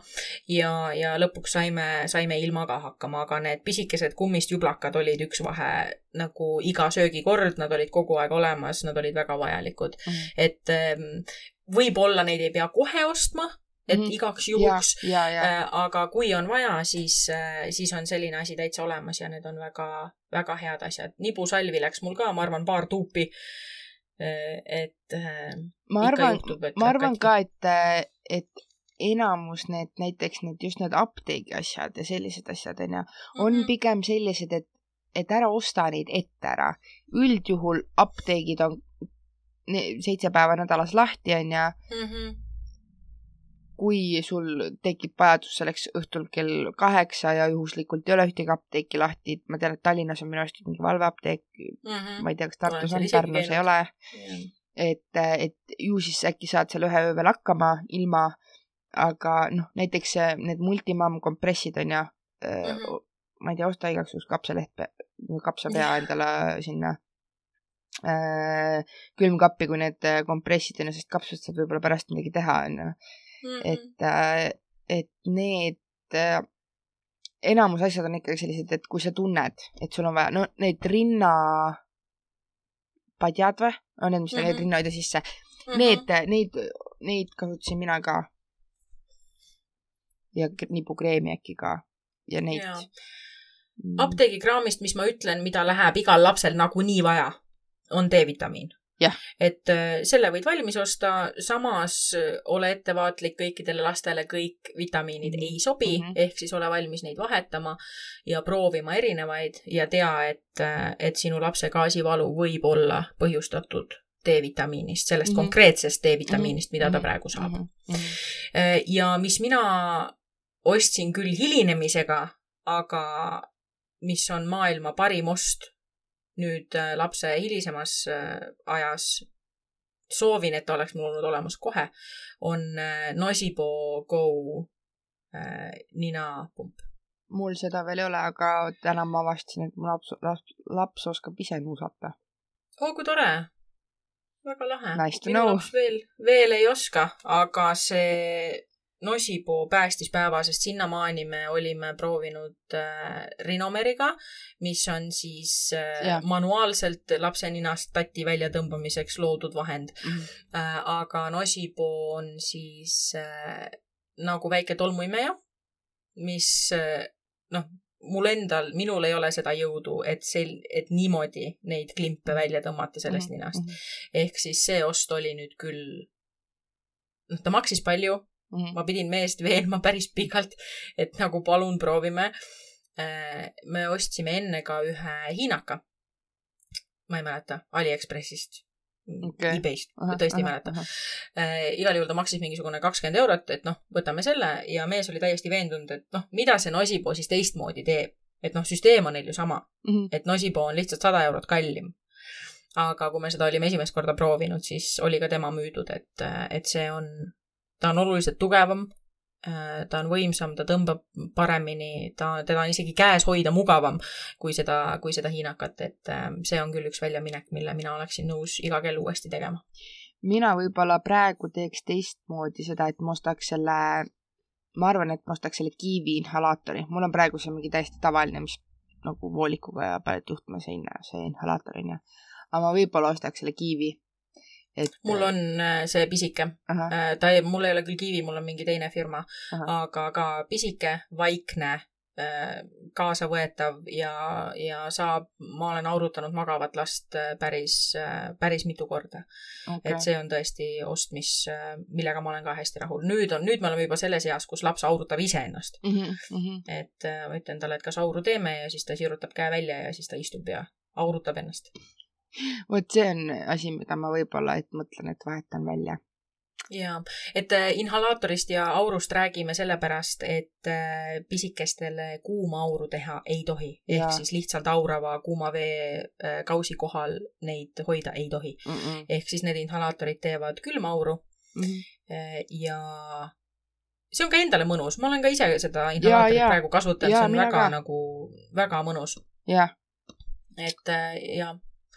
ja, ja lõpuks saime, saime ilma ka hakkama, aga need pisikesed kummist jublakad olid üks vahe nagu iga söögikord, nad olid kogu aeg olemas, nad olid väga vajalikud. et ähm, võib-olla neid ei pea kohe ostma, et Mhm. igaks juhuks, Äh, aga kui on vaja, siis, siis on selline asi täitsa olemas ja need on väga, väga head asjad. nibusalvi läks mul ka, ma arvan, paar tuupi. et äh, ma ikka arvan et, ma arvan katki. ka, et, et enamus need näiteks need just need apteegi asjad ja sellised asjad onju, on Mhm. pigem sellised, et, et ära osta neid ette ära. üldjuhul apteegid on seitse päeva nädalas lahti onju. Mhm. kui sul tekib vajadus selleks õhtul kell kaheksa ja juhuslikult ei ole ühtegi apteeki lahti, ma tean, et Tallinnas on minu arust mingi valveapteek, Mhm. ma ei tea, kas Tartus on, Pärnus ei ole Jah. et, et ju siis äkki saad seal ühe öö veel hakkama ilma, aga noh, näiteks äh, need multimam kompressid on ju Mhm. mm, ma ei tea, osta igaks juhuks kapsaleht, kapsapea endale sinna äh, külmkappi, kui need äh, kompressid on ju, sest kapsast saab võib-olla pärast midagi teha, on ju. Et, et need äh, enamus asjad on ikkagi sellised, et kui sa tunned, et sul on vaja, no need rinnapadjad või, on need, mis Mhm. lähevad rinnahoidja sisse, Mhm. need, neid, neid kasutasin mina ka. ja nipukreemi äkki ka ja neid mm.. apteegikraamist, mis ma ütlen, mida läheb igal lapsel nagunii vaja, on D-vitamiin Jah.. et äh, selle võid valmis osta, samas äh, ole ettevaatlik kõikidele lastele, kõik vitamiinid Mhm. ei sobi mm, Mhm. -hmm. ehk siis ole valmis neid vahetama ja proovima erinevaid ja tea, et, et sinu lapse gaasivalu võib olla põhjustatud D-vitamiinist, sellest mm Mhm. -hmm. konkreetsest D-vitamiinist, mida ta Mhm. praegu saab mm. -hmm. Äh, ja mis mina ostsin küll hilinemisega, aga mis on maailma parim ost nüüd äh, lapse hilisemas äh, ajas, soovin, et ta oleks mul olnud olemas kohe, on äh, Nosibo Go ninapump. mul seda veel ei ole, aga täna ma avastasin, et mu laps, laps, laps oskab ise nuusata. oo, kui tore. väga lahe. Nice to minu know. laps veel, veel ei oska, aga see Nosibo päästis päeva, sest sinnamaani me olime proovinud äh, Rinomeriga, mis on siis äh, Jah. manuaalselt lapse ninast tati väljatõmbamiseks loodud vahend Mhm. äh,. aga Nosibo on siis äh, nagu väike tolmuimeja, mis äh, noh, mul endal, minul ei ole seda jõudu, et sel-, et niimoodi neid klimpe välja tõmmata sellest Mhm. ninast. ehk siis see ost oli nüüd küll noh, ta maksis palju, Mhm. ma pidin meest veenma päris pikalt, et nagu palun proovime. me ostsime enne ka ühe hiinaka. ma ei mäleta, Aliekspressist Okei. e-Bayst, tõesti ei mäleta. igal juhul ta maksis mingisugune kakskümmend eurot, et noh, võtame selle ja mees oli täiesti veendunud, et noh, mida see Nosipoo siis teistmoodi teeb. et noh, süsteem on neil ju sama, Mhm. et Nosipoo on lihtsalt sada eurot kallim. aga kui me seda olime esimest korda proovinud, siis oli ka tema müüdud, et, et see on, ta on oluliselt tugevam. ta on võimsam, ta tõmbab paremini, ta, teda on isegi käes hoida mugavam kui seda, kui seda hiinakat, et äh, see on küll üks väljaminek, mille mina oleksin nõus iga kell uuesti tegema. mina võib-olla praegu teeks teistmoodi seda, et ma ostaks selle, ma arvan, et ma ostaks selle kiivi inhalaatori, mul on praegu see mingi täiesti tavaline, mis nagu voolikuga ja paned juhtme seina, see inhalaator on ju. aga ma võib-olla ostaks selle kiivi. Et mul on äh, see pisike, ahah, ta ei, mul ei ole küll Kivi, mul on mingi teine firma, aga ka pisike, vaikne, kaasavõetav ja, ja saab, ma olen aurutanud magavat last äh, päris, päris mitu korda. okei et. see on tõesti ost, mis, millega ma olen ka hästi rahul. nüüd on, nüüd me oleme juba selles eas, kus laps aurutab iseennast. Mhm, et äh, ma ütlen talle, et kas auru teeme ja siis ta sirutab käe välja ja siis ta istub ja aurutab ennast. Vot see on asi, mida ma võib-olla, et mõtlen, et vahetan välja. ja, et äh, inhalaatorist ja aurust räägime sellepärast, et äh, pisikestele kuuma auru teha ei tohi. ehk siis lihtsalt aurava kuuma vee äh, kausi kohal neid hoida ei tohi. ehk siis need inhalaatorid teevad külma auru Mhm. äh, ja see on ka endale mõnus, ma olen ka ise seda inhalaatorit jaa. praegu kasutanud, see on väga ka. nagu, väga mõnus. jah, et äh,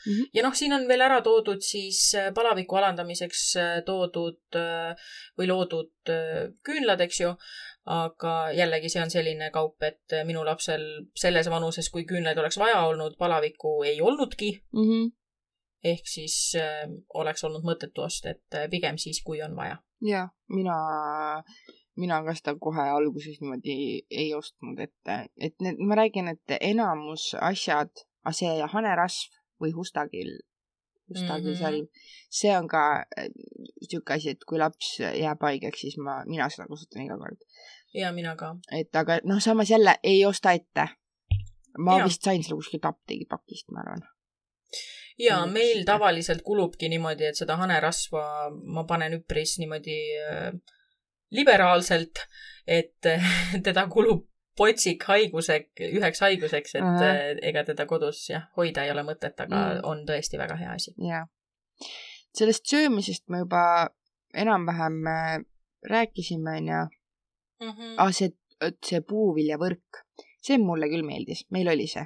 ja Mhm. ja noh, siin on veel ära toodud siis äh, palaviku alandamiseks äh, toodud äh, või loodud küünlad, eks ju. aga jällegi, see on selline kaup, et minu lapsel selles vanuses, kui küünlaid oleks vaja olnud, palavikku ei olnudki. Mhm. ehk siis äh, oleks olnud mõttetu ost, et pigem siis, kui on vaja. jah, mina, mina ka seda kohe alguses niimoodi ei ostnud, et, et need, ma räägin, et enamus asjad, see hanerasv või hustakill, hustakisalv mm, -hmm. see on ka niisugune asi, et kui laps jääb haigeks, siis ma, mina seda kasutan iga kord. ja mina ka. et aga noh, samas jälle ei osta ette. ma ja. vist sain selle kuskilt apteegipakist, ma arvan. ja meil tavaliselt kulubki niimoodi, et seda hanerasva ma panen üpris niimoodi äh, liberaalselt, et äh, teda kulub potsik haiguse, üheks haiguseks, et Ahah. äh, ega teda kodus jah, hoida ei ole mõtet, aga Mm. on tõesti väga hea asi. jah. sellest söömisest me juba enam-vähem äh, rääkisime, onju. ah, see, see puuviljavõrk, see mulle küll meeldis, meil oli see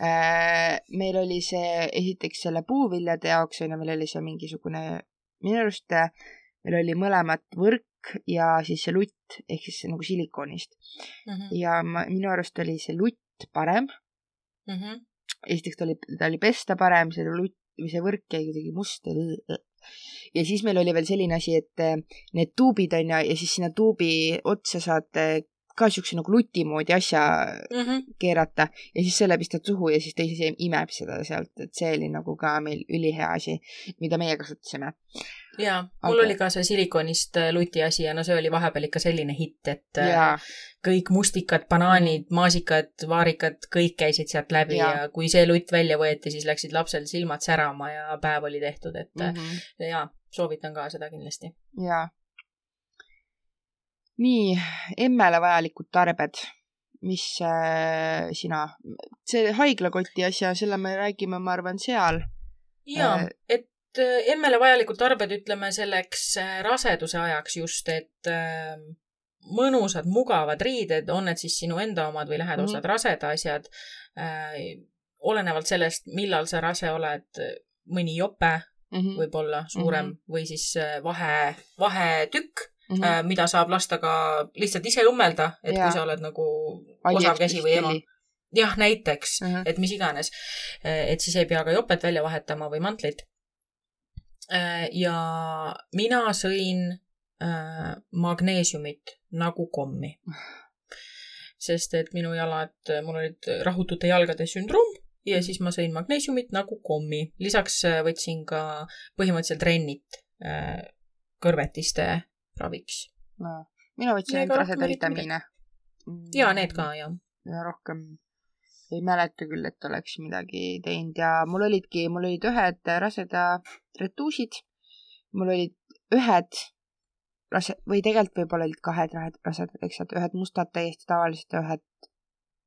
äh,. meil oli see esiteks selle puuviljade jaoks onju, meil oli see mingisugune, minu arust meil oli mõlemat võrk ja siis see lutt ehk siis nagu silikoonist Mhm. ja ma, minu arust oli see lutt parem. Mhm. esiteks ta oli, ta oli pesta parem, see lutt või see võrk jäi kuidagi must. ja siis meil oli veel selline asi, et eh, need tuubid on ju, ja siis sinna tuubi otsa saad eh, ka siukse nagu luti moodi asja Mhm. keerata ja siis selle pistad suhu ja siis teise imeb seda sealt, et see oli nagu ka meil ülihea asi, mida meie kasutasime. Ja mul Aga- oli ka see silikoonist äh, luti asi ja no see oli vahepeal ikka selline hitt, et äh, ja, kõik mustikad, banaanid, maasikad, vaarikad, kõik käisid sealt läbi ja. Jaa. ja kui see lutt välja võeti, siis läksid lapsel silmad särama ja päev oli tehtud, et mm. -hmm. ja soovitan ka seda kindlasti. ja. nii, emmele vajalikud tarbed, mis äh, sina, see haiglakoti asja, selle me räägime, ma arvan, seal. ja Äh,, et emmele vajalikud tarbed, ütleme selleks äh, raseduse ajaks just, et äh, mõnusad, mugavad riided, on need siis sinu enda omad või lähed Mhm. ostad raseda asjad olenevalt sellest, millal sa rase oled, mõni jope Mhm. võib-olla suurem mm -hmm. või siis vahe, vahetükk mm. -hmm. mida saab lasta ka lihtsalt ise õmmelda, et Jaa. kui sa oled nagu osav käsi või ema. jah, näiteks mm. -hmm. et mis iganes. et siis ei pea ka jopet välja vahetama või mantlit. Ja mina sõin äh, magneesiumit nagu kommi. sest et minu jalad, mul olid rahutute jalgade sündroom ja siis ma sõin magneesiumit nagu kommi. lisaks äh, võtsin ka põhimõtteliselt rennit äh, kõrvetiste raviks no mina võtsin Ega ainult rohkem raseda eriti vitamiine. ja need ka, jah. ja rohkem ei mäleta küll, et oleks midagi teinud ja mul olidki, mul olid ühed raseda retuusid, mul olid ühed rase- või tegelikult võib-olla olid kahed rasedad, eks, et ühed mustad täiesti tavalised ja ühed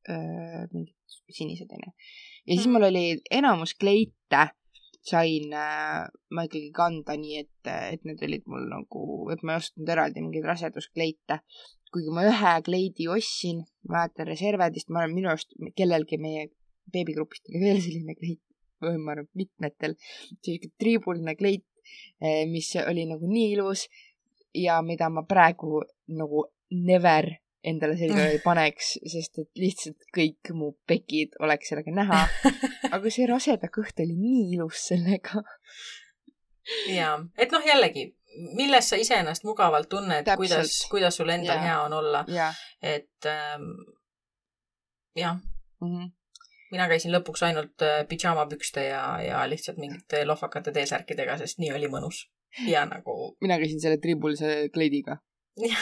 öö, mingid sinised onju. ja siis Mhm. mul oli enamus kleite sain äh, ma ikkagi kanda nii, et, et need olid mul nagu, et ma ei ostnud eraldi mingeid raseduskleite. Kuigi ma ühe kleidi ostsin, ma mäletan Reservedist, ma arvan, minu arust kellelgi meie beebigrupist oli veel selline kleit, või ma arvan, mitmetel, selline triibuline kleit, mis oli nagu nii ilus ja mida ma praegu nagu never endale selga ei paneks, sest et lihtsalt kõik mu pekid oleks sellega näha. aga see raseda kõht oli nii ilus sellega. ja, et noh, jällegi, milles sa ise ennast mugavalt tunned, kuidas, kuidas sul endal Jaa. hea on olla, jah et ähm, jah, mm -hmm. mina käisin lõpuks ainult äh, pidžaamapükste ja, ja lihtsalt mingite lohvakate T-särkidega, sest nii oli mõnus. ja nagu mina käisin selle tribulise kleidiga.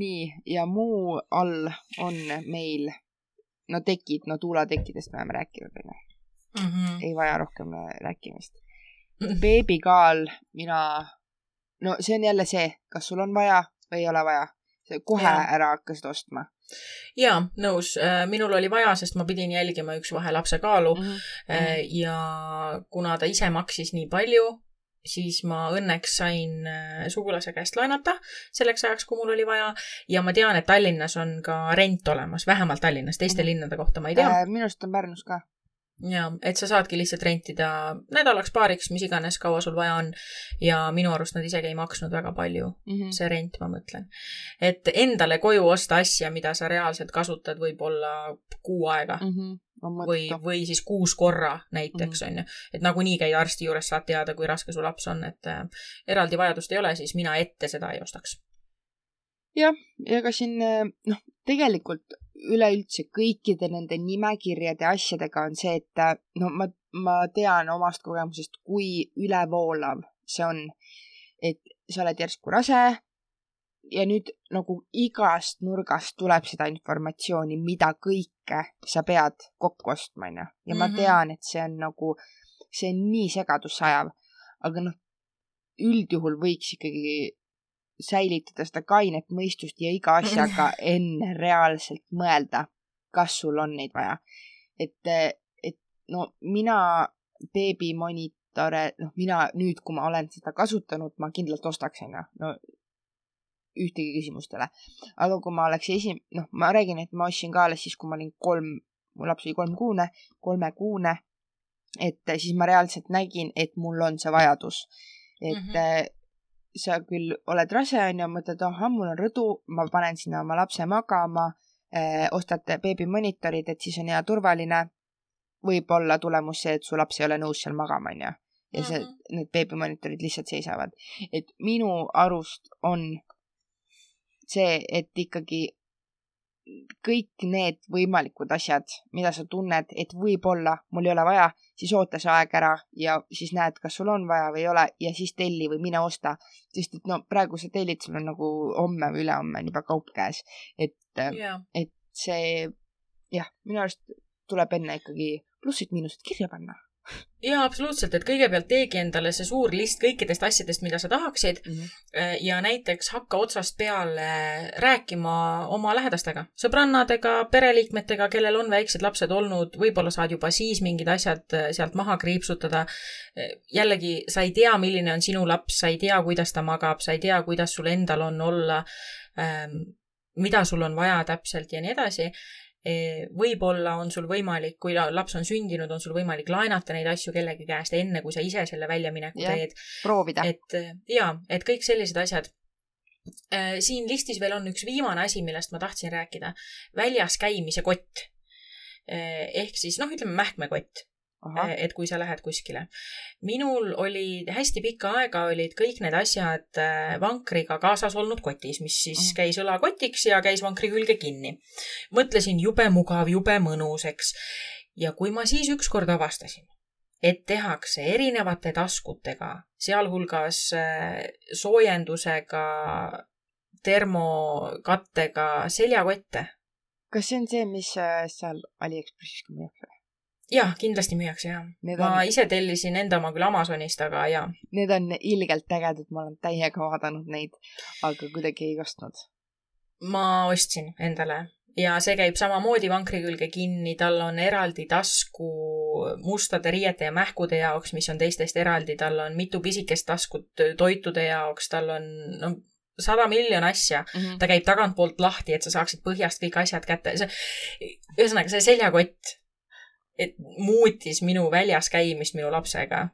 nii, ja muu all on meil, no tekid, no tuulatekkidest me oleme rääkinud, onju. Mhm. ei vaja rohkem rääkimist. beebikaal, mina, no see on jälle see, kas sul on vaja või ei ole vaja. kohe Jaa. ära hakkasid ostma jaa, nõus. minul oli vaja, sest ma pidin jälgima üks vahe lapse kaalu mm. -hmm. ja kuna ta ise maksis nii palju, siis ma õnneks sain äh, sugulase käest laenata selleks ajaks, kui mul oli vaja ja ma tean, et Tallinnas on ka rent olemas, vähemalt Tallinnas, teiste Mhm. linnade kohta ma ei tea. minu arust on Pärnus ka. Ja et sa saadki lihtsalt rentida nädalaks, paariks, mis iganes, kaua sul vaja on. ja minu arust nad isegi ei maksnud väga palju, Mm -hmm. see rent, ma mõtlen. et endale koju osta asja, mida sa reaalselt kasutad võib-olla kuu aega Mm -hmm. või, või siis kuus korra näiteks on ju. et nagunii käid arsti juures, saad teada, kui raske su laps on, et äh, eraldi vajadust ei ole, siis mina ette seda ei ostaks. ja ega siin eh, noh, tegelikult üleüldse kõikide nende nimekirjade asjadega on see, et eh, no ma, ma tean omast kogemusest, kui ülevoolav see on. et sa oled järsku rase ja nüüd nagu igast nurgast tuleb seda informatsiooni, mida kõike sa pead kokku ostma, onju. ja ma Mhm. tean, et see on nagu, see on nii segadusse ajav, aga noh, üldjuhul võiks ikkagi säilitada seda kainet mõistust ja iga asjaga enne reaalselt mõelda, kas sul on neid vaja. et, et no mina beebimonitore, noh, mina nüüd, kui ma olen seda kasutanud, ma kindlalt ostaks, onju. no ühtegi küsimust ei ole. aga kui ma oleks esi-, noh, ma räägin, et ma ostsin ka alles siis, kui ma olin kolm, mu laps oli kolmkuune, kolmekuune. et siis ma reaalselt nägin, et mul on see vajadus. et mm. -hmm. Sa küll oled rase, onju, mõtled, ahah, mul on rõdu, ma panen sinna oma lapse magama eh,, ostad beebimonitorid, et siis on hea turvaline. võib-olla tulemus see, et su laps ei ole nõus seal magama, onju. ja see, Mhm. need beebimonitorid lihtsalt seisavad. et minu arust on see, et ikkagi kõik need võimalikud asjad, mida sa tunned, et võib-olla mul ei ole vaja, siis oota see aeg ära ja siis näed, kas sul on vaja või ei ole ja siis telli või mine osta. sest et no praegu sa tellid, sul on nagu homme või ülehomme on juba kaup käes. et, jaa, et see jah, minu arust tuleb enne ikkagi plussid-miinused kirja panna jaa, absoluutselt, et kõigepealt teegi endale see suur list kõikidest asjadest, mida sa tahaksid mm. -hmm. ja näiteks hakka otsast peale rääkima oma lähedastega, sõbrannadega, pereliikmetega, kellel on väiksed lapsed olnud, võib-olla saad juba siis mingid asjad äh, sealt maha kriipsutada. jällegi, sa ei tea, milline on sinu laps, sa ei tea, kuidas ta magab, sa ei tea, kuidas sul endal on olla, mida sul on vaja täpselt ja nii edasi võib-olla on sul võimalik, kui la- laps on sündinud, on sul võimalik laenata neid asju kellegi käest enne, kui sa ise selle väljamineku Jah. teed. proovida. et äh, jaa, et kõik sellised asjad. siin listis veel on üks viimane asi, millest ma tahtsin rääkida. väljas käimise kott. ehk siis noh, ütleme mähkmekott, ahah, et kui sa lähed kuskile. minul oli hästi pikka aega olid kõik need asjad äh, vankriga kaasas olnud kotis, mis siis käis õlakotiks ja käis vankri külge kinni. mõtlesin jube mugav, jube mõnus, eks. ja kui ma siis ükskord avastasin, et tehakse erinevate taskutega, sealhulgas äh, soojendusega, termokattega seljakotte. kas see on see, mis seal Aliekspressis ka müüakse? Jah, kindlasti müüakse jah. ma on... ise tellisin enda oma küll Amazonist, aga jaa. Need on ilgelt ägedad, ma olen täiega vaadanud neid, aga kuidagi ei ostnud. ma ostsin endale ja see käib samamoodi vankri külge kinni, tal on eraldi tasku mustade riiete ja mähkude jaoks, mis on teistest eraldi, tal on mitu pisikest taskut toitude jaoks, tal on no sada miljon asja mm. -hmm. ta käib tagantpoolt lahti, et sa saaksid põhjast kõik asjad kätte. see, ühesõnaga, see seljakott, et muutis minu väljas käimist minu lapsega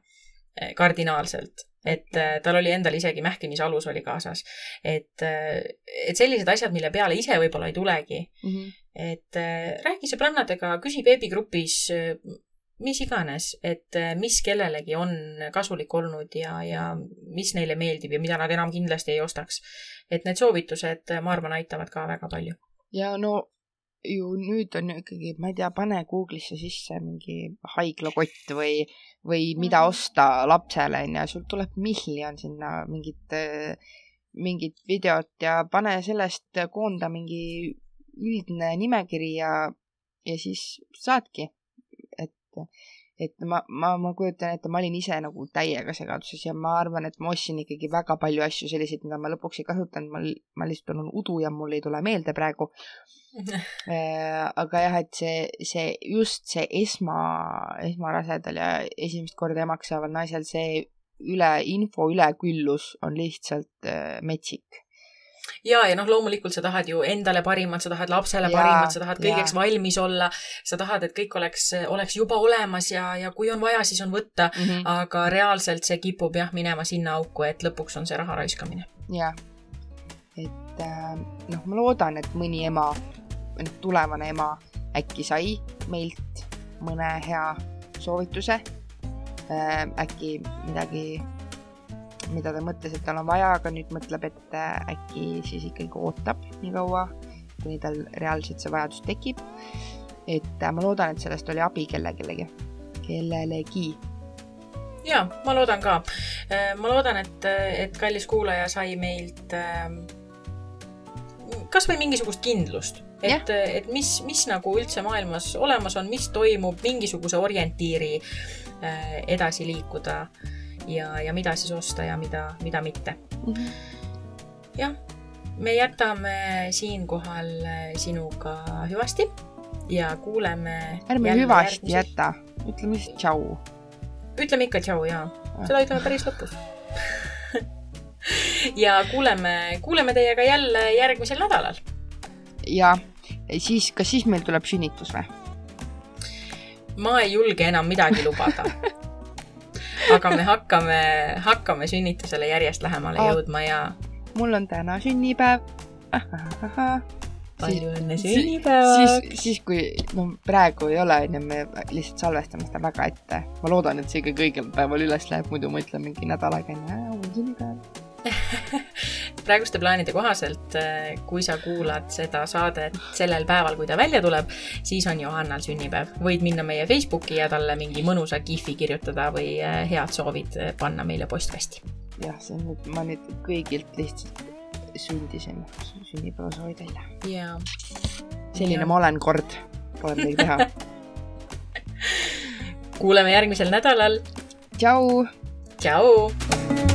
eh, kardinaalselt et äh, tal oli endal isegi mähkimisalus oli kaasas. et, äh, et sellised asjad, mille peale ise võib-olla ei tulegi mm. -hmm. et räägi sõbrannadega, küsi veebigrupis, mis iganes, et mis kellelegi on kasulik olnud ja, ja mis neile meeldib ja mida nad enam kindlasti ei ostaks. et need soovitused, ma arvan, aitavad ka väga palju. ja no ju nüüd on ikkagi, ma ei tea, pane Google'isse sisse mingi haiglakott või või mida mhm. osta lapsele, onju, sul tuleb miljon sinna mingit, mingit videot ja pane sellest, koonda mingi üldne nimekiri ja, ja siis saadki. et et ma, ma, ma kujutan ette, ma olin ise nagu täiega segaduses ja ma arvan, et ma ostsin ikkagi väga palju asju selliseid, mida ma lõpuks ei kasutanud, ma, ma lihtsalt olen udu ja mul ei tule meelde praegu. Äh, aga jah, et see, see just see esma, esmarasedal ja esimest korda emaks saaval naisel see üle, info üleküllus on lihtsalt äh, metsik ja, ja noh, loomulikult sa tahad ju endale parimat, sa tahad lapsele ja, parimat, sa tahad kõigeks ja. valmis olla, sa tahad, et kõik oleks, oleks juba olemas ja, ja kui on vaja, siis on võtta mm. -hmm. aga reaalselt see kipub jah minema sinna auku, et lõpuks on see raha raiskamine. jah, et äh, noh, ma loodan, et mõni ema, tulevane ema äkki sai meilt mõne hea soovituse äh,. äkki midagi mida ta mõtles, et tal on vaja, aga nüüd mõtleb, et äh, äkki siis ikkagi ootab nii kaua, kuni tal reaalselt see vajadus tekib. et äh, ma loodan, et sellest oli abi kellelegi, kellelegi. ja ma loodan ka. Äh, ma loodan, et, et kallis kuulaja sai meilt kasvõi mingisugust kindlust, et, et mis, mis nagu üldse maailmas olemas on, mis toimub, mingisuguse orientiiri edasi liikuda ja, ja mida siis osta ja mida, mida mitte mm. -hmm. jah, me jätame siinkohal sinuga hüvasti ja kuuleme. ärme hüvasti järgmisi... jäta, ütleme siis tšau. ütleme ikka tšau jaa, seda ütleme päris lõpus ja kuuleme, kuuleme teiega jälle järgmisel nädalal. ja siis, kas siis meil tuleb sünnitus või? ma ei julge enam midagi lubada aga me hakkame, hakkame sünnitusele järjest lähemale oh. jõudma ja. mul on täna sünnipäev. palju õnne sünnipäevaks. siis, siis kui, no praegu ei ole, onju, me lihtsalt salvestame seda väga ette. ma loodan, et see ikka õigel päeval üles läheb, muidu ma ütlen mingi nädal aega enne, mul on sünnipäev praeguste plaanide kohaselt, äh, kui sa kuulad seda saadet sellel päeval, kui ta välja tuleb, siis on Johannal sünnipäev. võid minna meie Facebooki ja talle mingi mõnusa kihvi kirjutada või äh, head soovid äh, panna meile postkasti. jah, see on nüüd, ma nüüd kõigilt lihtsalt sündisin sünnipäevasoovi teile. jaa. selline ja. ma olen kord, pole midagi teha kuuleme järgmisel nädalal. tšau. tšau.